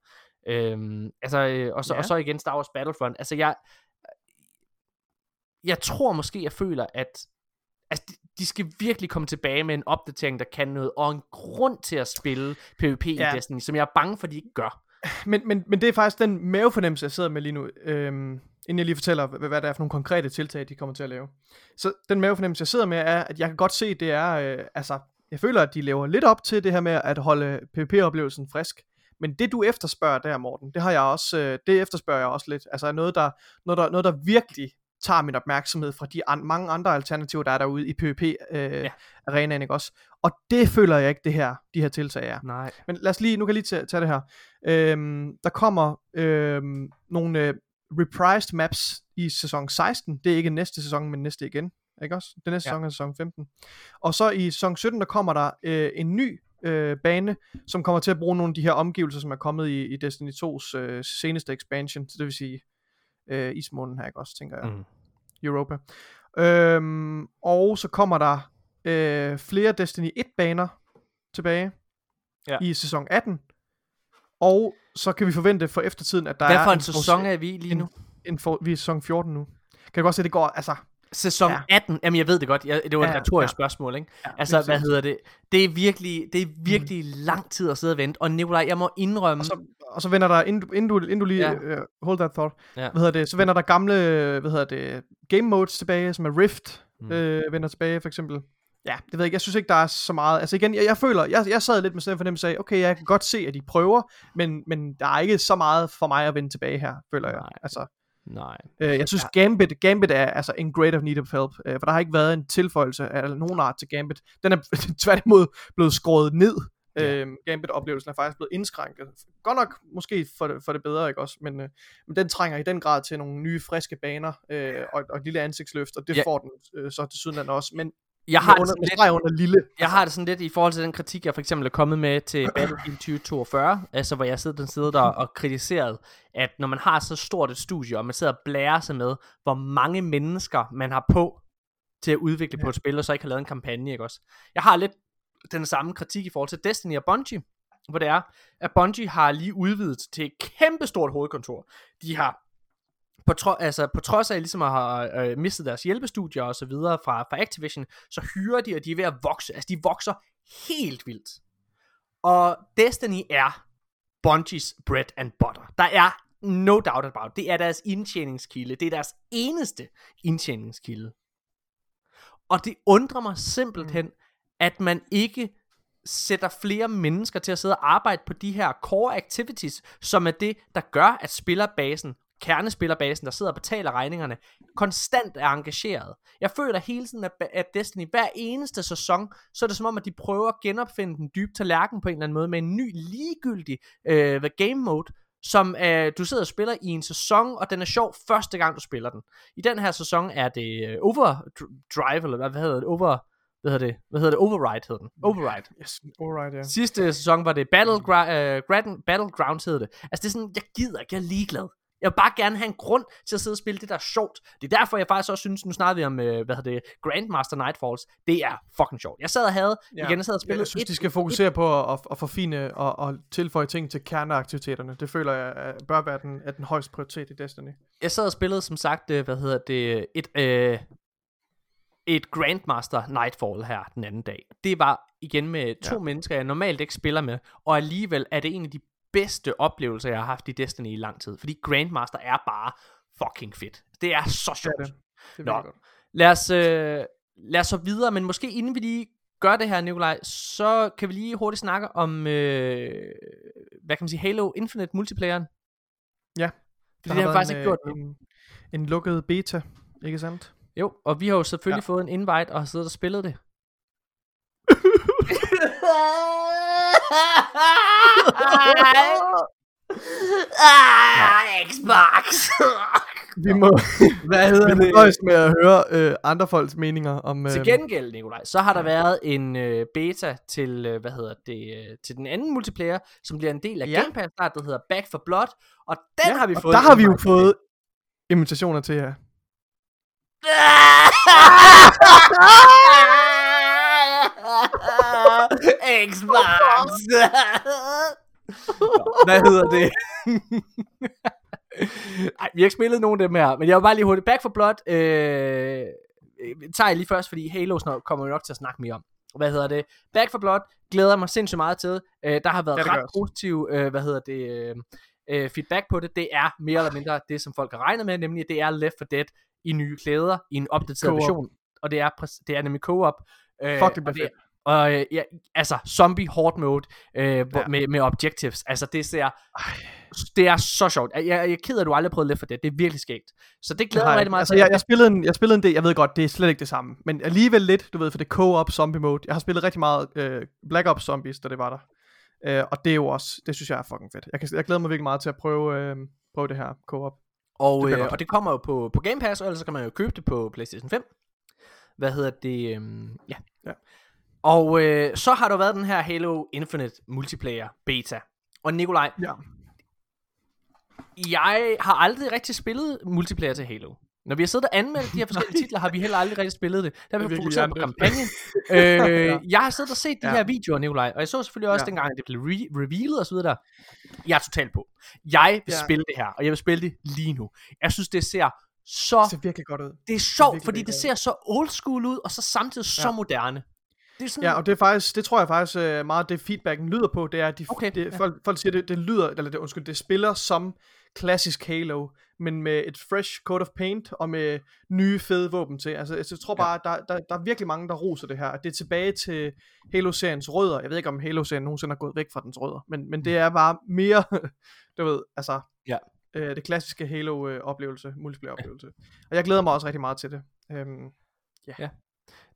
Speaker 1: Øhm, altså, øh, og, så,
Speaker 2: Ja.
Speaker 1: og så igen Star Wars Battlefront. Altså, jeg, jeg tror måske, jeg føler, at altså, de, de skal virkelig komme tilbage med en opdatering, der kan noget, og en grund til at spille PvP ja. I Destiny, som jeg er bange for, de ikke gør.
Speaker 2: Men, men, men det er faktisk den mavefornemmelse, jeg sidder med lige nu. Øhm, inden jeg lige fortæller, hvad, hvad det er for nogle konkrete tiltag, de kommer til at lave. Så den mavefornemmelse, jeg sidder med, er, at jeg kan godt se, det er, øh, altså, jeg føler, at de lever lidt op til det her med at holde PvP-oplevelsen frisk. Men det du efterspørger der, Morten, det har jeg også, øh, det efterspørger jeg også lidt. Altså noget der, noget der, noget der virkelig tager min opmærksomhed fra de an, mange andre alternativer, der er derude i PvP-arenaen, øh, ikke også? Og det føler jeg ikke, det her, de her tiltag er.
Speaker 1: Nej.
Speaker 2: Men lad os lige, nu kan jeg lige tage, tage det her. Øhm, der kommer øhm, nogle øh, reprised maps i sæson 16. Det er ikke næste sæson, men næste igen. Ikke også? Det næste
Speaker 1: Ja.
Speaker 2: sæson er sæson 15. Og så i sæson 17, der kommer der øh, en ny øh, bane, som kommer til at bruge nogle af de her omgivelser, som er kommet i, i Destiny 2's øh, seneste expansion. Så det vil sige øh, ismånen her, ikke også, tænker jeg.
Speaker 1: Mm.
Speaker 2: Europa. Øhm, og så kommer der øh, flere Destiny 1 baner tilbage
Speaker 1: Ja.
Speaker 2: i sæson 18. Og så kan vi forvente for eftertiden, at der
Speaker 1: Hvad
Speaker 2: er
Speaker 1: for en
Speaker 2: forudse-
Speaker 1: sæson er vi lige nu?
Speaker 2: en for, vi er sæson 14 nu. Kan du godt se, det går, altså...
Speaker 1: Sæson
Speaker 2: Ja.
Speaker 1: 18, jamen jeg ved det godt, jeg, det var et
Speaker 2: Ja,
Speaker 1: retorisk
Speaker 2: ja.
Speaker 1: spørgsmål, ikke?
Speaker 2: Ja,
Speaker 1: Altså, hvad
Speaker 2: præcis.
Speaker 1: hedder det? Det er virkelig, det er virkelig lang tid at sidde og vente, og Nikolaj, jeg må indrømme,
Speaker 2: Og så, og så vender der, inden, du- inden, du, inden du lige,
Speaker 1: Ja.
Speaker 2: uh, hold that thought,
Speaker 1: Ja.
Speaker 2: hvad hedder det, så vender der gamle, hvad hedder det, game modes tilbage, som er Rift,
Speaker 1: Mm.
Speaker 2: mm. øh, vender tilbage for eksempel. Ja, det ved jeg ikke, jeg synes ikke, der er så meget, altså igen, jeg, jeg føler, jeg, jeg sad lidt med sådan en fornemmelse af, okay, jeg kan godt se, at de prøver, men, men der er ikke så meget for mig at vende tilbage her, føler jeg. Altså,
Speaker 1: nej.
Speaker 2: øh, jeg synes, ja. Gambit, Gambit er altså en great of need of help, øh, for der har ikke været en tilføjelse af nogen art til Gambit. Den er tværtimod blevet skåret ned.
Speaker 1: Ja.
Speaker 2: Øh, Gambit-oplevelsen er faktisk blevet indskrænket. Godt nok måske for det, for det bedre, ikke også? Men, øh, men den trænger i den grad til nogle nye, friske baner øh, og, og et lille ansigtsløft, og det
Speaker 1: Ja.
Speaker 2: får den øh, så til syden også. Men
Speaker 1: Jeg har,
Speaker 2: med
Speaker 1: det
Speaker 2: under,
Speaker 1: sådan lidt,
Speaker 2: under lille.
Speaker 1: jeg har det sådan lidt i forhold til den kritik, jeg for eksempel er kommet med til Battlefield 2042, altså hvor jeg sidder den side der og kritiseret, at når man har så stort et studie, og man sidder og blærer sig med, hvor mange mennesker man har på til at udvikle ja. på et spil, og så ikke har lavet en kampagne, ikke også? Jeg har lidt den samme kritik i forhold til Destiny og Bungie, hvor det er, at Bungie har lige udvidet til et kæmpestort hovedkontor. De har på, tro, altså, på trods af ligesom at have øh, mistet deres hjælpestudier og så videre fra, fra Activision, så hyrer de, og de er ved at vokse. Altså, de vokser helt vildt. Og Destiny er Bungies bread and butter. Der er no doubt about. Det er deres indtjeningskilde. Det er deres eneste indtjeningskilde. Og det undrer mig simpelthen, at man ikke sætter flere mennesker til at sidde og arbejde på de her core activities, som er det, der gør, at spillerbasen, kernespillerbasen, der sidder og betaler regningerne, konstant er engageret. Jeg føler hele tiden, at, at Destiny hver eneste sæson, så er det som om, at de prøver at genopfinde den dybe tallerken på en eller anden måde, med en ny ligegyldig øh, game mode, som øh, du sidder og spiller i en sæson, og den er sjov første gang, du spiller den. I den her sæson er det øh, Overdrive, eller hvad, hedder det? Over, hvad hedder det? Hvad hedder det? Override hedder den. Override.
Speaker 2: Yes, alright, ja.
Speaker 1: Sidste sæson var det Battlegra- øh, Battlegrounds hed det. Altså det er sådan, jeg gider ikke, jeg er ligeglad. Jeg vil bare gerne have en grund til at sidde og spille det, der er sjovt. Det er derfor, jeg faktisk også synes, nu snakker vi om, øh, hvad hedder det, Grandmaster Nightfalls. Det er fucking sjovt. Jeg sad og havde, ja. igen, jeg sad og spillede
Speaker 2: jeg synes,
Speaker 1: et,
Speaker 2: de skal fokusere på at, at forfine og, og tilføje ting til kerneaktiviteterne. Det føler jeg er- bør være den, er den højeste prioritet i Destiny.
Speaker 1: jeg sad og spillede, som sagt, øh, hvad hedder det, et, øh, et Grandmaster Nightfall her den anden dag. Det var igen med to. Ja. mennesker, jeg normalt ikke spiller med, og alligevel er det en af de bedste oplevelser, jeg har haft i Destiny i lang tid. Fordi Grandmaster er bare fucking fedt. Det er så sjovt.
Speaker 2: det. Det
Speaker 1: Nå.
Speaker 2: Nå. godt.
Speaker 1: Lad os, øh, lad os så videre, men måske inden vi lige gør det her, Nikolaj, så kan vi lige hurtigt snakke om, øh, hvad kan man sige, Halo Infinite multiplayeren.
Speaker 2: Ja.
Speaker 1: Fordi det har faktisk
Speaker 2: en,
Speaker 1: ikke gjort
Speaker 2: øh, en, en lukket beta, ikke sandt?
Speaker 1: Jo, og vi har jo selvfølgelig. Ja. fået en invite og har siddet og spillet det.
Speaker 4: ah, Xbox.
Speaker 2: Vi må,
Speaker 1: Hvad hedder
Speaker 2: vi må nøjes med at høre øh, andre folks meninger om... Øh,
Speaker 1: Til gengæld, Nikolaj, så har der været en øh, beta til, øh, hvad hedder det, øh, til den anden multiplayer, som bliver en del af
Speaker 2: Ja.
Speaker 1: Game Pass, snart, der hedder Back for Blood, og den
Speaker 2: ja,
Speaker 1: har vi
Speaker 2: og
Speaker 1: fået.
Speaker 2: der har vi jo fået invitationer til jer.
Speaker 4: Xbox.
Speaker 1: Hvad hedder det? Ej, vi har ikke spillet nogen af dem her, men jeg vil bare lige hurtigt. Back for Blood øh, øh, tager jeg lige først, fordi Halo kommer vi nok til at snakke mere om. Hvad hedder det? Back for Blood glæder mig sindssygt meget til. Øh, der har været
Speaker 2: Ja,
Speaker 1: ret positiv, øh, hvad hedder det, øh, øh, feedback på det, det er mere eller mindre det, som folk har regnet med, nemlig at det er Left 4 Dead i nye klæder, i en opdateret version, og det er, det er nemlig co-op. Øh,
Speaker 2: Fuck, det bliver fedt.
Speaker 1: Og øh, ja, altså, zombie hard mode øh,
Speaker 2: Ja.
Speaker 1: med, med objectives. Altså, det ser... Det er så sjovt. Jeg, jeg er ked af, at du aldrig prøvet Left 4 Dead. Det er virkelig skægt. Så det glæder
Speaker 2: Nej,
Speaker 1: mig rigtig meget
Speaker 2: altså, jeg, jeg, spillede en, jeg spillede en del, jeg ved godt, det er slet ikke det samme, men alligevel lidt, du ved, for det co-op zombie mode. Jeg har spillet rigtig meget øh, Black Ops Zombies, da det var der. Øh, og det er jo også, det synes jeg er fucking fedt. Jeg, kan, jeg glæder mig virkelig meget til at prøve, øh, prøve det her co-op.
Speaker 1: Og,
Speaker 2: Det
Speaker 1: øh, og det kommer jo på, på Game Pass, og ellers så kan man jo købe det på PlayStation 5. Hvad hedder det? Øhm, ja. Og øh, så har der været den her Halo Infinite multiplayer beta. Og Nikolaj,
Speaker 2: Ja.
Speaker 1: jeg har aldrig rigtig spillet multiplayer til Halo. Når vi har siddet og anmeldt de her forskellige titler, har vi heller aldrig rigtig spillet det. Der har vi fokuseret på kampagnen. øh, Jeg har siddet og set de
Speaker 2: Ja.
Speaker 1: her videoer, Nikolaj, og jeg så selvfølgelig også
Speaker 2: Ja.
Speaker 1: dengang, at det blev re- revealet og så videre der. Jeg er totalt på. Jeg vil
Speaker 2: Ja.
Speaker 1: spille det her, og jeg vil spille det lige nu. Jeg synes, det ser så
Speaker 2: Det ser virkelig godt ud.
Speaker 1: det er sjovt, fordi det ser så old school ud, og så samtidig så
Speaker 2: Ja.
Speaker 1: moderne. Det er sådan,
Speaker 2: Ja, og det er faktisk, det tror jeg faktisk øh, meget, det feedbacken lyder på, det er, at de,
Speaker 1: Okay,
Speaker 2: det,
Speaker 1: ja.
Speaker 2: folk, folk siger, det, det lyder, eller det, undskyld, det spiller som klassisk Halo, men med et fresh coat of paint, og med nye fede våben til. Altså, jeg tror bare, ja. der, der, der er virkelig mange, der roser det her. at Det er tilbage til Halo-seriens rødder. Jeg ved ikke, om Halo-serien nogensinde er gået væk fra dens rødder, men, men det er bare mere, du ved, altså,
Speaker 1: Ja.
Speaker 2: øh, det klassiske Halo-oplevelse, multiplayer-oplevelse. Og jeg glæder mig også rigtig meget til det. Øhm,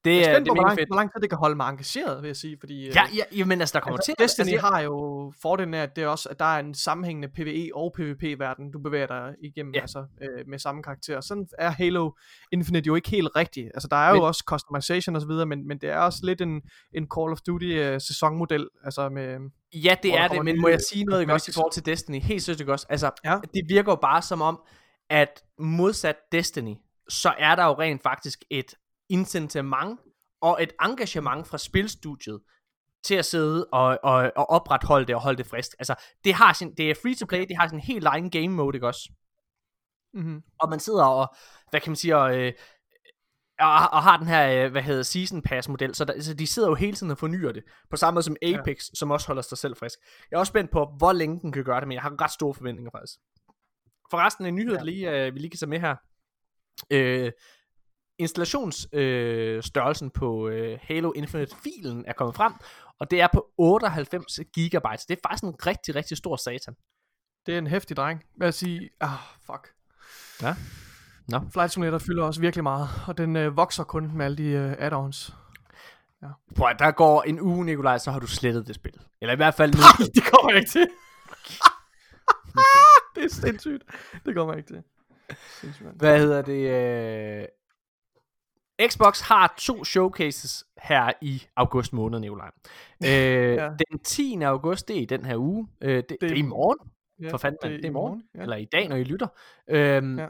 Speaker 1: det,
Speaker 2: jeg
Speaker 1: er, det
Speaker 2: spændt
Speaker 1: er
Speaker 2: på, hvor lang,
Speaker 1: fedt.
Speaker 2: hvor lang tid det kan holde mig engageret, vil jeg sige, fordi... øh,
Speaker 1: Ja, ja, jamen altså, der kommer
Speaker 2: altså,
Speaker 1: til...
Speaker 2: Destiny
Speaker 1: altså,
Speaker 2: har jo fordelen af, at det er også, at der er en sammenhængende PvE og PvP-verden, du bevæger dig igennem,
Speaker 1: Ja.
Speaker 2: altså øh, med samme karakter. Sådan er Halo Infinite jo ikke helt rigtigt. Altså, der er
Speaker 1: Men-
Speaker 2: jo også customization og så videre, men, men det er også lidt en, en Call of Duty øh, sæsonmodel, altså med...
Speaker 1: Ja, det er det, men må jeg sige noget også i forhold til Destiny? Helt ikke også? Altså,
Speaker 2: Ja.
Speaker 1: det virker jo bare som om, at modsat Destiny, så er der jo rent faktisk et incitament og et engagement fra spilstudiet til at sidde og, og, og opretholde det og holde det frisk. Altså, det, har sin, det er free to play, det har sin helt egen game mode, ikke også?
Speaker 2: Mm-hmm.
Speaker 1: og man sidder og, hvad kan man sige, og, øh, og, og har den her, øh, hvad hedder season pass model, så, der, så de sidder jo hele tiden og fornyer det, på samme måde som Apex, ja. som også holder sig selv frisk. Jeg er også spændt på, hvor længe den kan gøre det, men jeg har ret store forventninger faktisk. Forresten en nyhed, ja.
Speaker 2: Ja.
Speaker 1: lige, øh, vi lige kan tage med her. Øh, installationsstørrelsen øh, på øh, Halo Infinite-filen er kommet frem, og det er på 98 gigabytes. Det er faktisk en rigtig, rigtig stor satan.
Speaker 2: Det er en hæftig dreng. Jeg sige? Ah, fuck.
Speaker 1: Ja. Nå.
Speaker 2: Flight Simulator fylder også virkelig meget, og den øh, vokser kun med alle de øh, add-ons.
Speaker 1: Prøv at der går en uge, Nikolaj, så har du slettet det spil. Eller i hvert fald nu.
Speaker 2: det kommer jeg ikke til. det er sindssygt. Det kommer jeg ikke til. Sindssygt.
Speaker 1: Hvad hedder det? Øh... Xbox har to showcases her i august måned, Nikolaj. Øh, ja. Den 10. august, det er i den her uge. Øh, det, det, det er i morgen.
Speaker 2: Ja,
Speaker 1: For fanden, det, det er i morgen.
Speaker 2: Ja.
Speaker 1: Eller i dag, når I lytter. Øhm,
Speaker 2: Ja.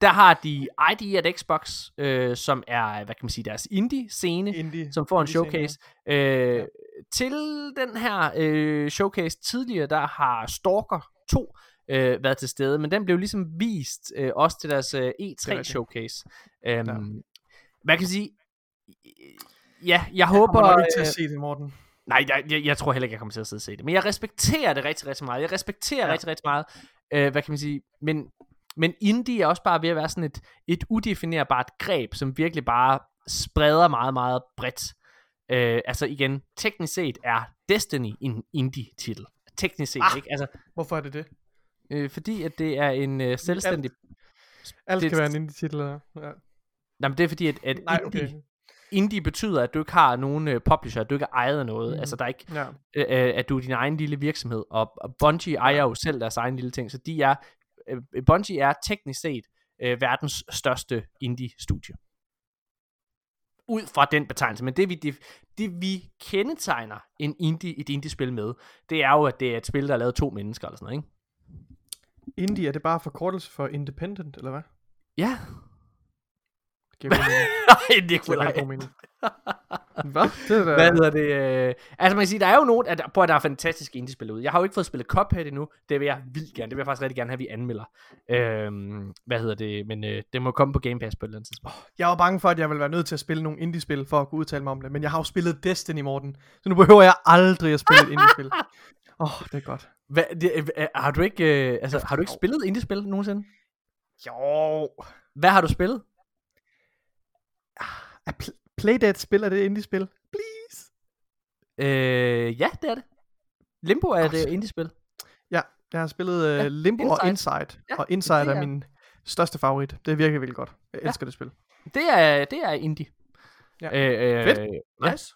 Speaker 1: Der har de ID at Xbox, øh, som er, hvad kan man sige, deres indie-scene,
Speaker 2: Indie.
Speaker 1: som får en showcase. Øh, Til den her øh, showcase tidligere, der har Stalker 2 øh, været til stede, men den blev ligesom vist øh, også til deres øh, E3
Speaker 2: rigtigt.
Speaker 1: showcase. Øhm,
Speaker 2: Ja.
Speaker 1: Hvad kan jeg sige? Ja, jeg
Speaker 2: Jeg
Speaker 1: håber...
Speaker 2: kommer nok ikke til
Speaker 1: øh,
Speaker 2: at se det, Morten.
Speaker 1: Nej, jeg, jeg, jeg tror heller ikke, jeg kommer til at sidde og se det. Men jeg respekterer det rigtig, rigtig meget. Jeg respekterer. Ja. rigtig, rigtig meget. Øh, hvad kan man sige? Men, men indie er også bare ved at være sådan et, et udefinerbart greb, som virkelig bare spreder meget, meget bredt. Øh, altså igen, teknisk set er Destiny en indie-titel. Teknisk set,
Speaker 2: Ah.
Speaker 1: ikke? Altså,
Speaker 2: Hvorfor er det det?
Speaker 1: Øh, fordi at det er en øh, selvstændig...
Speaker 2: Alt
Speaker 1: Det-
Speaker 2: kan være en indie-titel. Ja. Ja.
Speaker 1: Nej, men det er fordi, at, at
Speaker 2: Nej,
Speaker 1: indie,
Speaker 2: okay.
Speaker 1: indie betyder, at du ikke har nogen øh, publisher, at du ikke er af noget. Mm. Altså, der er ikke
Speaker 2: Ja.
Speaker 1: øh, at du er din egen lille virksomhed, og, og Bungie ejer jo selv deres egen lille ting, så de er, øh, Bungie er teknisk set øh, verdens største indie-studie. Ud fra den betegnelse, men det vi, det, det vi kendetegner en indie, et indie-spil med, det er jo, at det er et spil, der er lavet to mennesker, eller sådan noget, ikke?
Speaker 2: Indie, er det bare forkortelse for independent, eller hvad?
Speaker 1: Ja.
Speaker 2: Det giver.
Speaker 1: Nej, det kunne
Speaker 2: god mening. Hvad? Det er da...
Speaker 1: Hvad hedder det? Øh... Altså man kan sige, der er jo nogen, at, på at der er fantastiske indie-spil ud. Jeg har jo ikke fået spillet Cuphead endnu. Det vil jeg vildt gerne. Det vil jeg faktisk rigtig gerne have, at vi anmelder. Øhm, hvad hedder det? Men øh, det må komme på Game Pass på et eller andet tidspunkt.
Speaker 2: Jeg var bange for, at jeg ville være nødt til at spille nogle indie-spil for at kunne udtale mig om det, men jeg har jo spillet Destiny, Morten. Så nu behøver jeg aldrig at spille et indie-spil. Åh, oh, det er godt.
Speaker 1: Hvad, det, øh, har du ikke, øh, altså, har du ikke spillet indie-spil nogensinde?
Speaker 2: Jo.
Speaker 1: Hvad har du spillet?
Speaker 2: Er Pl- Playdead spiller det indie-spil? Please.
Speaker 1: Øh, ja, det er det. Limbo er
Speaker 2: Godt.
Speaker 1: et øh, indie-spil.
Speaker 2: Ja, jeg har spillet uh,
Speaker 1: Ja,
Speaker 2: Limbo Inside. og
Speaker 1: Inside. Ja,
Speaker 2: Ja, og Inside
Speaker 1: det
Speaker 2: er
Speaker 1: er-
Speaker 2: min største favorit. Det virker virkelig godt. Jeg
Speaker 1: Ja.
Speaker 2: elsker det spil.
Speaker 1: Det er, det er indie.
Speaker 2: Ja.
Speaker 1: Øh, øh,
Speaker 2: Fedt.
Speaker 1: Ja.
Speaker 2: Nice.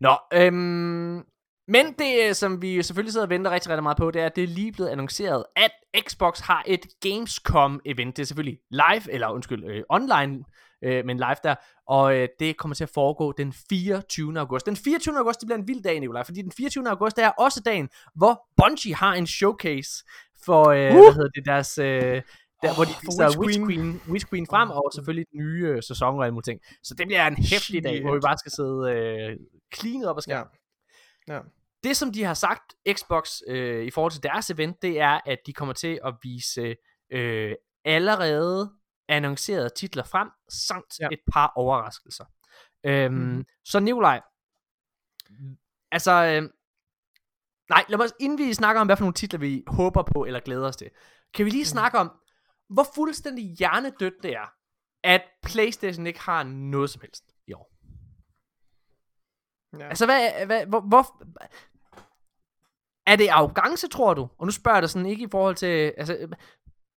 Speaker 1: Nå, øhm, men det, øh, som vi selvfølgelig sidder og venter rigtig, rigtig meget på, det er, at det er lige blevet annonceret, at Xbox har et Gamescom-event. Det er selvfølgelig live, eller undskyld, øh, online, øh, men live der. Og øh, det kommer til at foregå den 24. august. Den 24. august, det bliver en vild dag, Nicolaj, fordi den 24. august, det er også dagen, hvor Bungie har en showcase for, øh, uh! hvad hedder det, deres... Øh, der, oh, hvor de
Speaker 2: for
Speaker 1: viser
Speaker 2: Witch
Speaker 1: Witch
Speaker 2: Queen.
Speaker 1: Queen, Witch Queen frem, og selvfølgelig den nye øh, sæson og alle mulige ting. Så det bliver en hæftig dag, hvor vi bare skal sidde øh, cleanet op og skærmen.
Speaker 2: Ja.
Speaker 1: Det, som de har sagt, Xbox, øh, i forhold til deres event, det er, at de kommer til at vise øh, allerede annoncerede titler frem, samt ja.
Speaker 2: Ja.
Speaker 1: et par overraskelser. Øhm, mm-hmm. Så Nikolaj, altså, øh, nej, lad os, inden vi snakker om, hvad for nogle titler vi håber på, eller glæder os til, kan vi lige
Speaker 2: Mhm.
Speaker 1: snakke om, hvor fuldstændig hjernedødt det er, at Playstation ikke har noget som helst.
Speaker 2: Ja.
Speaker 1: Altså, hvad, hvad, hvor, hvor, er det arrogance, tror du? Og nu spørger jeg dig sådan ikke i forhold til, altså,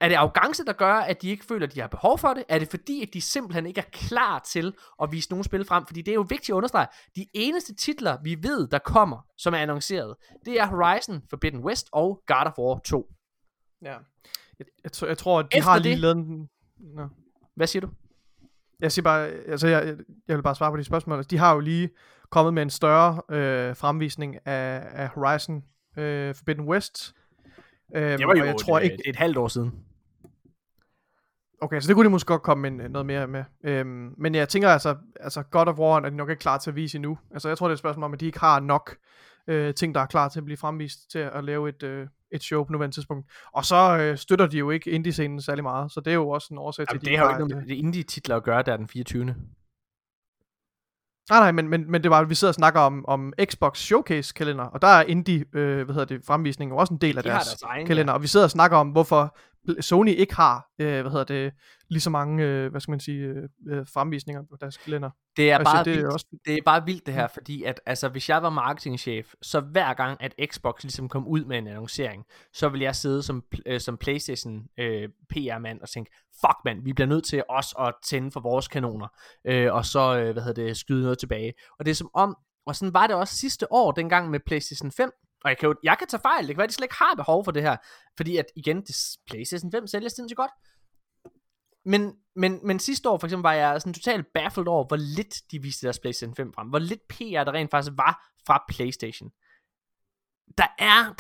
Speaker 1: er det arrogance, der gør, at de ikke føler, at de har behov for det? Er det fordi, at de simpelthen ikke er klar til at vise nogle spil frem? Fordi det er jo vigtigt at understrege, de eneste titler, vi ved, der kommer, som er annonceret, det er Horizon Forbidden West og God of War 2.
Speaker 2: ja. Jeg, jeg, tror- jeg tror, at de
Speaker 1: Efter
Speaker 2: har lige
Speaker 1: det-
Speaker 2: lavet en... Nå.
Speaker 1: Hvad siger du?
Speaker 2: Jeg siger bare, altså jeg, jeg vil bare svare på de spørgsmål. De har jo lige kommet med en større øh, fremvisning af, af Horizon øh, Forbidden West. Øhm,
Speaker 1: Det var jo
Speaker 2: og jeg tror
Speaker 1: øh,
Speaker 2: ikke,
Speaker 1: det er et halvt år siden.
Speaker 2: Okay, så det kunne de måske godt komme med noget mere med. Øhm, men jeg tænker altså, altså God of War er de nok ikke klar til at vise endnu. Altså jeg tror det er et spørgsmål om, at de ikke har nok øh, ting, der er klar til at blive fremvist til at lave et, øh, et show på nuværende tidspunkt. Og så øh, støtter de jo ikke indie-scenen særlig meget, så det er jo også en årsag til,
Speaker 1: Jamen,
Speaker 2: at de
Speaker 1: det har jo ikke noget med det indie-titler at gøre, der er den 24.
Speaker 2: Nej, nej, men, men, men det var, at vi sidder og snakker om, om Xbox Showcase-kalender, og der er indie, øh, hvad hedder det, fremvisning jo også en del af
Speaker 1: De
Speaker 2: deres,
Speaker 1: deres egen,
Speaker 2: kalender, og vi sidder og snakker om, hvorfor Sony ikke har, øh, hvad hedder det, lige så mange, øh, hvad skal man sige, øh, øh, fremvisninger på deres kalender.
Speaker 1: Det er
Speaker 2: siger,
Speaker 1: bare
Speaker 2: det er
Speaker 1: vildt.
Speaker 2: også-
Speaker 1: det er bare vildt det her, fordi at, altså, hvis jeg var marketingchef, så hver gang, at Xbox ligesom kom ud med en annoncering, så ville jeg sidde som, øh, som Playstation øh, PR-mand og tænke, fuck mand, vi bliver nødt til os at tænde for vores kanoner, øh, og så, øh, hvad hedder det, skyde noget tilbage. Og det er som om, og sådan var det også sidste år, dengang med Playstation 5, og jeg kan, jo, jeg kan tage fejl, det kan være, at de slet ikke har behov for det her, fordi at igen, det, Playstation 5 sælger sindssygt godt, men, men, men sidste år for eksempel var jeg sådan totalt baffled over, hvor lidt de viste deres PlayStation 5 frem. Hvor lidt PR der rent faktisk var fra PlayStation. Der er,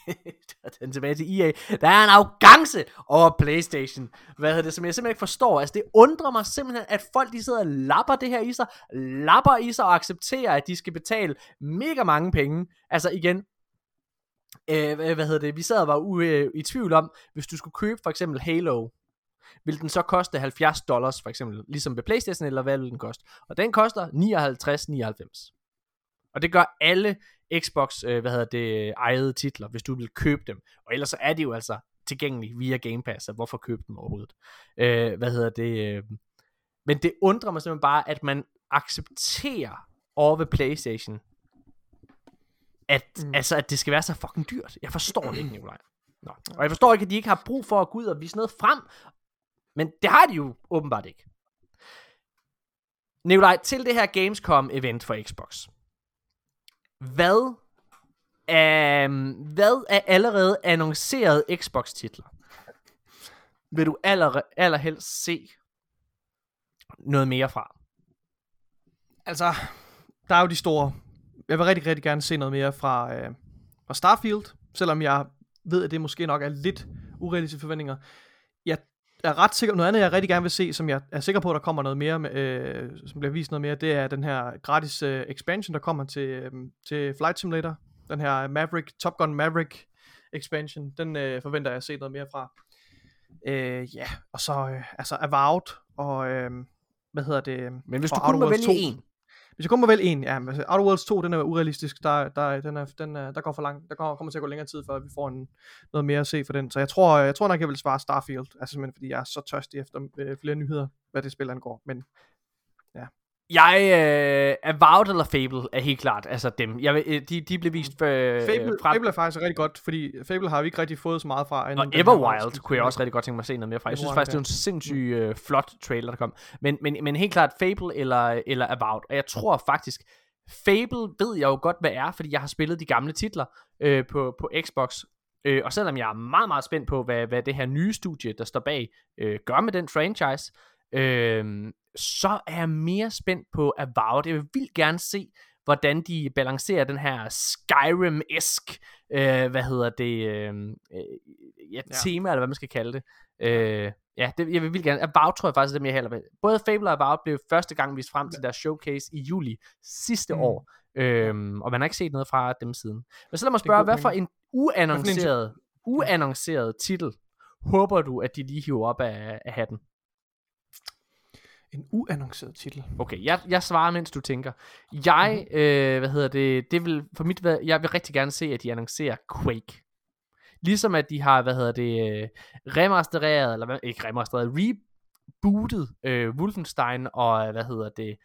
Speaker 1: den tilbage til EA, der er en arrogance over PlayStation, hvad hedder det, som jeg simpelthen ikke forstår. Altså det undrer mig simpelthen, at folk de sidder og lapper det her i sig, lapper i sig og accepterer, at de skal betale mega mange penge. Altså igen, øh, hvad hedder det, vi sad og var u- øh, i tvivl om, hvis du skulle købe for eksempel Halo, vil den så koste 70 dollars for eksempel, ligesom ved Playstation, eller hvad vil den koste? Og den koster 59,99. Og det gør alle Xbox, øh, hvad hedder det, ejede titler, hvis du vil købe dem. Og ellers så er de jo altså tilgængelige via Game Pass, så hvorfor købe dem overhovedet? Øh, hvad hedder det? Øh, men det undrer mig simpelthen bare, at man accepterer over ved Playstation, at, mm.
Speaker 2: Mm.
Speaker 1: altså, at det skal være så fucking dyrt. Jeg forstår det ikke, Nikolaj. Nå. Og jeg forstår ikke, at de ikke har brug for at gå ud og vise noget frem, men det har de jo åbenbart ikke. Nikolaj, til det her Gamescom-event for Xbox. Hvad er, hvad er allerede annoncerede Xbox-titler? Vil du aller, allerhelst se noget mere fra?
Speaker 2: Altså, der er jo de store. Jeg vil rigtig, rigtig gerne se noget mere fra, øh, fra Starfield, selvom jeg ved, at det måske nok er lidt urealistiske forventninger. Jeg er ret sikker, noget andet jeg rigtig gerne vil se, som jeg er sikker på, at der kommer noget mere, med, øh, som bliver vist noget mere, det er den her gratis øh, expansion, der kommer til, øh, til Flight Simulator. Den her Maverick, Top Gun Maverick expansion, den øh, forventer jeg at se noget mere fra. Øh, ja, og så øh, altså Avowed og øh, hvad hedder det?
Speaker 1: Men hvis du kun må vælge
Speaker 2: 2.
Speaker 1: en.
Speaker 2: Hvis jeg kun må vælge en, ja, men altså, Outer Worlds 2, den er urealistisk, der, der, den er, den er, der går for langt, der kommer, kommer til at gå længere tid, før vi får en, noget mere at se for den, så jeg tror, jeg tror nok, jeg vil svare Starfield, altså simpelthen fordi jeg er så tørstig efter øh, flere nyheder, hvad det spil angår, men ja,
Speaker 1: jeg øh, er Avowed eller Fable er helt klart, altså dem. Jeg, øh, de, de blev vist øh,
Speaker 2: Fable,
Speaker 1: fra,
Speaker 2: Fable er faktisk rigtig godt, fordi Fable har vi ikke rigtig fået så meget fra.
Speaker 1: og Everwild kunne jeg også rigtig godt tænke mig at se noget mere fra. Jeg synes faktisk, det er en sindssyg øh, flot trailer, der kom. Men, men, men helt klart Fable eller, eller Avowed. Og jeg tror faktisk, Fable ved jeg jo godt, hvad er, fordi jeg har spillet de gamle titler øh, på, på Xbox. Øh, og selvom jeg er meget, meget spændt på, hvad, hvad det her nye studie, der står bag, øh, gør med den franchise, øh, så er jeg mere spændt på Avowed. Jeg vil vildt gerne se, hvordan de balancerer den her Skyrim-esk, øh, hvad hedder det, øh, øh, ja,
Speaker 2: Ja.
Speaker 1: tema, eller hvad man skal kalde det. Øh, ja, det, jeg vil vildt gerne. Avowed tror jeg faktisk, er dem jeg hælder med. Både Fable og Avowed blev første gang vist frem til deres showcase i juli sidste
Speaker 2: Mm.
Speaker 1: år. Øhm, og man har ikke set noget fra dem siden. Men så lad mig spørge, hvad for en uannonceret, uannonceret titel håber du, at de lige hiver op af, af hatten?
Speaker 2: En uannonceret titel.
Speaker 1: Okay, jeg, jeg svarer, mens du tænker. Jeg,
Speaker 2: Mhm.
Speaker 1: øh, hvad hedder det, det vil, for mit, jeg vil rigtig gerne se, at de annoncerer Quake. Ligesom at de har, hvad hedder det, øh, remastereret, eller ikke remastereret, rebootet øh, Wolfenstein og, hvad hedder det,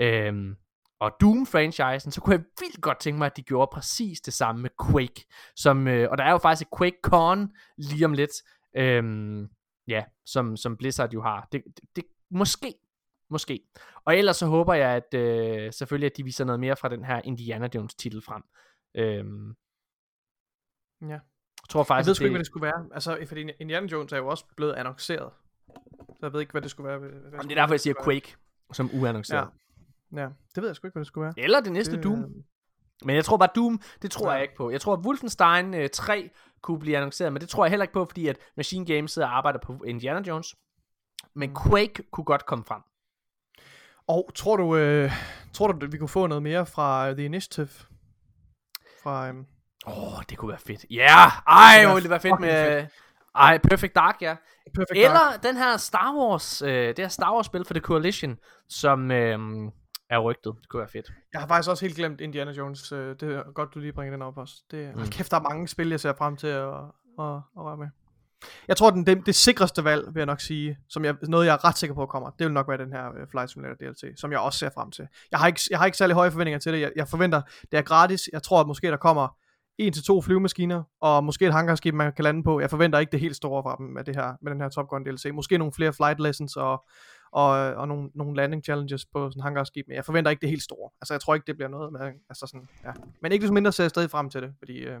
Speaker 1: øh, og Doom-franchisen, så kunne jeg vildt godt tænke mig, at de gjorde præcis det samme med Quake. Som, øh, og der er jo faktisk et Quake-con lige om lidt, øh, ja, som, som Blizzard jo har. Det, det, det, måske, måske. Og ellers så håber jeg, at øh, selvfølgelig, at de viser noget mere fra den her Indiana Jones titel frem. Øhm,
Speaker 2: Ja.
Speaker 1: jeg tror
Speaker 2: Jeg
Speaker 1: faktisk,
Speaker 2: ved
Speaker 1: at
Speaker 2: sgu ikke, hvad det skulle være. Altså, fordi Indiana Jones er jo også blevet annonceret. Så jeg ved ikke, hvad det skulle være. Hvad, hvad
Speaker 1: Jamen, det er derfor, jeg siger Quake som uannonceret.
Speaker 2: Ja. ja, det ved jeg sgu ikke, hvad det skulle være.
Speaker 1: Eller det næste
Speaker 2: Det,
Speaker 1: Doom.
Speaker 2: øh,
Speaker 1: Men jeg tror bare Doom, det tror
Speaker 2: Ja.
Speaker 1: jeg ikke på. Jeg tror, at Wolfenstein øh, 3 kunne blive annonceret, men det tror jeg heller ikke på, fordi at Machine Games sidder og arbejder på Indiana Jones. Men
Speaker 2: Mm.
Speaker 1: Quake kunne godt komme frem.
Speaker 2: Og tror du, øh, tror du, at vi kunne få noget mere fra The Initiative? Fra, øhm,
Speaker 1: Åh, oh, det kunne være fedt. Ja, yeah! ej,
Speaker 2: Det
Speaker 1: ville være fedt med... Ej, Perfect Dark, ja.
Speaker 2: Perfect
Speaker 1: Eller
Speaker 2: Dark.
Speaker 1: den her Star Wars, øh, det her Star Wars spil for The Coalition, som øh, er rygtet. Det kunne være fedt.
Speaker 2: Jeg har faktisk også helt glemt Indiana Jones. Øh, det er godt, du lige bringer den op også. Det,
Speaker 1: Mm.
Speaker 2: kæft, der er mange spil, jeg ser frem til at, at, at, at røre med. Jeg tror, den, det, det sikreste valg, vil jeg nok sige, som jeg, noget jeg er ret sikker på kommer, det vil nok være den her uh, Flight Simulator DLC, som jeg også ser frem til. Jeg har ikke, jeg har ikke særlig høje forventninger til det. Jeg, jeg forventer, det er gratis. Jeg tror, at måske der kommer en til to flyvemaskiner, og måske et hangarskib, man kan lande på. Jeg forventer ikke det helt store fra dem med, det her, med den her Top Gun DLC. Måske nogle flere flight lessons og, og, og nogle, nogle landing challenges på sådan hangarskib, men jeg forventer ikke det helt store. Altså, jeg tror ikke, det bliver noget med, altså sådan, ja. Men ikke desto mindre ser jeg stadig frem til det, fordi, øh,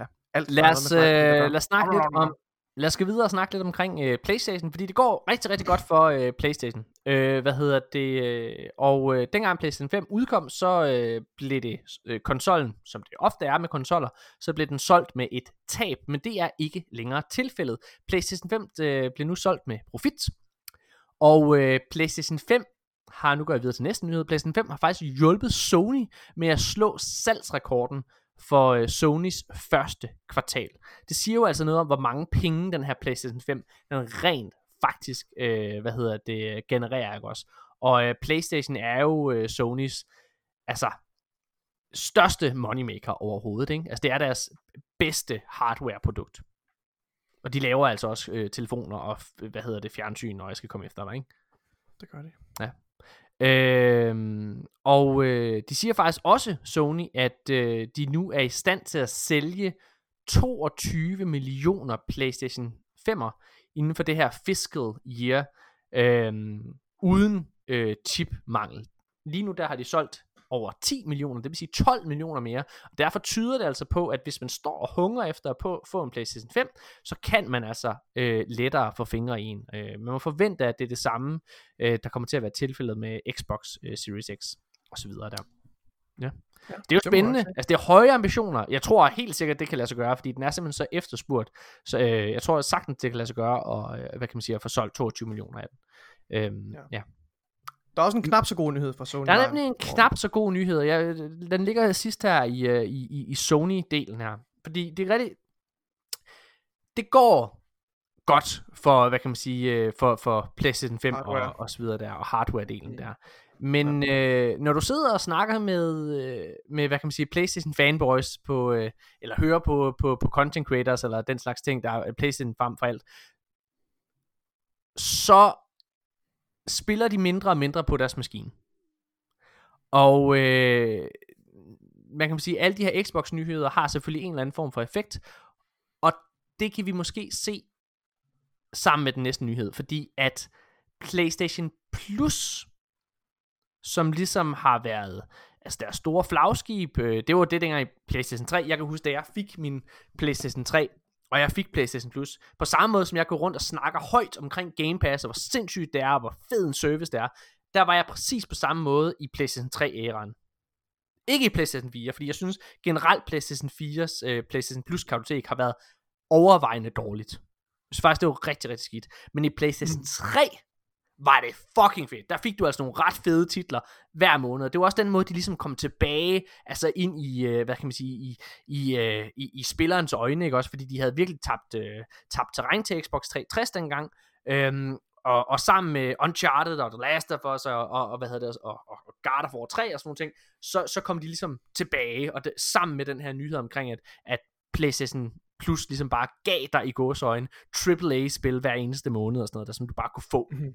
Speaker 2: ja, alt
Speaker 1: Lad os,
Speaker 2: med
Speaker 1: øh, lad os snakke lidt om... Lad os gå videre og snakke lidt omkring øh, Playstation, fordi det går rigtig, rigtig godt for øh, Playstation. Øh, hvad hedder det? Øh, og øh, dengang Playstation 5 udkom, så øh, blev det øh, konsollen, som det ofte er med konsoller, så blev den solgt med et tab, men det er ikke længere tilfældet. Playstation 5 øh, blev nu solgt med profit, og øh, Playstation 5 har, nu går jeg videre til næste nyhed, Playstation 5 har faktisk hjulpet Sony med at slå salgsrekorden for øh, Sonys første kvartal. Det siger jo altså noget om, hvor mange penge den her PlayStation 5, den rent faktisk, øh, hvad hedder det, genererer, ikke også? Og øh, PlayStation er jo øh, Sonys, altså, største moneymaker overhovedet, ikke? Altså, det er deres bedste hardware-produkt. Og de laver altså også øh, telefoner og, hvad hedder det, fjernsyn, når jeg skal komme efter dig, ikke?
Speaker 2: Det gør det.
Speaker 1: Øhm, og øh, de siger faktisk også, Sony, at øh, de nu er i stand til at sælge 22 millioner PlayStation 5'er inden for det her fiscal year, øh, uden øh, chipmangel. Lige nu der har de solgt over 10 millioner, det vil sige 12 millioner mere. Og derfor tyder det altså på, at hvis man står og hungrer efter at på, få en PlayStation 5, så kan man altså øh, lettere få fingre i en. Øh, man må forvente, at det er det samme, øh, der kommer til at være tilfældet med Xbox øh, Series X og så videre der. Ja.
Speaker 2: Ja,
Speaker 1: Det er jo
Speaker 2: det
Speaker 1: spændende. Altså, det er høje ambitioner. Jeg tror helt sikkert, det kan lade sig gøre, fordi den er simpelthen så efterspurgt. Så øh, jeg tror sagtens, det kan lade sig gøre, og øh, hvad kan man sige, at få solgt 22 millioner af den. Øhm, ja.
Speaker 2: Ja.
Speaker 1: Ja.
Speaker 2: Der er også en knap så god nyhed fra Sony.
Speaker 1: Der er nemlig en knap så god nyhed. Jeg, den ligger sidst her i, øh, i, i, i Sony-delen her. Fordi det er rigtig... Det går godt for, hvad kan man sige, øh, for, for PlayStation 5
Speaker 2: Hardware.
Speaker 1: og, og så videre der, og hardware-delen der. Men øh, når du sidder og snakker med, øh, med hvad kan man sige, PlayStation fanboys på, øh, eller hører på, på, på content creators, eller den slags ting, der er PlayStation frem for alt, så spiller de mindre og mindre på deres maskine. Og øh, man kan sige, at alle de her Xbox-nyheder har selvfølgelig en eller anden form for effekt, og det kan vi måske se sammen med den næste nyhed, fordi at PlayStation Plus, som ligesom har været altså deres store flagskib, øh, det var det dengang i PlayStation 3. Jeg kan huske, da jeg fik min PlayStation 3, og jeg fik PlayStation Plus, på samme måde som jeg går rundt og snakker højt omkring Game Pass, og hvor sindssygt det er, og hvor fed en service det er, der var jeg præcis på samme måde i PlayStation 3-æraen. Ikke i PlayStation 4, fordi jeg synes generelt PlayStation 4's øh, PlayStation Plus kartotek har været overvejende dårligt. Jeg synes faktisk, det var rigtig, rigtig skidt. Men i PlayStation 3 var det fucking fedt. Der fik du altså nogle ret fede titler hver måned. Det var også den måde, de ligesom kom tilbage, altså ind i, øh, hvad kan man sige, i, i, øh, i, i spillerens øjne, ikke også? Fordi de havde virkelig tabt, øh, tabt terræn til Xbox 360 dengang. Øhm, og, og sammen med Uncharted og The Last of Us og, og, og hvad hedder det, og, og, og God of War 3 og sådan nogle ting, så, så kom de ligesom tilbage, og det, sammen med den her nyhed omkring, at, at PlayStation Plus ligesom bare gav dig i gåsøjne AAA-spil hver eneste måned og sådan noget, der som du bare kunne få. Mm-hmm.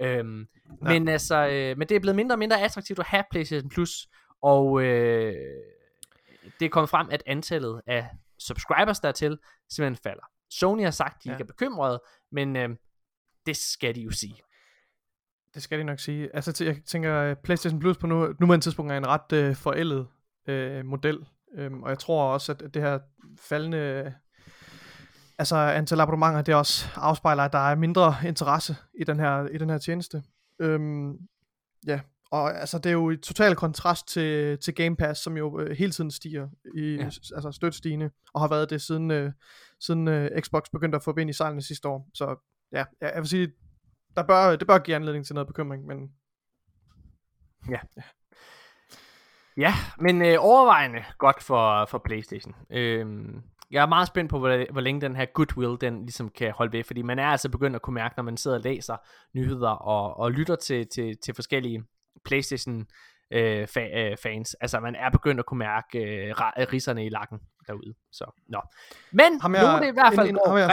Speaker 1: Øhm, ja. Men altså, øh, men det er blevet mindre og mindre attraktivt at have PlayStation Plus, og øh, det er kommet frem, at antallet af subscribers dertil simpelthen falder. Sony har sagt, at de ja. ikke er bekymrede, men øh, det skal de jo sige.
Speaker 2: Det skal de nok sige. Altså, jeg tænker, at PlayStation Plus på nu, nuværende tidspunkt er en ret øh, forældet øh, model. Øhm, og jeg tror også, at det her faldende altså antal abonnementer, det også afspejler, at der er mindre interesse i den her, i den her tjeneste. Øhm, ja, og altså det er jo i total kontrast til, til Game Pass, som jo øh, hele tiden stiger, i, ja. altså stødt stigende, og har været det siden, øh, siden øh, Xbox begyndte at få ben i sejlene sidste år. Så ja, jeg vil sige, der bør, det bør give anledning til noget bekymring, men
Speaker 1: ja. ja. Ja, men øh, overvejende godt for, for Playstation. Øhm, jeg er meget spændt på, hvor, hvor længe den her goodwill, den ligesom kan holde ved, fordi man er altså begyndt at kunne mærke, når man sidder og læser nyheder og, og lytter til, til, til forskellige Playstation øh, fa- øh, fans. Altså, man er begyndt at kunne mærke øh, risserne i lakken derude. Så, nå. Men, ham jeg, nu er det i hvert fald... En, en, jeg,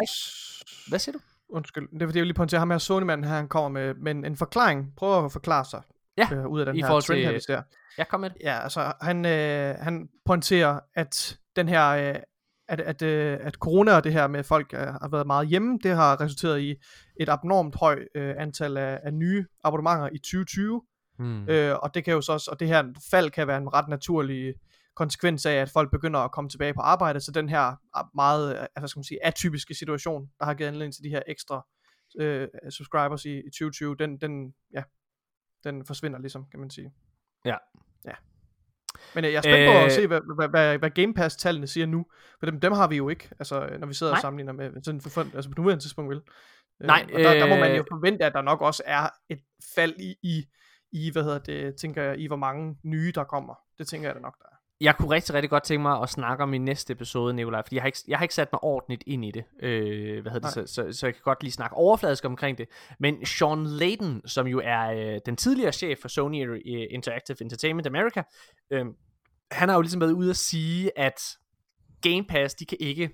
Speaker 1: Hvad siger du?
Speaker 2: Undskyld, det er fordi, jeg vil lige pointere ham her, Sony-manden her, han kommer med, med en, forklaring, prøver at forklare sig
Speaker 1: ja,
Speaker 2: øh, ud af den her trend til, her, vi ser.
Speaker 1: Ja, kom med det.
Speaker 2: Ja, altså, han, øh, han pointerer, at den her, øh, at, at, øh, at corona og det her med folk øh, har været meget hjemme, det har resulteret i et abnormt højt øh, antal af, af nye abonnementer i 2020. Hmm. Øh, og det kan jo så også, og det her fald kan være en ret naturlig konsekvens af, at folk begynder at komme tilbage på arbejde, så den her meget, øh, hvad skal man sige, atypiske situation, der har givet anledning til de her ekstra øh, subscribers i, i 2020, den, den, ja, den forsvinder ligesom, kan man sige.
Speaker 1: Ja.
Speaker 2: Men øh, jeg er spændt på at se, hvad, hvad, hvad, hvad Game Pass-tallene siger nu. For dem, dem har vi jo ikke, altså, når vi sidder Nej. og sammenligner med sådan for fund, altså på nuværende tidspunkt.
Speaker 1: Øh, Nej,
Speaker 2: øh, og der, der må man jo forvente, at der nok også er et fald i, i, i hvad hedder det, tænker jeg, i hvor mange nye der kommer. Det tænker jeg da nok, der er
Speaker 1: jeg kunne rigtig, rigtig godt tænke mig at snakke om min næste episode, Nikolaj, fordi jeg har ikke, jeg har ikke sat mig ordentligt ind i det, øh, hvad hedder det? Så, så, så jeg kan godt lige snakke overfladisk omkring det. Men Sean Layden, som jo er øh, den tidligere chef for Sony øh, Interactive Entertainment America, øh, han har jo ligesom været ude at sige, at Game Pass, de kan ikke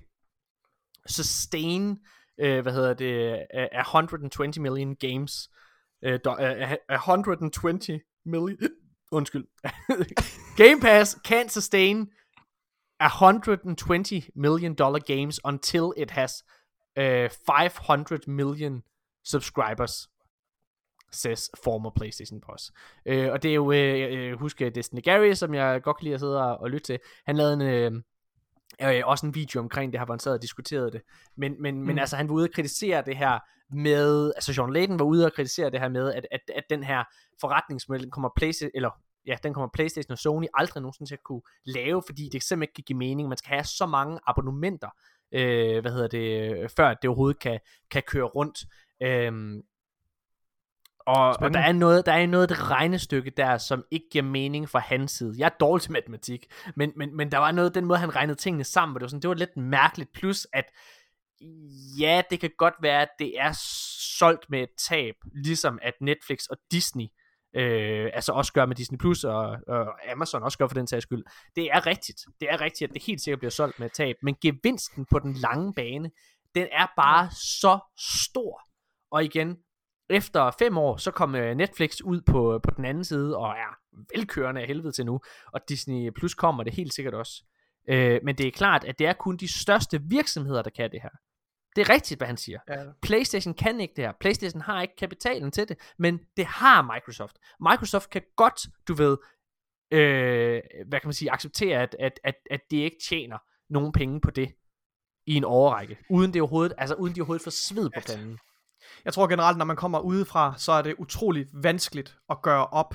Speaker 1: sustain, øh, hvad hedder det, uh, 120 million games, uh, uh, 120 million undskyld, Game Pass can sustain 120 million dollar games until it has uh, 500 million subscribers says former PlayStation boss. Uh, øh, og det er jo, uh, husk Destiny Gary, som jeg godt kan lide at sidde og, og lytte til. Han lavede en, uh, øh, også en video omkring det her, hvor han sad og diskuterede det. Men, men, mm. men altså, han var ude og kritisere det her med, altså John Layden var ude og kritisere det her med, at, at, at den her forretningsmodel kommer PlayStation, eller ja, den kommer PlayStation og Sony aldrig nogensinde til at kunne lave, fordi det simpelthen ikke kan give mening. Man skal have så mange abonnementer, øh, hvad hedder det, før det overhovedet kan, kan køre rundt. Øhm, og, og der er noget, der er noget det regnestykke der, som ikke giver mening fra hans side. Jeg er dårlig til matematik, men, men, men der var noget, den måde han regnede tingene sammen, det var, sådan, det var lidt mærkeligt, plus at ja, det kan godt være, at det er solgt med et tab, ligesom at Netflix og Disney øh, altså også gør med Disney Plus og, og Amazon også gør for den sags skyld. Det er rigtigt. Det er rigtigt, at det helt sikkert bliver solgt med tab, men gevinsten på den lange bane, den er bare så stor. Og igen, efter fem år, så kom øh, Netflix ud på, på den anden side, og er velkørende af helvede til nu, og Disney Plus kommer det helt sikkert også. Øh, men det er klart, at det er kun de største virksomheder, der kan det her. Det er rigtigt, hvad han siger.
Speaker 2: Ja.
Speaker 1: PlayStation kan ikke det her. PlayStation har ikke kapitalen til det, men det har Microsoft. Microsoft kan godt, du ved, øh, hvad kan man sige, acceptere, at, at, at, at det ikke tjener nogen penge på det i en overrække, uden det overhovedet, altså uden de overhovedet får sved på panden.
Speaker 2: Jeg tror generelt, når man kommer udefra, så er det utroligt vanskeligt at gøre op.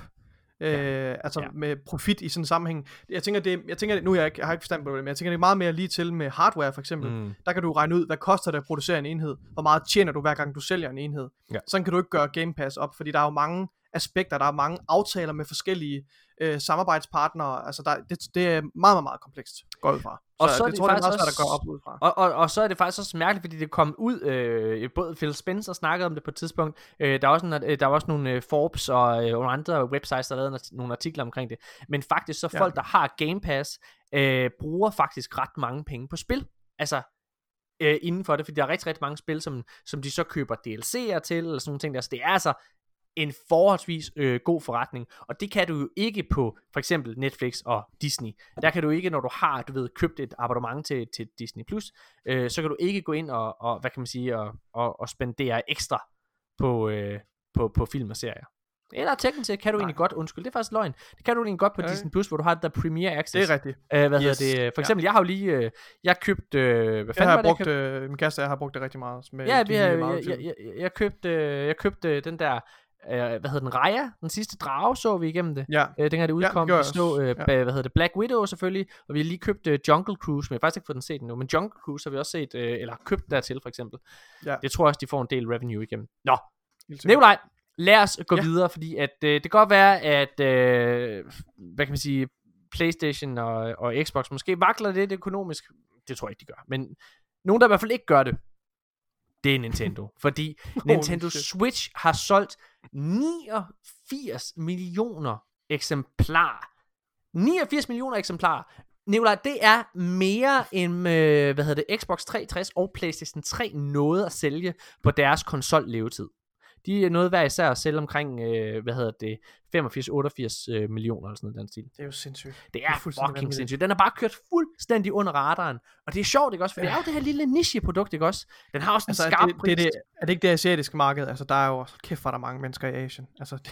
Speaker 2: Øh, altså
Speaker 1: Ja.
Speaker 2: med profit i sådan en sammenhæng. Jeg tænker, det, jeg tænker, nu er jeg, ikke, jeg har ikke forstand på det, men jeg tænker, det er meget mere lige til med hardware for eksempel.
Speaker 1: Mm.
Speaker 2: Der kan du regne ud, hvad koster det at producere en enhed? Hvor meget tjener du hver gang du sælger en enhed?
Speaker 1: Ja.
Speaker 2: Sådan kan du ikke gøre Game Pass op, fordi der er jo mange aspekter, der er mange aftaler med forskellige øh, samarbejdspartnere. Altså der, det, det er meget, meget, meget komplekst, går ud fra.
Speaker 1: Og
Speaker 2: så,
Speaker 1: så er
Speaker 2: det,
Speaker 1: det
Speaker 2: tror jeg, det er
Speaker 1: faktisk
Speaker 2: meget svært at
Speaker 1: også-
Speaker 2: gøre op udefra.
Speaker 1: Og, og, og så er det faktisk også mærkeligt, fordi det kom ud, øh, både Phil Spencer snakkede om det på et tidspunkt, øh, der, er også en, øh, der var også nogle øh, Forbes og øh, nogle andre websites, der lavede nogle artikler omkring det, men faktisk så
Speaker 2: Ja.
Speaker 1: folk, der har Game Pass, øh, bruger faktisk ret mange penge på spil, altså øh, inden for det, fordi der er rigtig, rigtig mange spil, som, som de så køber DLC'er til, eller sådan nogle ting der, så det er altså en forholdsvis øh, god forretning, og det kan du jo ikke på for eksempel Netflix og Disney. Der kan du ikke, når du har, du ved, købt et abonnement til, til Disney+, Plus, øh, så kan du ikke gå ind og, og hvad kan man sige, og, og, og spendere ekstra på, øh, på, på film og serier. Eller teknisk set kan du
Speaker 2: Nej.
Speaker 1: egentlig godt, undskyld, det er faktisk løgn, det kan du egentlig godt på
Speaker 2: Ja.
Speaker 1: Disney+, Plus, hvor du har det der Premier Access.
Speaker 2: Det er rigtigt.
Speaker 1: Øh, hvad
Speaker 2: Yes.
Speaker 1: hedder det? For
Speaker 2: Ja.
Speaker 1: eksempel, jeg har jo lige, øh, jeg købt, øh, hvad
Speaker 2: Jeg
Speaker 1: fanden
Speaker 2: har
Speaker 1: var det, jeg
Speaker 2: brugt, øh, min kæreste jeg har brugt det rigtig meget. Med
Speaker 1: Ja, vi har, jeg, jeg, jeg, jeg, købte, øh, jeg købte den der, øh, hvad hedder den, Raya, den sidste drage, så vi igennem det.
Speaker 2: Ja,
Speaker 1: Øh, dengang det
Speaker 2: det
Speaker 1: udkom,
Speaker 2: gjorde
Speaker 1: vi
Speaker 2: jeg
Speaker 1: så, øh,
Speaker 2: Ja.
Speaker 1: hvad hedder det, Black Widow selvfølgelig, og vi har lige købt øh, Jungle Cruise, men jeg har faktisk ikke fået den set endnu, men Jungle Cruise har vi også set, øh, eller købt dertil for eksempel.
Speaker 2: Ja.
Speaker 1: Det tror jeg også, de får en del revenue igennem. Nå. Nikolaj, lad os gå
Speaker 2: Ja.
Speaker 1: videre, fordi at, øh, det kan godt være, at, øh, hvad kan man sige, Playstation og, og Xbox måske vakler lidt økonomisk. Det tror jeg ikke, de gør. Men nogen, der i hvert fald ikke gør det, det er Nintendo. fordi Nintendo. Switch har solgt 89 millioner eksemplarer. 89 millioner eksemplarer. Nikolaj, det er mere end, øh, hvad hedder det, Xbox 360 og PlayStation 3 nåede at sælge på deres konsol levetid. De er noget hver især at sælge omkring, øh, hvad hedder det, 85-88 øh, millioner eller sådan noget den stil.
Speaker 2: Det er jo sindssygt.
Speaker 1: Det
Speaker 2: er
Speaker 1: er
Speaker 2: fuldstændig
Speaker 1: fucking
Speaker 2: vanvittigt.
Speaker 1: sindssygt. Den har bare kørt fuldstændig under radaren. Og det er sjovt, ikke også? For det er jo det her lille niche-produkt, ikke også? Den har også en
Speaker 2: Altså, er
Speaker 1: skarp
Speaker 2: det,
Speaker 1: pris.
Speaker 2: det, det, er det ikke det asiatiske marked? Altså, der er jo kæft, hvor er der mange mennesker i Asien. Altså, det,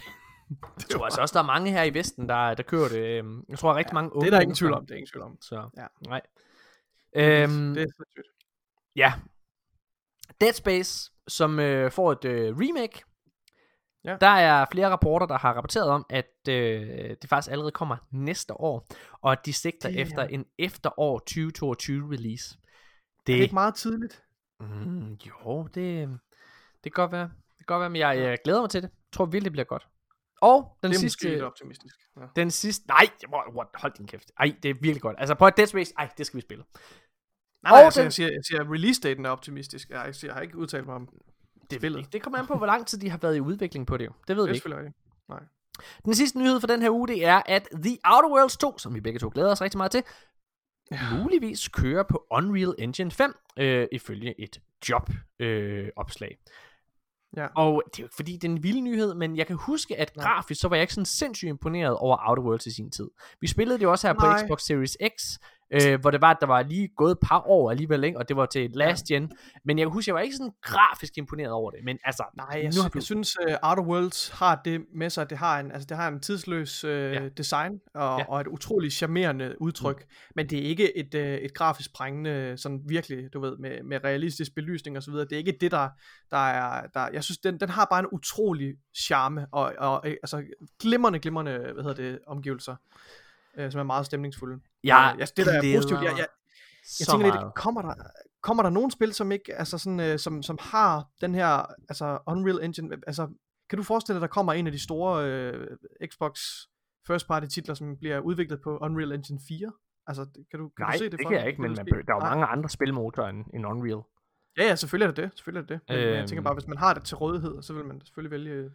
Speaker 1: Jeg tror altså også, der er mange her i Vesten, der, der kører det. Øhm, Jeg tror, der er rigtig mange unge
Speaker 2: det er der ingen tvivl om. Det er ingen tvivl om.
Speaker 1: Så,
Speaker 2: Ja.
Speaker 1: nej. Øhm,
Speaker 2: det er sindssygt.
Speaker 1: Ja. Dead Space, som øh, får et øh, remake.
Speaker 2: Ja.
Speaker 1: Der er flere rapporter, der har rapporteret om, at øh, det faktisk allerede kommer næste år, og at de sigter
Speaker 2: Damn.
Speaker 1: efter en efterår 2022 release.
Speaker 2: Det er ikke meget tidligt.
Speaker 1: Mm, jo, det, det kan godt være. Det kan godt være, men jeg, jeg glæder mig til det. Jeg tror virkelig, det bliver godt. Og den
Speaker 2: det er
Speaker 1: sidste...
Speaker 2: lidt optimistisk. Ja.
Speaker 1: Den sidste... Nej, hold din kæft. Ej, det er virkelig godt. Altså på Dead Space, ej, det skal vi spille.
Speaker 2: Nej, nej, altså,
Speaker 1: den-
Speaker 2: jeg, siger, jeg siger, release-daten er optimistisk. Jeg, jeg, siger, jeg har ikke udtalt mig om
Speaker 1: Det,
Speaker 2: spillet.
Speaker 1: det kommer an på, hvor lang tid de har været i udvikling på det. Det ved
Speaker 2: Det
Speaker 1: vi ikke.
Speaker 2: rigtigt. Nej.
Speaker 1: Den sidste nyhed for den her uge, det er, at The Outer Worlds 2, som vi begge to glæder os rigtig meget til,
Speaker 2: Ja.
Speaker 1: muligvis kører på Unreal Engine 5, øh, ifølge et job øh, opslag.
Speaker 2: Ja.
Speaker 1: Og det er jo ikke fordi, det er en vild nyhed, men jeg kan huske, at
Speaker 2: Nej.
Speaker 1: grafisk, så var jeg ikke sådan sindssygt imponeret over Outer Worlds i sin tid. Vi spillede det jo også her på
Speaker 2: Nej.
Speaker 1: Xbox Series X, øh, hvor det var, at der var lige gået et par år alligevel, ikke? og det var til last gen. Men jeg kan huske, jeg var ikke sådan grafisk imponeret over det. Men altså,
Speaker 2: Nej, jeg,
Speaker 1: nu
Speaker 2: sy-
Speaker 1: har du...
Speaker 2: jeg synes, uh, Outer Worlds har det med sig, at det har en, altså, det har en tidsløs uh,
Speaker 1: Ja.
Speaker 2: design og,
Speaker 1: Ja.
Speaker 2: og et utroligt charmerende udtryk. Mm. Men det er ikke et, uh, et grafisk prængende, sådan virkelig, du ved, med, med realistisk belysning og så videre. Det er ikke det, der, der er, der, jeg synes, den, den har bare en utrolig charme og, og altså glimrende, glimrende, hvad hedder det, omgivelser, uh, som er meget stemningsfulde.
Speaker 1: Jeg
Speaker 2: Øh, jeg, det der er positivt. Jeg, jeg, jeg tænker
Speaker 1: meget.
Speaker 2: lidt, kommer der, kommer der nogle spil, som ikke, altså sådan, øh, som, som har den her, altså Unreal Engine, altså, kan du forestille dig, at der kommer en af de store øh, Xbox first party titler, som bliver udviklet på Unreal Engine 4? Altså, kan du, kan
Speaker 1: Nej,
Speaker 2: du se det,
Speaker 1: det
Speaker 2: for
Speaker 1: kan jeg ikke, men man, der er jo
Speaker 2: Nej.
Speaker 1: mange andre spilmotorer end, end Unreal.
Speaker 2: Ja, ja, selvfølgelig er det det, selvfølgelig er det det. Men, øhm. jeg tænker
Speaker 1: Øhm.
Speaker 2: bare, hvis man har det til rådighed, så vil man selvfølgelig vælge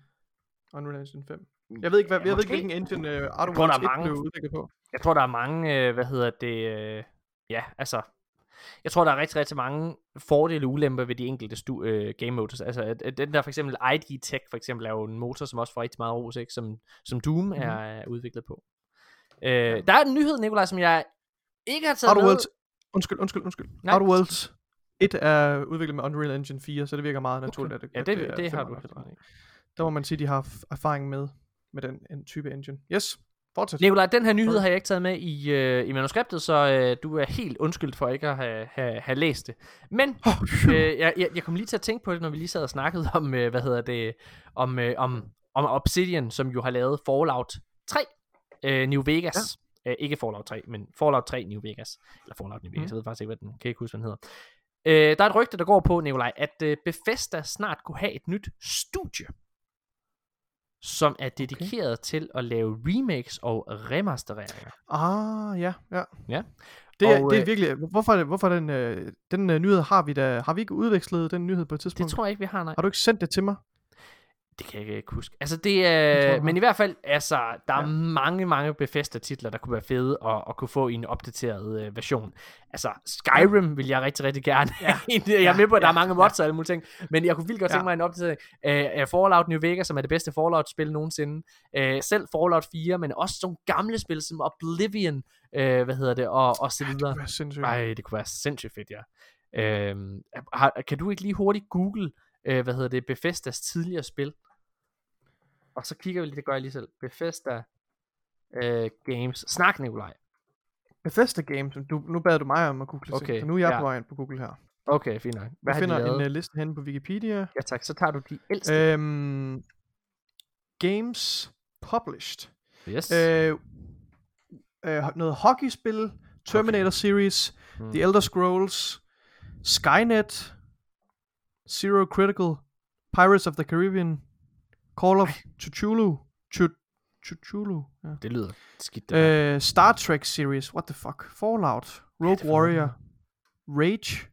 Speaker 2: Unreal Engine 5. Jeg ved ikke, hvad,
Speaker 1: Ja,
Speaker 2: jeg ved ikke hvilken engine uh, Outer
Speaker 1: tror,
Speaker 2: 1
Speaker 1: mange.
Speaker 2: blev udviklet på.
Speaker 1: Jeg tror, der er mange, øh, hvad hedder det, øh, ja, altså, jeg tror, der er rigtig, rigtig mange fordele og ulemper ved de enkelte stu- øh, game motors. Altså, at, at den der for eksempel ID Tech, for eksempel, er jo en motor, som også får rigtig meget ros, ikke? Som, som Doom mm-hmm. er, udviklet på. Øh, der er en nyhed, Nikolaj, som jeg ikke har taget
Speaker 2: Outer
Speaker 1: med.
Speaker 2: Worlds, undskyld, undskyld, undskyld.
Speaker 1: Nej.
Speaker 2: Outer Worlds 1 er udviklet med Unreal Engine 4, så det virker meget naturligt, at det,
Speaker 1: Ja,
Speaker 2: at
Speaker 1: det, det, det har du ret.
Speaker 2: Der må man sige, at de har erfaring med, med den en type engine. Yes, fortsæt.
Speaker 1: Nikolaj, den her nyhed har jeg ikke taget med i, øh, i manuskriptet, så øh, du er helt undskyldt for ikke at have, have, have læst det. Men
Speaker 2: Oh,
Speaker 1: øh, jeg, jeg, jeg kom lige til at tænke på det, når vi lige sad og snakkede om, øh, hvad hedder det, om, øh, om, om Obsidian, som jo har lavet Fallout 3 øh, New Vegas. Ja. Øh, ikke Fallout 3, men Fallout 3 New Vegas. Eller Fallout New Vegas,
Speaker 2: Mhm.
Speaker 1: jeg ved faktisk ikke, hvad den, kan ikke huske, hvad den hedder. Øh, der er et rygte, der går på, Nikolaj, at øh, Bethesda snart kunne have et nyt studie, som er dedikeret okay. til at lave remakes og remastereringer.
Speaker 2: Ah, ja, ja.
Speaker 1: Ja.
Speaker 2: Det, er,
Speaker 1: Og,
Speaker 2: det er
Speaker 1: øh,
Speaker 2: virkelig, hvorfor, er det- hvorfor er den, øh, den øh, nyhed har vi da, har vi ikke udvekslet den nyhed på et
Speaker 1: Det
Speaker 2: tidspunkt?
Speaker 1: tror jeg ikke, vi har, nej.
Speaker 2: Har du ikke sendt det til mig?
Speaker 1: Det kan jeg ikke huske. Altså det
Speaker 2: Det
Speaker 1: er,
Speaker 2: jeg
Speaker 1: men i hvert fald, altså, der er
Speaker 2: Ja.
Speaker 1: mange, mange Bethesda titler, der kunne være fede at, at kunne få i en opdateret øh, version. Altså Skyrim ja. vil jeg rigtig, rigtig gerne ja. jeg er med på, at der er mange mods og alle mulige ting, men jeg kunne vildt godt
Speaker 2: Ja.
Speaker 1: tænke mig en opdatering af, af Fallout New Vegas, som er det bedste Fallout-spil nogensinde. Øh, selv Fallout 4, men også sådan gamle spil som Oblivion, øh, hvad hedder det, og, og så
Speaker 2: Det
Speaker 1: videre.
Speaker 2: kunne være sindssygt.
Speaker 1: Ej, det kunne være sindssygt fedt, ja. Øhm, har, kan du ikke lige hurtigt google, øh, hvad hedder det, Bethesdas tidligere spil? Og så kigger vi lige, det gør jeg lige selv. Bethesda øh, Games. Snak, Nikolaj.
Speaker 2: Bethesda Games, du, nu bad du mig om at google
Speaker 1: Okay,
Speaker 2: ting, så nu er jeg
Speaker 1: ja.
Speaker 2: på vej ind på Google her.
Speaker 1: Okay, fint nok. Hvad
Speaker 2: Jeg finder en uh, liste henne på Wikipedia.
Speaker 1: Ja tak, så tager du de ældste.
Speaker 2: Øhm, games published.
Speaker 1: yes.
Speaker 2: Øh, øh, noget hockeyspil, Terminator okay. Series,
Speaker 1: Hmm.
Speaker 2: The Elder Scrolls, Skynet, Zero Critical, Pirates of the Caribbean, Call of Cthulhu, Cthulhu, ja.
Speaker 1: det lyder skidt. Det øh,
Speaker 2: Øh, Star Trek series, what the fuck, Fallout, Rogue
Speaker 1: noget.
Speaker 2: Warrior, Rage,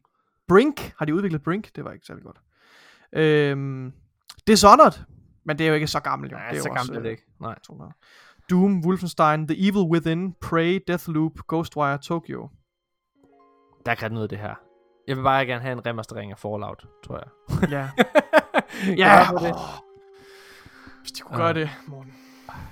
Speaker 2: Brink, har de udviklet Brink? Det var ikke særlig godt. Øhm, Dishonored, men det er jo ikke så gammelt jo.
Speaker 1: Nej,
Speaker 2: det er
Speaker 1: så gammelt er det
Speaker 2: øh,
Speaker 1: ikke. Nej.
Speaker 2: 200. Doom, Wolfenstein, The Evil Within, Prey, Deathloop, Ghostwire, Tokyo.
Speaker 1: Der kan noget af det her. Jeg vil bare gerne have en remastering af Fallout, tror jeg.
Speaker 2: Ja,
Speaker 1: ja,
Speaker 2: ja.
Speaker 1: det.
Speaker 2: Hvis de kunne gøre det, Morten.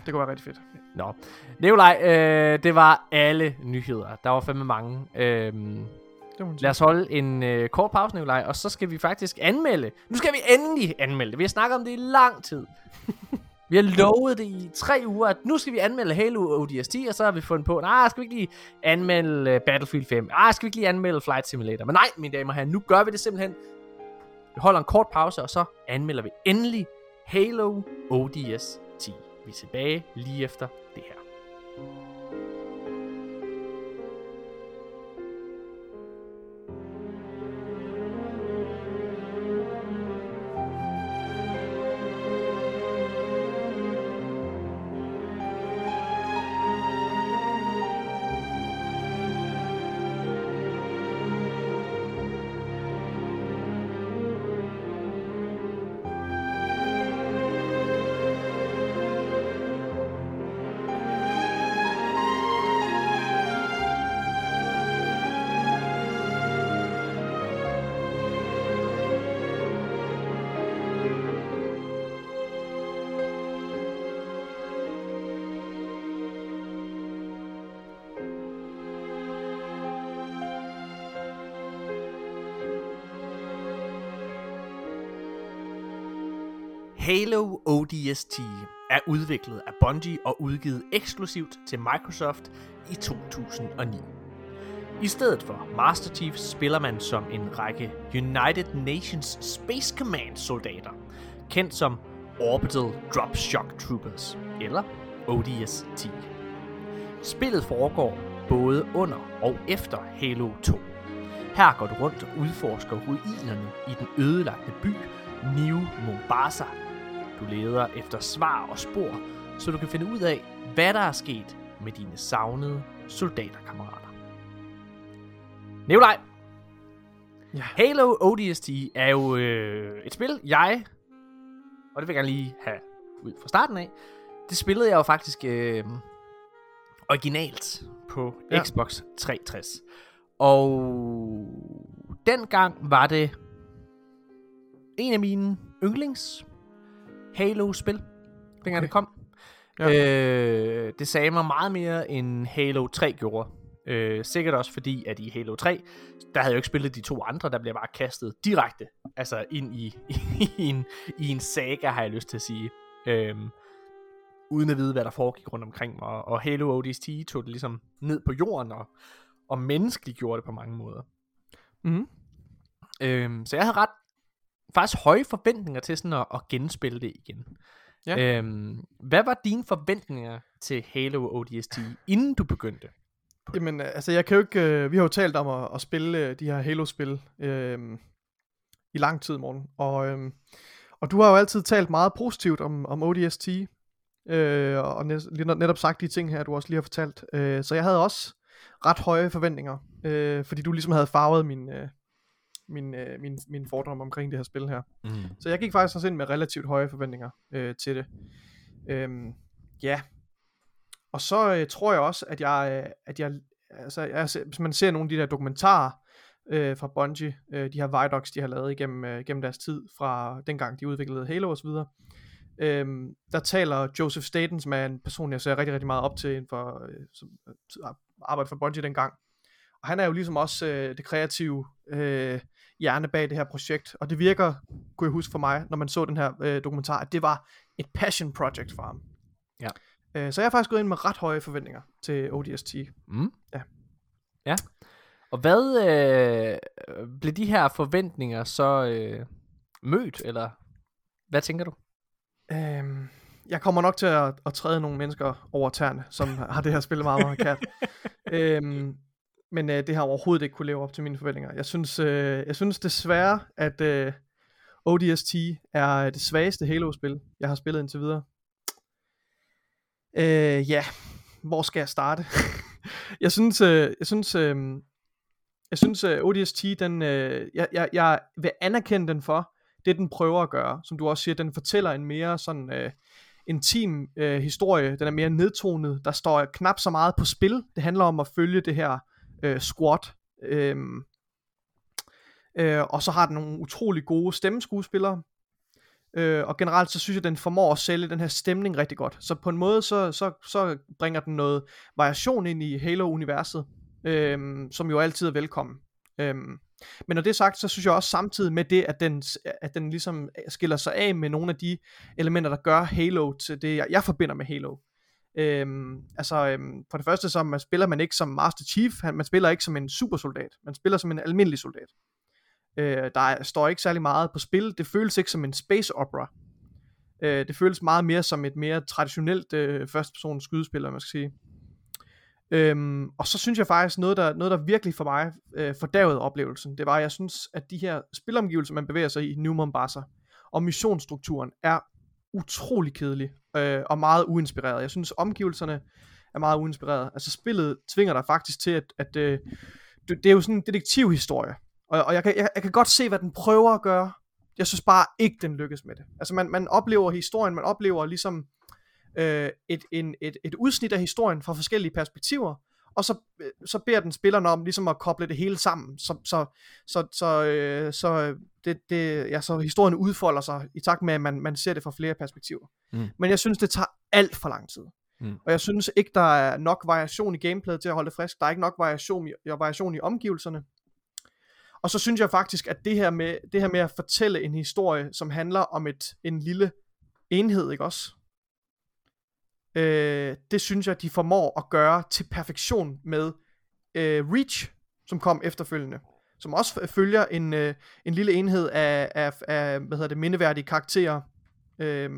Speaker 2: Det kunne være rigtig fedt.
Speaker 1: Nå. Nikolaj, øh, det var alle nyheder. Der var fandme mange.
Speaker 2: Sige.
Speaker 1: Lad os holde en øh, kort pause, Nikolaj, og så skal vi faktisk anmelde. Nu skal vi endelig anmelde det. Vi har snakket om det i lang tid. vi har lovet det i tre uger, at nu skal vi anmelde Halo ODST, og så har vi fundet på, nej, skal vi ikke lige anmelde uh, Battlefield 5? Ah, skal vi ikke lige anmelde Flight Simulator? Men nej, mine damer og herrer, nu gør vi det simpelthen. Vi holder en kort pause, og så anmelder vi endelig Halo ODS 10. Vi er tilbage lige efter det her. ODST er udviklet af Bungie og udgivet eksklusivt til Microsoft i 2009. I stedet for Master Chief spiller man som en række United Nations Space Command soldater, kendt som Orbital Drop Shock Troopers, eller ODS-10. Spillet foregår både under og efter Halo 2. Her går du rundt og udforsker ruinerne i den ødelagte by New Mombasa. Du leder efter svar og spor, så du kan finde ud af, hvad der er sket med dine savnede soldaterkammerater. Nikolaj,
Speaker 2: Ja.
Speaker 1: Halo ODST er jo øh, et spil, jeg, og det vil jeg gerne lige have ud fra starten af, det spillede jeg jo faktisk øh, originalt på ja. Xbox 360. Og dengang var det en af mine yndlings Halo-spil, dengang okay. Det kom. Ja. Øh, det sagde mig meget mere end Halo 3 gjorde. Øh, sikkert også fordi, at i Halo 3, der havde jeg jo ikke spillet de to andre, der blev bare kastet direkte, altså ind i, i, en, i en saga, har jeg lyst til at sige. Øhm, uden at vide, hvad der foregik rundt omkring mig. Og Halo ODST tog det ligesom ned på jorden, og, og menneskeligt gjorde det på mange måder.
Speaker 2: Mhm.
Speaker 1: Øhm, så jeg havde ret faktisk høje forventninger til sådan at, at genspille det igen.
Speaker 2: Ja.
Speaker 1: Øhm, hvad var dine forventninger til Halo ODST, inden du begyndte?
Speaker 2: Jamen, altså jeg kan jo ikke, øh, vi har jo talt om at, at spille øh, de her Halo-spil øh, i lang tid, morgen. Og, øh, og du har jo altid talt meget positivt om, om ODST, øh, og net- netop sagt de ting her, du også lige har fortalt. Øh, så jeg havde også ret høje forventninger, øh, fordi du ligesom havde farvet min, øh, min, øh, min, min fordom omkring det her spil her.
Speaker 1: Mm.
Speaker 2: Så jeg gik faktisk også ind med relativt høje forventninger øh, til det. Øhm, ja. Og så øh, tror jeg også, at jeg, øh, at jeg, altså, jeg, hvis man ser nogle af de der dokumentarer øh, fra Bungie, øh, de her Vidocs, de har lavet igennem, øh, igennem deres tid, fra dengang de udviklede Halo osv., Øhm, der taler Joseph Staten, som er en person, jeg ser rigtig, rigtig meget op til, inden for, øh, som øh, arbejde for Bungie dengang. Og han er jo ligesom også øh, det kreative øh, hjerne bag det her projekt, og det virker, kunne jeg huske for mig, når man så den her øh, dokumentar, at det var et passion project for ham.
Speaker 1: Ja.
Speaker 2: Øh, så jeg har faktisk gået ind med ret høje forventninger til ODST.
Speaker 1: Mm.
Speaker 2: Ja.
Speaker 1: Ja. Og hvad øh, blev de her forventninger så øh, mødt, eller hvad tænker du?
Speaker 2: Øhm, jeg kommer nok til at, at træde nogle mennesker over tæerne, som har det her spil meget, meget kært. øhm, men øh, det har overhovedet ikke kunne leve op til mine forventninger. Jeg synes, øh, jeg synes desværre, at øh, ODST er øh, det svageste Halo-spil, jeg har spillet indtil videre. Øh, ja, hvor skal jeg starte? jeg synes, øh, jeg synes, øh, jeg synes øh, ODST, den, øh, jeg, jeg, jeg vil anerkende den for, det den prøver at gøre, som du også siger, den fortæller en mere sådan øh, intim øh, historie, den er mere nedtonet, der står knap så meget på spil, det handler om at følge det her øh, squad, øh, øh, og så har den nogle utrolig gode stemmeskuespillere, øh, og generelt så synes jeg, den formår at sælge den her stemning rigtig godt, så på en måde så, så, så bringer den noget variation ind i Halo-universet, øh, som jo altid er velkommen. Øh, men når det er sagt, så synes jeg også samtidig med det, at den, at den ligesom skiller sig af med nogle af de elementer, der gør Halo til det, jeg, jeg forbinder med Halo. Øhm, altså, øhm, for det første så man spiller man ikke som Master Chief, han, man spiller ikke som en supersoldat, man spiller som en almindelig soldat. Øh, der er, står ikke særlig meget på spil, det føles ikke som en space opera. Øh, det føles meget mere som et mere traditionelt øh, førstepersons skydespil, man skal sige. Øhm, og så synes jeg faktisk, noget der, noget der virkelig for mig øh, fordavede oplevelsen, det var, at jeg synes, at de her spilomgivelser, man bevæger sig i, New Mombasa, og missionsstrukturen er utrolig kedelig øh, og meget uinspireret. Jeg synes, omgivelserne er meget uinspireret. Altså spillet tvinger dig faktisk til, at, at øh, det, det er jo sådan en detektivhistorie, og, og jeg, kan, jeg, jeg kan godt se, hvad den prøver at gøre. Jeg synes bare ikke, den lykkes med det. Altså man, man oplever historien, man oplever ligesom øh, et, en, et, et udsnit af historien fra forskellige perspektiver, og så, øh, så beder den spillerne om ligesom at koble det hele sammen, så, så, så, så, øh, så, det, det, ja, så historien udfolder sig i takt med, at man, man ser det fra flere perspektiver.
Speaker 1: Mm.
Speaker 2: Men jeg synes, det tager alt for lang tid.
Speaker 1: Mm.
Speaker 2: Og jeg synes ikke, der er nok variation i gameplayet til at holde det frisk. Der er ikke nok variation i, variation i omgivelserne. Og så synes jeg faktisk, at det her med, det her med at fortælle en historie, som handler om et, en lille enhed, ikke også? Øh, det synes jeg, de formår at gøre til perfektion med øh, Reach, som kom efterfølgende. Som også følger en, øh, en lille enhed af, af, af hvad hedder det, mindeværdige karakterer. Øh,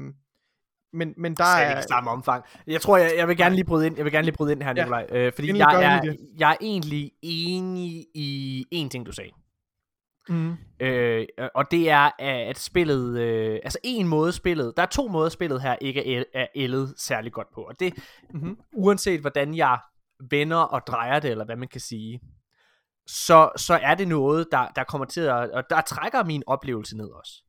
Speaker 2: men, men der
Speaker 1: Slet
Speaker 2: er...
Speaker 1: ikke i samme omfang. Jeg tror, jeg, jeg vil gerne lige bryde ind, jeg vil gerne lige bryde ind her,
Speaker 2: Ja.
Speaker 1: Nikolaj. Øh, fordi jeg er, jeg er egentlig enig i en ting, du sagde.
Speaker 2: Mm,
Speaker 1: Øh, og det er, at spillet, øh, altså en måde spillet, der er to måder spillet her ikke er, er ældet særlig godt på, og det,
Speaker 2: mm-hmm.
Speaker 1: uanset hvordan jeg vender og drejer det, eller hvad man kan sige, så, så er det noget, der, der kommer til at, og der trækker min oplevelse ned også.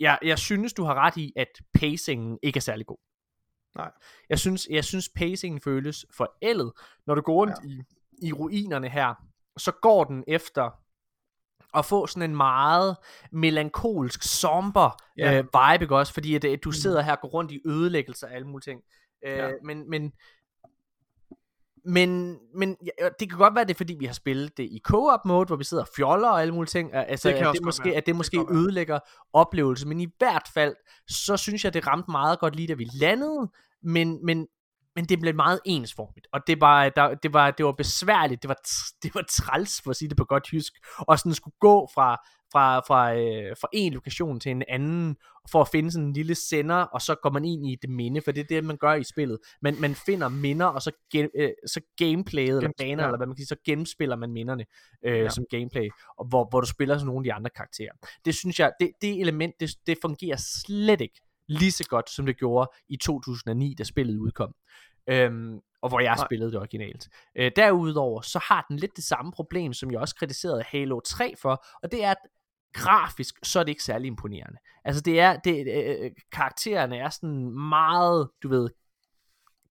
Speaker 1: Jeg, jeg synes, du har ret i, at pacingen ikke er særlig god.
Speaker 2: Nej.
Speaker 1: Jeg synes, jeg synes pacingen føles forældet. Når du går rundt ja. i, i ruinerne her, så går den efter at få sådan en meget melankolsk, somber
Speaker 2: ja.
Speaker 1: øh, vibe, ikke også? Fordi at, at du sidder her og går rundt i ødelæggelse af alle mulige ting. Øh,
Speaker 2: Ja.
Speaker 1: Men, men, men, men ja, det kan godt være, det er fordi, vi har spillet det i co-op mode, hvor vi sidder og fjoller og alle mulige ting. Altså,
Speaker 2: Det kan
Speaker 1: at
Speaker 2: også
Speaker 1: det måske,
Speaker 2: være.
Speaker 1: at det
Speaker 2: Det
Speaker 1: måske
Speaker 2: være.
Speaker 1: ødelægger oplevelsen. Men i hvert fald, så synes jeg, det ramte meget godt lige da vi landede. Men, men, men det blev meget ensformigt. Og det var, der, det var, det var besværligt. Det var, det var træls, for at sige det på godt jysk. Og sådan skulle gå fra, fra, fra, øh, fra en lokation til en anden, for at finde sådan en lille sender, og så går man ind i det minde, for det er det, man gør i spillet. Man, man finder minder, og så, gen, øh, så gameplayet, eller baner,
Speaker 2: ja.
Speaker 1: eller hvad man kan sige, så genspiller man minderne øh,
Speaker 2: Ja.
Speaker 1: som gameplay, og hvor, hvor du spiller som nogle af de andre karakterer. Det synes jeg, det, det element, det, det fungerer slet ikke lige så godt, som det gjorde i 2009, da spillet udkom. Øhm, og hvor jeg
Speaker 2: Nej.
Speaker 1: spillede det originalt. Øh, derudover, så har den lidt det samme problem, som jeg også kritiserede Halo 3 for, og det er, at grafisk, så er det ikke særlig imponerende. Altså det er, det, øh, karaktererne er sådan meget, du ved,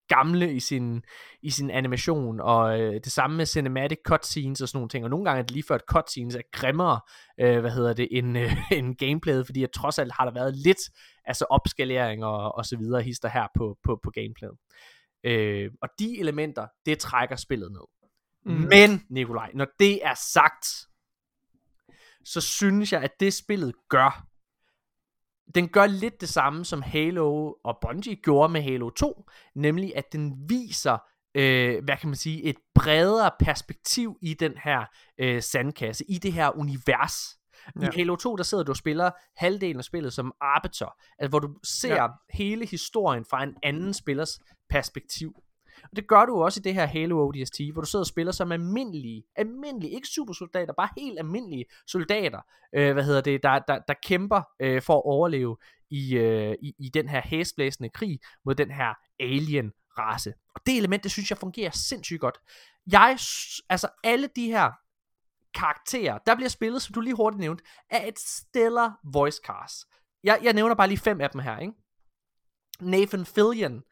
Speaker 1: gamle i sin, i sin animation, og øh, det samme med cinematic cutscenes og sådan nogle ting, og nogle gange er det lige før, at cutscenes er grimmere, øh, hvad hedder det, end, øh, end gameplayet, fordi at trods alt har der været lidt, altså opskalering og, og så videre, hister her på, på, på gameplayet. Øh, og de elementer, det trækker spillet ned.
Speaker 2: Mm.
Speaker 1: Men, Nikolaj, når det er sagt, så synes jeg, at det spillet gør, den gør lidt det samme, som Halo og Bungie gjorde med Halo 2, nemlig at den viser, øh, hvad kan man sige, et bredere perspektiv i den her øh, sandkasse, i det her univers. Ja. I Halo 2, der sidder du og spiller halvdelen af spillet som arbiter, altså hvor du ser. Ja. hele historien fra en anden spillers perspektiv. Og det gør du også i det her Halo ODST, hvor du sidder og spiller som almindelige, almindelige, ikke supersoldater, bare helt almindelige soldater, øh, hvad hedder det, der, der, der kæmper øh, for at overleve i, øh, i, i den her hæsblæsende krig mod den her alien race. Og det element, det synes jeg fungerer sindssygt godt. Jeg, altså alle de her karakterer, der bliver spillet, som du lige hurtigt nævnte, af et stellar voice cast. Jeg, jeg nævner bare lige fem af dem her, ikke? Nathan Fillion,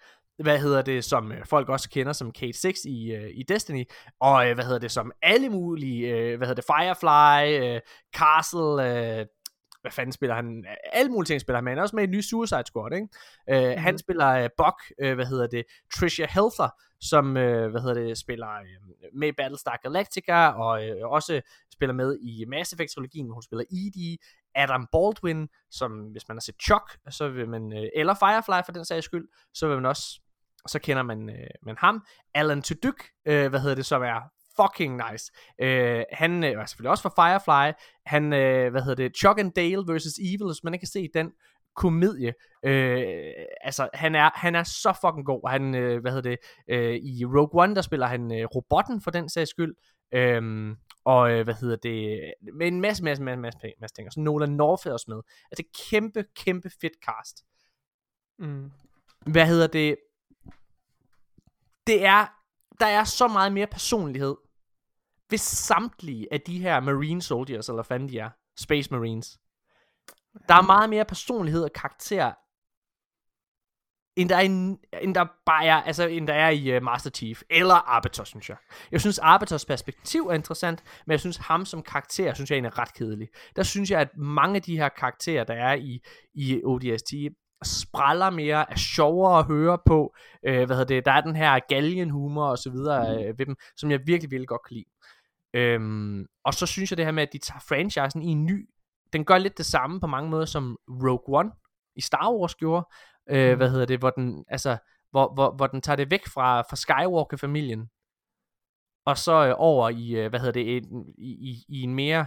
Speaker 1: hvad hedder det, som øh, folk også kender som Kate 6 i, øh, i Destiny, og øh, hvad hedder det, som alle mulige, øh, hvad hedder det, Firefly, øh, Castle, øh, hvad fanden spiller han, alle mulige ting spiller han med, han er også med i en ny Suicide Squad, ikke? Øh, mm-hmm. Han spiller øh, Buck, øh, hvad hedder det, Tricia Helfer, som, øh, hvad hedder det, spiller øh, med i Battlestar Galactica, og øh, også spiller med i Mass Effect-trilogien, hvor hun spiller Edie, Adam Baldwin, som hvis man har set Chuck, så vil man, øh, eller Firefly for den sags skyld, så vil man også, så kender man, øh, man ham. Alan Tudyk, øh, hvad hedder det, som er fucking nice. Øh, han øh, er selvfølgelig også fra Firefly. Han, øh, hvad hedder det, Chuck and Dale vs. Evil, hvis man ikke kan se den komedie. Øh, altså, han er, han er så fucking god. Han, øh, hvad hedder det, øh, i Rogue One, der spiller han øh, robotten for den sags skyld. Øhm, og øh, hvad hedder det, med en masse, masse, masse, masse, masse ting. Og så Nolan North er også med. Altså kæmpe, kæmpe fedt cast.
Speaker 2: Mm.
Speaker 1: Hvad hedder det? Det er, der er så meget mere personlighed ved samtlige af de her Marine Soldiers, eller hvad fanden de er, Space Marines. Der er meget mere personlighed og karakter, end der er, en, end der bare er, altså, end der er i uh, Master Chief, eller Arbiter, synes jeg. Jeg synes, Arbiters perspektiv er interessant, men jeg synes, ham som karakter, synes jeg egentlig er ret kedelig. Der synes jeg, at mange af de her karakterer, der er i, i ODST, spræller mere, er sjovere at høre på. Øh, hvad hedder det? Der er den her galgenhumor og så videre øh, ved dem, som jeg virkelig, virkelig godt kan lide. Øhm, og så synes jeg det her med, at de tager franchisen i en ny, den gør lidt det samme på mange måder, som Rogue One i Star Wars gjorde. Øh, hvad hedder det? Hvor den, altså, hvor, hvor, hvor den tager det væk fra, fra Skywalker-familien, og så øh, over i, øh, hvad hedder det, en, i, i, i en mere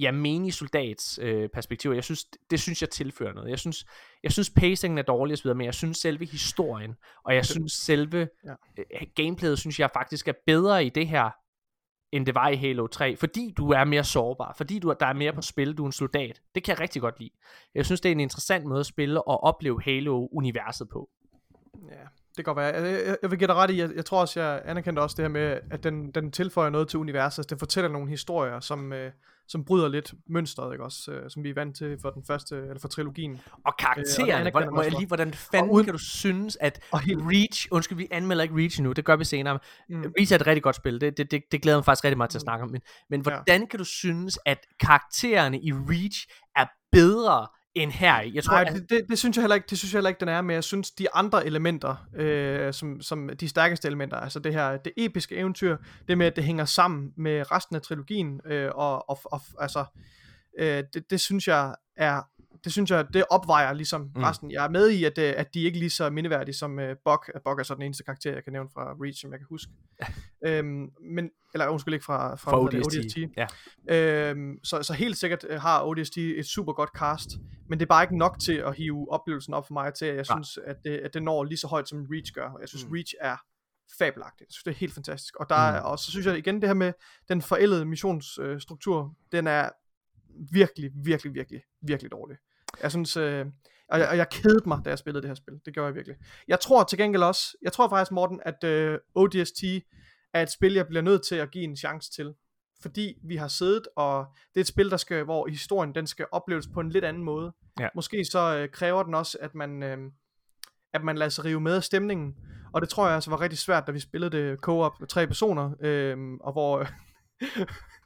Speaker 1: ja, menig soldats øh, perspektiv. Jeg synes, det synes jeg tilfører noget. Jeg synes, jeg synes pacingen er dårlig og så videre, men jeg synes selve historien, og jeg synes selve
Speaker 2: Ja.
Speaker 1: øh, gameplayet, synes jeg faktisk er bedre i det her, end det var i Halo 3, fordi du er mere sårbar, fordi du, der er mere på spil, du er en soldat. Det kan jeg rigtig godt lide. Jeg synes, det er en interessant måde at spille og opleve Halo-universet på.
Speaker 2: Ja, det kan godt være. Jeg, jeg, jeg vil give dig ret i, jeg, jeg tror også, jeg anerkendte også det her med, at den, den tilføjer noget til universet. Den fortæller nogle historier, som, øh, som bryder lidt mønstret, ikke også, øh, som vi er vant til for den første, eller for trilogien.
Speaker 1: Og
Speaker 2: Øh, og
Speaker 1: karaktererne, hvordan, må jeg lige, hvordan fanden
Speaker 2: uden-
Speaker 1: kan du synes, at
Speaker 2: Og helt-
Speaker 1: Reach, undskyld, vi anmelder ikke Reach nu, det gør vi senere.
Speaker 2: Mm.
Speaker 1: Mm. Reach er et rigtig godt spil, det, det, det, det glæder mig faktisk rigtig meget til at snakke om. Men, men
Speaker 2: Ja.
Speaker 1: hvordan kan du synes, at karaktererne i Reach er bedre end her? Jeg tror,
Speaker 2: Nej,
Speaker 1: at,
Speaker 2: det, det, det, synes jeg heller ikke, det synes jeg heller ikke, den er, men jeg synes, de andre elementer, øh, som, som de stærkeste elementer, altså det her, det episke eventyr, det med, at det hænger sammen med resten af trilogien, øh, og, og, og altså, øh, det, det synes jeg er, det synes jeg, det opvejer ligesom
Speaker 1: Mm.
Speaker 2: resten. Jeg er med i, at, øh, at de ikke er lige så mindeværdige som øh, Bok. Bok er så den eneste karakter, jeg kan nævne fra Reach, som jeg kan huske. øhm, men, eller undskyld ikke fra, fra, hedder det,
Speaker 1: ODST. Ja.
Speaker 2: Øhm, så, så helt sikkert øh, har ODST et super godt cast, men det er bare ikke nok til at hive oplevelsen op for mig til, at jeg
Speaker 1: Nej.
Speaker 2: synes, at det, at det når lige så højt som Reach gør. Og jeg synes,
Speaker 1: Mm.
Speaker 2: Reach er fabelagtigt. Jeg synes, det er helt fantastisk. Og, der er,
Speaker 1: Mm.
Speaker 2: og så synes jeg igen, det her med den forældede missionsstruktur, den er virkelig, virkelig, virkelig, virkelig dårlig. Jeg synes, øh, og, jeg, og jeg kedede mig, da jeg spillede det her spil. Det gjorde jeg virkelig. Jeg tror til gengæld også, jeg tror faktisk, Morten, at øh, ODST er et spil, jeg bliver nødt til at give en chance til. Fordi vi har siddet, og det er et spil, der skal, hvor historien den skal opleves på en lidt anden måde.
Speaker 1: Ja.
Speaker 2: Måske så øh, kræver den også, at man, øh, at man lader sig rive med af stemningen. Og det tror jeg altså var rigtig svært, da vi spillede det co-op med tre personer, øh, og hvor,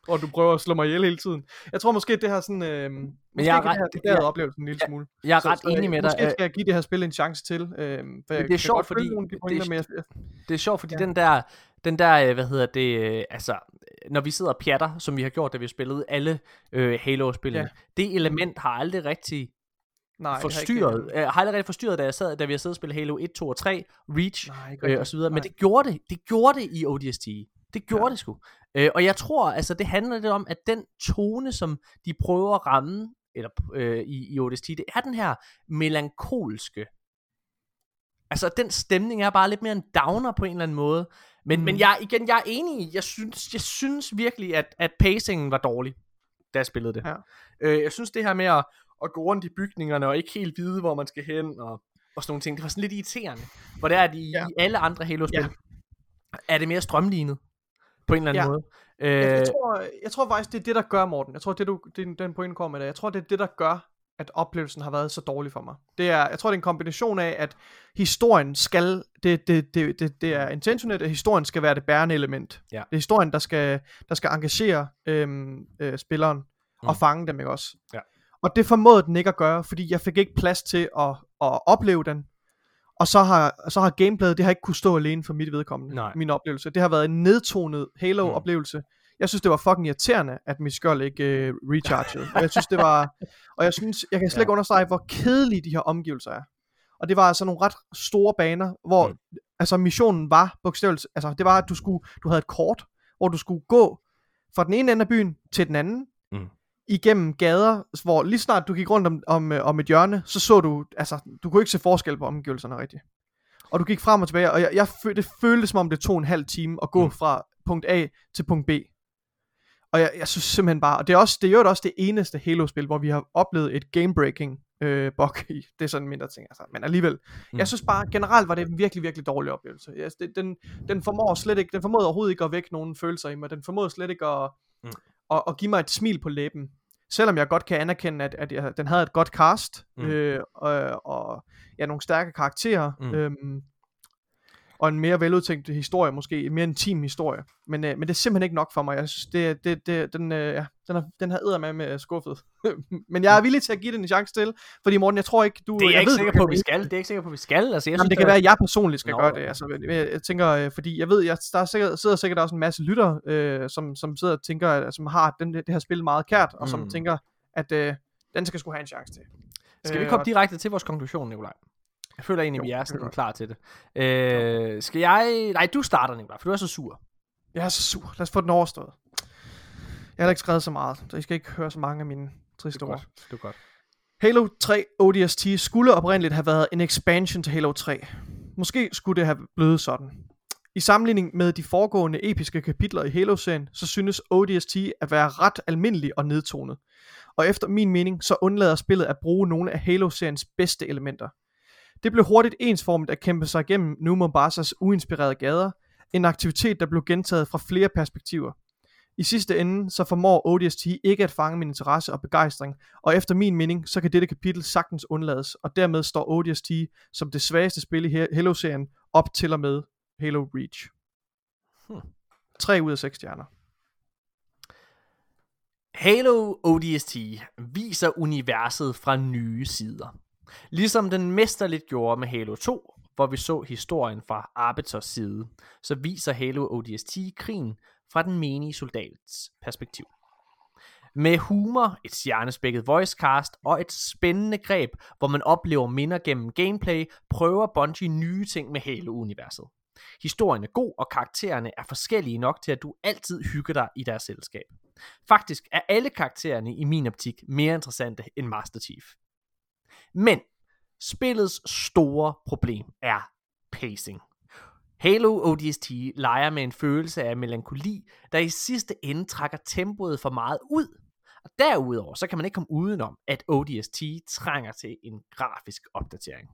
Speaker 2: hvor du prøver at slå mig ihjel hele tiden. Jeg tror måske, det har sådan... Øh, Men
Speaker 1: jeg
Speaker 2: jeg
Speaker 1: er ret-
Speaker 2: det her, det der
Speaker 1: jeg-
Speaker 2: oplevelsen en lille
Speaker 1: jeg-
Speaker 2: smule.
Speaker 1: Jeg er
Speaker 2: Så-
Speaker 1: ret
Speaker 2: så
Speaker 1: enig
Speaker 2: jeg-
Speaker 1: med dig.
Speaker 2: Måske
Speaker 1: Øh,
Speaker 2: skal jeg give det her spil en chance til. Øh, for jeg
Speaker 1: det er
Speaker 2: kan
Speaker 1: sjovt, fordi
Speaker 2: nogle de
Speaker 1: det-
Speaker 2: jeg, jeg,
Speaker 1: Det er sjovt, fordi ja. Den der, den der, øh, hvad hedder det, øh, altså, når vi sidder og pjatter, som vi har gjort, da vi spillede alle øh, Halo-spillene,
Speaker 2: Ja.
Speaker 1: det element har aldrig rigtig
Speaker 2: nej,
Speaker 1: forstyrret,
Speaker 2: Ikke,
Speaker 1: øh, har aldrig rigtig forstyrret, da, jeg sad, da vi har siddet og spillet Halo 1, 2 og 3, Reach
Speaker 2: nej,
Speaker 1: øh, og så videre, men
Speaker 2: Nej.
Speaker 1: det gjorde det, det gjorde det i ODST. Det gjorde
Speaker 2: Ja.
Speaker 1: det sgu. Øh, og jeg tror, altså det handler lidt om, at den tone, som de prøver at ramme eller, øh, i, i ODST, det er den her melankolske. Altså den stemning er bare lidt mere en downer på en eller anden måde. Men, mm. men jeg, igen, jeg er enig i, jeg synes, jeg synes virkelig, at, at pacingen var dårlig, da jeg spillede det.
Speaker 2: Ja.
Speaker 1: Øh, jeg synes det her med at, at gå rundt i bygningerne og ikke helt vide, hvor man skal hen og, og sådan nogle ting, det var sådan lidt irriterende. Hvor det er, at i,
Speaker 2: Ja.
Speaker 1: i alle andre Halo-spil,
Speaker 2: Ja.
Speaker 1: er det mere strømlignet på en eller anden
Speaker 2: Ja.
Speaker 1: måde.
Speaker 2: Jeg,
Speaker 1: Øh,
Speaker 2: jeg, tror, jeg tror faktisk, det er det, der gør, Morten. Jeg tror, det, du, det, den point kommer med det. Jeg tror, det er det, der gør, at oplevelsen har været så dårlig for mig. Det er, jeg tror, det er en kombination af, at historien skal, det, det, det, det, det er intentionelt, at historien skal være det bærende element.
Speaker 1: Ja.
Speaker 2: Det er historien, der skal, der skal engagere øhm, øh, spilleren mm. og fange dem, ikke også?
Speaker 1: Ja.
Speaker 2: Og det formåede den ikke at gøre, fordi jeg fik ikke plads til at, at opleve den. Og så har, så har gameplayet, det har ikke kunne stå alene for mit vedkommende,
Speaker 1: Nej.
Speaker 2: min oplevelse. Det har været en nedtonet Halo-oplevelse. Jeg synes, det var fucking irriterende, at mit skjold ikke uh, rechargede. og jeg synes, det var... Og jeg synes, jeg kan slet
Speaker 1: Ja.
Speaker 2: ikke understrege, hvor kedelige de her omgivelser er. Og det var altså nogle ret store baner, hvor
Speaker 1: Mm.
Speaker 2: mm. altså missionen var bogstaveligt, altså det var, at du skulle, du havde et kort, hvor du skulle gå fra den ene ende af byen til den anden,
Speaker 1: Mm.
Speaker 2: Igennem gader, hvor lige snart du gik rundt om, om, øh, om et hjørne, så så du, altså, du kunne ikke se forskel på omgivelserne rigtigt. Og du gik frem og tilbage, og jeg, jeg fø- det føltes som om det tog en halv time at gå
Speaker 1: Mm.
Speaker 2: fra punkt A til punkt B. Og jeg, jeg synes simpelthen bare, og det er, også, det er jo også det eneste Halo-spil, hvor vi har oplevet et game-breaking øh, bug i. Det er sådan en mindre ting, altså. Men alligevel, mm. Jeg synes bare, generelt var det en virkelig, virkelig dårlig oplevelse. Jeg, det, den, den formår slet ikke, den formåede overhovedet ikke at vække nogen følelser i mig. Den formåede slet ikke at,
Speaker 1: Mm.
Speaker 2: mm. at, at give mig et smil på læben. Selvom jeg godt kan anerkende, at, at jeg, den havde et godt cast,
Speaker 1: Mm.
Speaker 2: øh, og, og ja, nogle stærke karakterer,
Speaker 1: mm.
Speaker 2: øhm, og en mere veludtænkt historie, måske en mere intim historie. Men, øh, men det er simpelthen ikke nok for mig. Jeg synes, det, det, det, den, øh, ja, den, har, den har æder med med skuffet. men jeg er villig til at give den en chance til, fordi Morten, jeg tror ikke, du...
Speaker 1: det er jeg,
Speaker 2: jeg
Speaker 1: ikke
Speaker 2: ved,
Speaker 1: sikker på, vi skal. Det er ikke sikker på, vi skal. Altså, jeg
Speaker 2: Jamen,
Speaker 1: synes,
Speaker 2: det kan være, at jeg personligt skal
Speaker 1: Nå,
Speaker 2: gøre det. Altså, jeg, jeg tænker, øh, fordi jeg ved, jeg, der er sikkert, sidder sikkert også en masse lytter, øh, som, som sidder og tænker, at, som har den, det her spil meget kært, og som
Speaker 1: Mm.
Speaker 2: tænker, at øh, den skal sgu have en chance til.
Speaker 1: Skal vi
Speaker 2: Øh,
Speaker 1: komme
Speaker 2: og-
Speaker 1: direkte til vores konklusion, Nikolaj? Jeg føler egentlig,
Speaker 2: Jo,
Speaker 1: vi er sådan klar til det. Øh, skal jeg... Nej, du starter, Nikolaj, for du er så sur.
Speaker 2: Jeg er så sur. Lad os få den overstået. Jeg har ikke skrevet så meget, så I skal ikke høre så mange af mine triste ord.
Speaker 1: Det er godt.
Speaker 2: Halo 3 ODST skulle oprindeligt have været en expansion til Halo 3. Måske skulle det have blevet sådan. I sammenligning med de foregående episke kapitler i Halo-serien, så synes ODST at være ret almindelig og nedtonet. Og efter min mening, så undlader spillet at bruge nogle af Halo-seriens bedste elementer. Det blev hurtigt ensformet at kæmpe sig igennem New Mombasas uinspirerede gader, en aktivitet, der blev gentaget fra flere perspektiver. I sidste ende, så formår ODST ikke at fange min interesse og begejstring, og efter min mening, så kan dette kapitel sagtens undlades, og dermed står ODST som det svageste spil i Halo-serien op til og med Halo Reach.
Speaker 1: Hmm.
Speaker 2: 3 ud af 6 stjerner.
Speaker 1: Halo ODST viser universet fra nye sider. Ligesom den mesterligt gjorde med Halo 2, hvor vi så historien fra Arbiters side, så viser Halo ODST krigen fra den menige soldats perspektiv. Med humor, et stjernespækket voicecast og et spændende greb, hvor man oplever minder gennem gameplay, prøver Bungie nye ting med Halo-universet. Historien er god, og karaktererne er forskellige nok til, at du altid hygger dig i deres selskab. Faktisk er alle karaktererne i min optik mere interessante end Master Chief. Men spillets store problem er pacing. Halo ODST leger med en følelse af melankoli, der i sidste ende trækker tempoet for meget ud. Og derudover så kan man ikke komme udenom, at ODST trænger til en grafisk opdatering.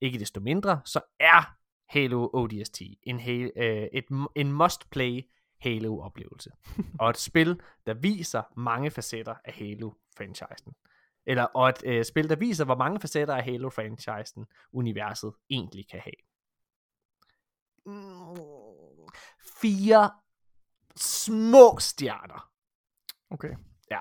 Speaker 1: Ikke desto mindre, så er Halo ODST en, ha- øh, et, en must-play Halo-oplevelse. og et spil, der viser mange facetter af Halo-franchisen. Eller, og et øh, spil, der viser, hvor mange facetter af Halo-franchisen universet egentlig kan have. Mm, fire små stjerner.
Speaker 2: Okay.
Speaker 1: Ja.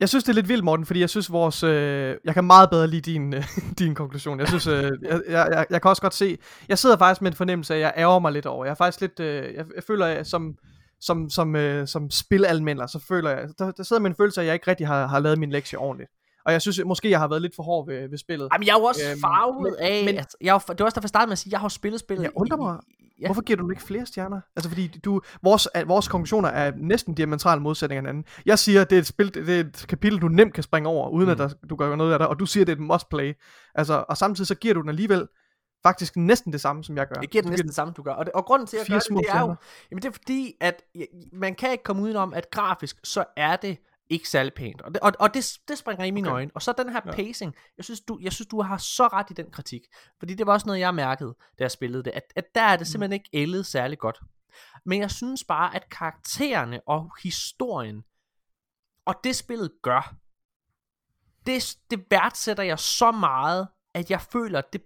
Speaker 2: Jeg synes, det er lidt vildt, Morten, fordi jeg synes, vores... Øh, jeg kan meget bedre lide din, øh, din konklusion. Jeg synes, øh, jeg, jeg, jeg, jeg kan også godt se... Jeg sidder faktisk med en fornemmelse af, at jeg ærger mig lidt over. Jeg er faktisk lidt... Øh, jeg, jeg føler, at som, som, som, øh, som spilalmender, så føler jeg... Der, der sidder med en følelse af, at jeg ikke rigtig har, har lavet min lektie ordentligt. Og jeg synes, måske jeg har været lidt for hård ved, ved spillet.
Speaker 1: Jamen, jeg er jo også
Speaker 2: Øhm,
Speaker 1: farvet af...
Speaker 2: men-
Speaker 1: at, jeg, er det var også derfor, jeg startede med at sige, at jeg har spillet spillet...
Speaker 2: Jeg undrer mig,
Speaker 1: Ja.
Speaker 2: Hvorfor giver du den ikke flere stjerner? Altså fordi du, vores, vores konklusioner er næsten diametralt modsætning af hinanden. Jeg siger, at det er et spil, det er et kapitel, du nemt kan springe over, uden mm. at der, du gør noget af det, og du siger, at det er et must play. Altså, og samtidig så giver du den alligevel faktisk næsten det samme, som jeg gør.
Speaker 1: Jeg giver den næsten det samme, du gør. Og, det, og grunden til, at jeg gør det, det er jo, jamen det er fordi, at man kan ikke komme udenom, at grafisk, så er det ikke særlig pænt. Og det, og, og det, det springer i mine
Speaker 2: Okay.
Speaker 1: øjne. Og så den her
Speaker 2: Ja.
Speaker 1: pacing. Jeg synes, du, jeg synes, du har så ret i den kritik. Fordi det var også noget, jeg mærkede, da jeg spillede det. At, at der er det simpelthen ikke ældet særlig godt. Men jeg synes bare, at karaktererne og historien, og det spillet gør, det, det værdsætter jeg så meget, at jeg føler, at det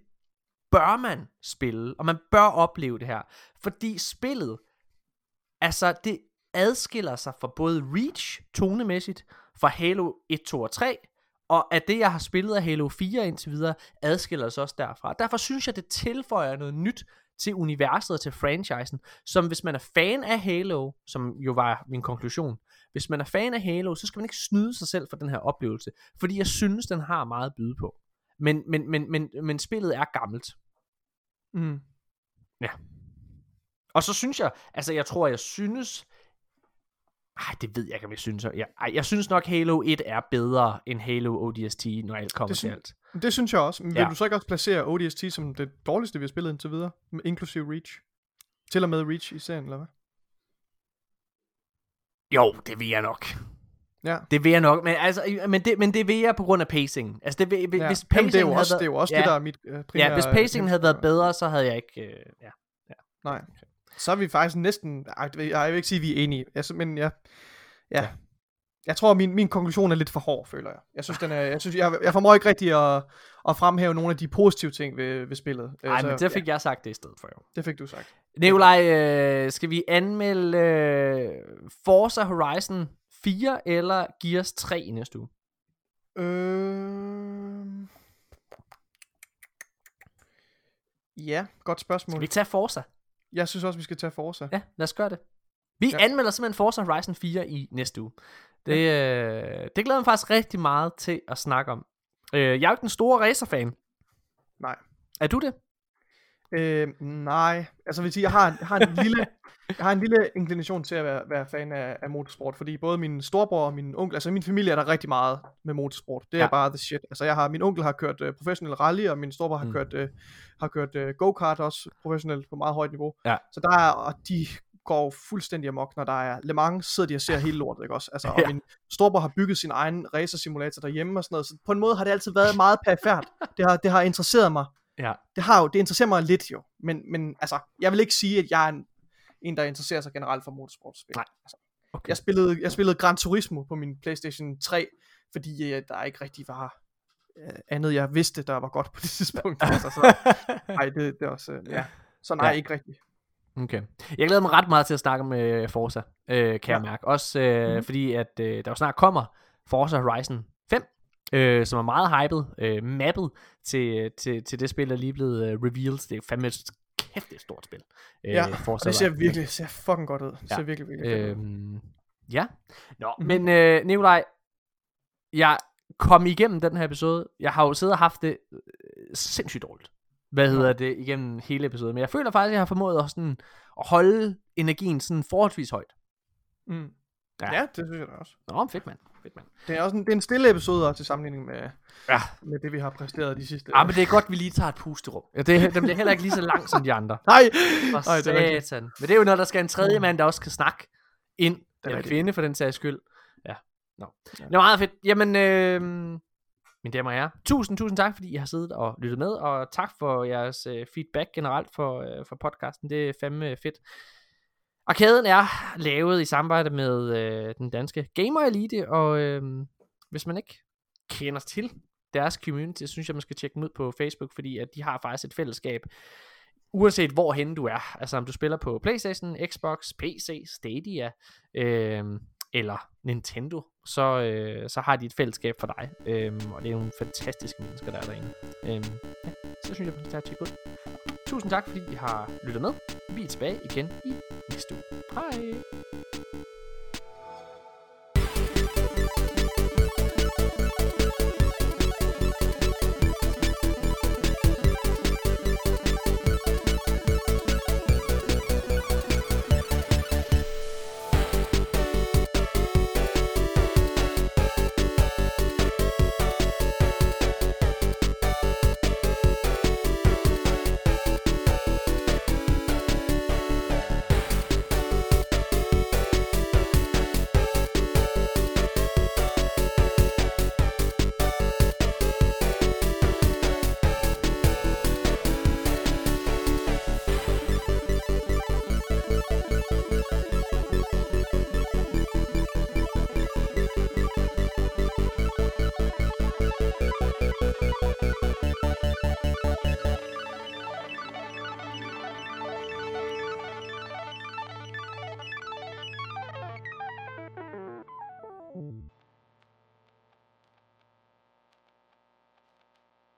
Speaker 1: bør man spille, og man bør opleve det her. Fordi spillet, altså det adskiller sig fra både Reach tonemæssigt, fra Halo 1, 2 og 3, og at det, jeg har spillet af Halo 4 indtil videre, adskiller sig også derfra. Derfor synes jeg, det tilføjer noget nyt til universet og til franchisen, som hvis man er fan af Halo, som jo var min konklusion, hvis man er fan af Halo, så skal man ikke snyde sig selv for den her oplevelse, fordi jeg synes, den har meget at byde på. Men, men, men, men, men spillet er gammelt.
Speaker 2: Mm.
Speaker 1: Og så synes jeg, altså jeg tror, jeg synes, ej, det ved jeg ikke, om jeg synes. Jeg, ej, jeg synes nok, Halo 1 er bedre end Halo ODST, når alt kommer
Speaker 2: Det
Speaker 1: til alt.
Speaker 2: Det synes jeg også. Men vil
Speaker 1: Ja.
Speaker 2: du så ikke også placere ODST som det dårligste, vi har spillet indtil videre? Inklusive Reach? Til og med Reach i serien, eller hvad?
Speaker 1: Jo, det vil jeg nok.
Speaker 2: Ja.
Speaker 1: Det vil jeg nok, men, altså, men, det, men det vil jeg på grund af pacing. Altså, det vil,
Speaker 2: ja.
Speaker 1: hvis
Speaker 2: Jamen,
Speaker 1: pacingen
Speaker 2: det er jo
Speaker 1: havde
Speaker 2: også,
Speaker 1: været,
Speaker 2: det, er jo også
Speaker 1: ja,
Speaker 2: det, der er mit øh, primære...
Speaker 1: Ja, hvis pacingen havde været bedre, så havde jeg ikke... Øh, ja.
Speaker 2: Nej. Så er vi faktisk næsten... Jeg, vil ikke sige, at vi er enige. Jeg, men jeg, ja. Jeg tror, min, min konklusion er lidt for hård, føler jeg. Jeg synes, den er, jeg, synes, jeg, jeg formår ikke rigtig at, at fremhæve nogle af de positive ting ved, ved spillet.
Speaker 1: Ej,
Speaker 2: Altså,
Speaker 1: men det fik jeg sagt det i stedet for, jo.
Speaker 2: det fik du sagt.
Speaker 1: Nikolaj, øh, skal vi anmelde øh, Forza Horizon 4 eller Gears 3 i næste uge?
Speaker 2: Øh... Ja, godt
Speaker 1: Skal
Speaker 2: spørgsmål.
Speaker 1: vi ikke tage Forza?
Speaker 2: Jeg synes også, vi skal tage Forza.
Speaker 1: Ja, lad os gøre det. Vi
Speaker 2: Ja.
Speaker 1: ja. anmelder simpelthen Forza Horizon 4 i næste uge. Det, øh, det glæder mig faktisk rigtig meget til at snakke om. Øh, jeg er jo ikke den store racerfan.
Speaker 2: Nej.
Speaker 1: Er du det?
Speaker 2: Øh, nej, altså vil sige, jeg har, jeg har en lille, jeg har en lille inclination til at være, være fan af, af motorsport, fordi både min storebror og min onkel, altså i min familie er der rigtig meget med motorsport. Det er
Speaker 1: Ja.
Speaker 2: bare the shit. Altså jeg har, min onkel har kørt uh, professionel rally, og min storebror har
Speaker 1: Mm.
Speaker 2: kørt, uh, har kørt uh, go-kart også professionelt på meget højt niveau.
Speaker 1: Ja.
Speaker 2: Så der er, og de går fuldstændig amok, når der er Le Mans, sidder de og ser hele lortet, ikke også? Altså, og
Speaker 1: Ja.
Speaker 2: min storebror har bygget sin egen racersimulator derhjemme og sådan noget, så på en måde har det altid været meget perifært. Det har, det har interesseret mig
Speaker 1: Ja.
Speaker 2: det har jo, det interesserer mig lidt jo, men, men altså, jeg vil ikke sige, at jeg er en, en der interesserer sig generelt for motorsportspil.
Speaker 1: Nej.
Speaker 2: Altså,
Speaker 1: Okay.
Speaker 2: Jeg spillede, jeg spillede Gran Turismo på min Playstation 3, fordi øh, der ikke rigtig var øh, andet, jeg vidste, der var godt på det tidspunkt. altså, så, nej, det, det er også, øh, ja. Så nej,
Speaker 1: Ja.
Speaker 2: ikke rigtigt.
Speaker 1: Okay. Jeg glæder mig ret meget til at snakke med Forza, øh, kan jeg
Speaker 2: Ja.
Speaker 1: mærke. Også øh,
Speaker 2: Mhm.
Speaker 1: fordi, at øh, der jo snart kommer Forza Horizon 5, øh, som er meget hyped, øh, mappet til, til, til det spil, der er lige blevet øh, revealed. Det er fandme et kæft, det er et stort spil. Øh,
Speaker 2: Ja, Og det ser virkelig, ser fucking godt ud. Det
Speaker 1: Ja.
Speaker 2: ser virkelig, virkelig fedt ud.
Speaker 1: Øhm, ja. Nå,
Speaker 2: Mhm.
Speaker 1: men øh, Nikolaj, jeg kom igennem den her episode. Jeg har jo siddet og haft det øh, sindssygt dårligt. Hvad hedder det igennem hele episoden. Men jeg føler faktisk, at jeg har formået at, sådan, at holde energien sådan forholdsvis højt.
Speaker 2: Mm.
Speaker 1: Ja.
Speaker 2: Ja. ja, det synes jeg da også.
Speaker 1: Nå, fedt mand. Fedt mand.
Speaker 2: Det er også en, det er en stille episode også, til sammenligning med,
Speaker 1: Ja.
Speaker 2: med det, vi har præsteret de sidste...
Speaker 1: Ah, men det er godt, vi lige tager et pusterum. Ja, det, den bliver heller ikke lige så lang som de andre.
Speaker 2: Nej!
Speaker 1: For
Speaker 2: Nej, det er
Speaker 1: satan. Men det er jo når der skal en tredje mand, der også kan snakke ind. Eller
Speaker 2: rigtigt.
Speaker 1: kvinde for den sags skyld. Ja. Nå.
Speaker 2: Ja.
Speaker 1: Det er meget fedt. Jamen, øh, mine damer og herrer. Tusind, tusind tak, fordi I har siddet og lyttet med. Og tak for jeres øh, feedback generelt for, øh, for podcasten. Det er fandme fedt. Arkaden er lavet i samarbejde med øh, den danske Gamer Elite. Og øh, hvis man ikke kender til deres community, så synes jeg, man skal tjekke dem ud på Facebook, fordi at de har faktisk et fællesskab, uanset hvorhen du er. Altså om du spiller på Playstation, Xbox, PC, Stadia, øh, eller Nintendo, så, øh, så har de et fællesskab for dig. Øh, og det er nogle fantastiske mennesker, der er derinde. Øh, ja, så synes jeg, at det er godt. Tusind tak, fordi I har lyttet med. Vi er tilbage igen i næste uge. Hej!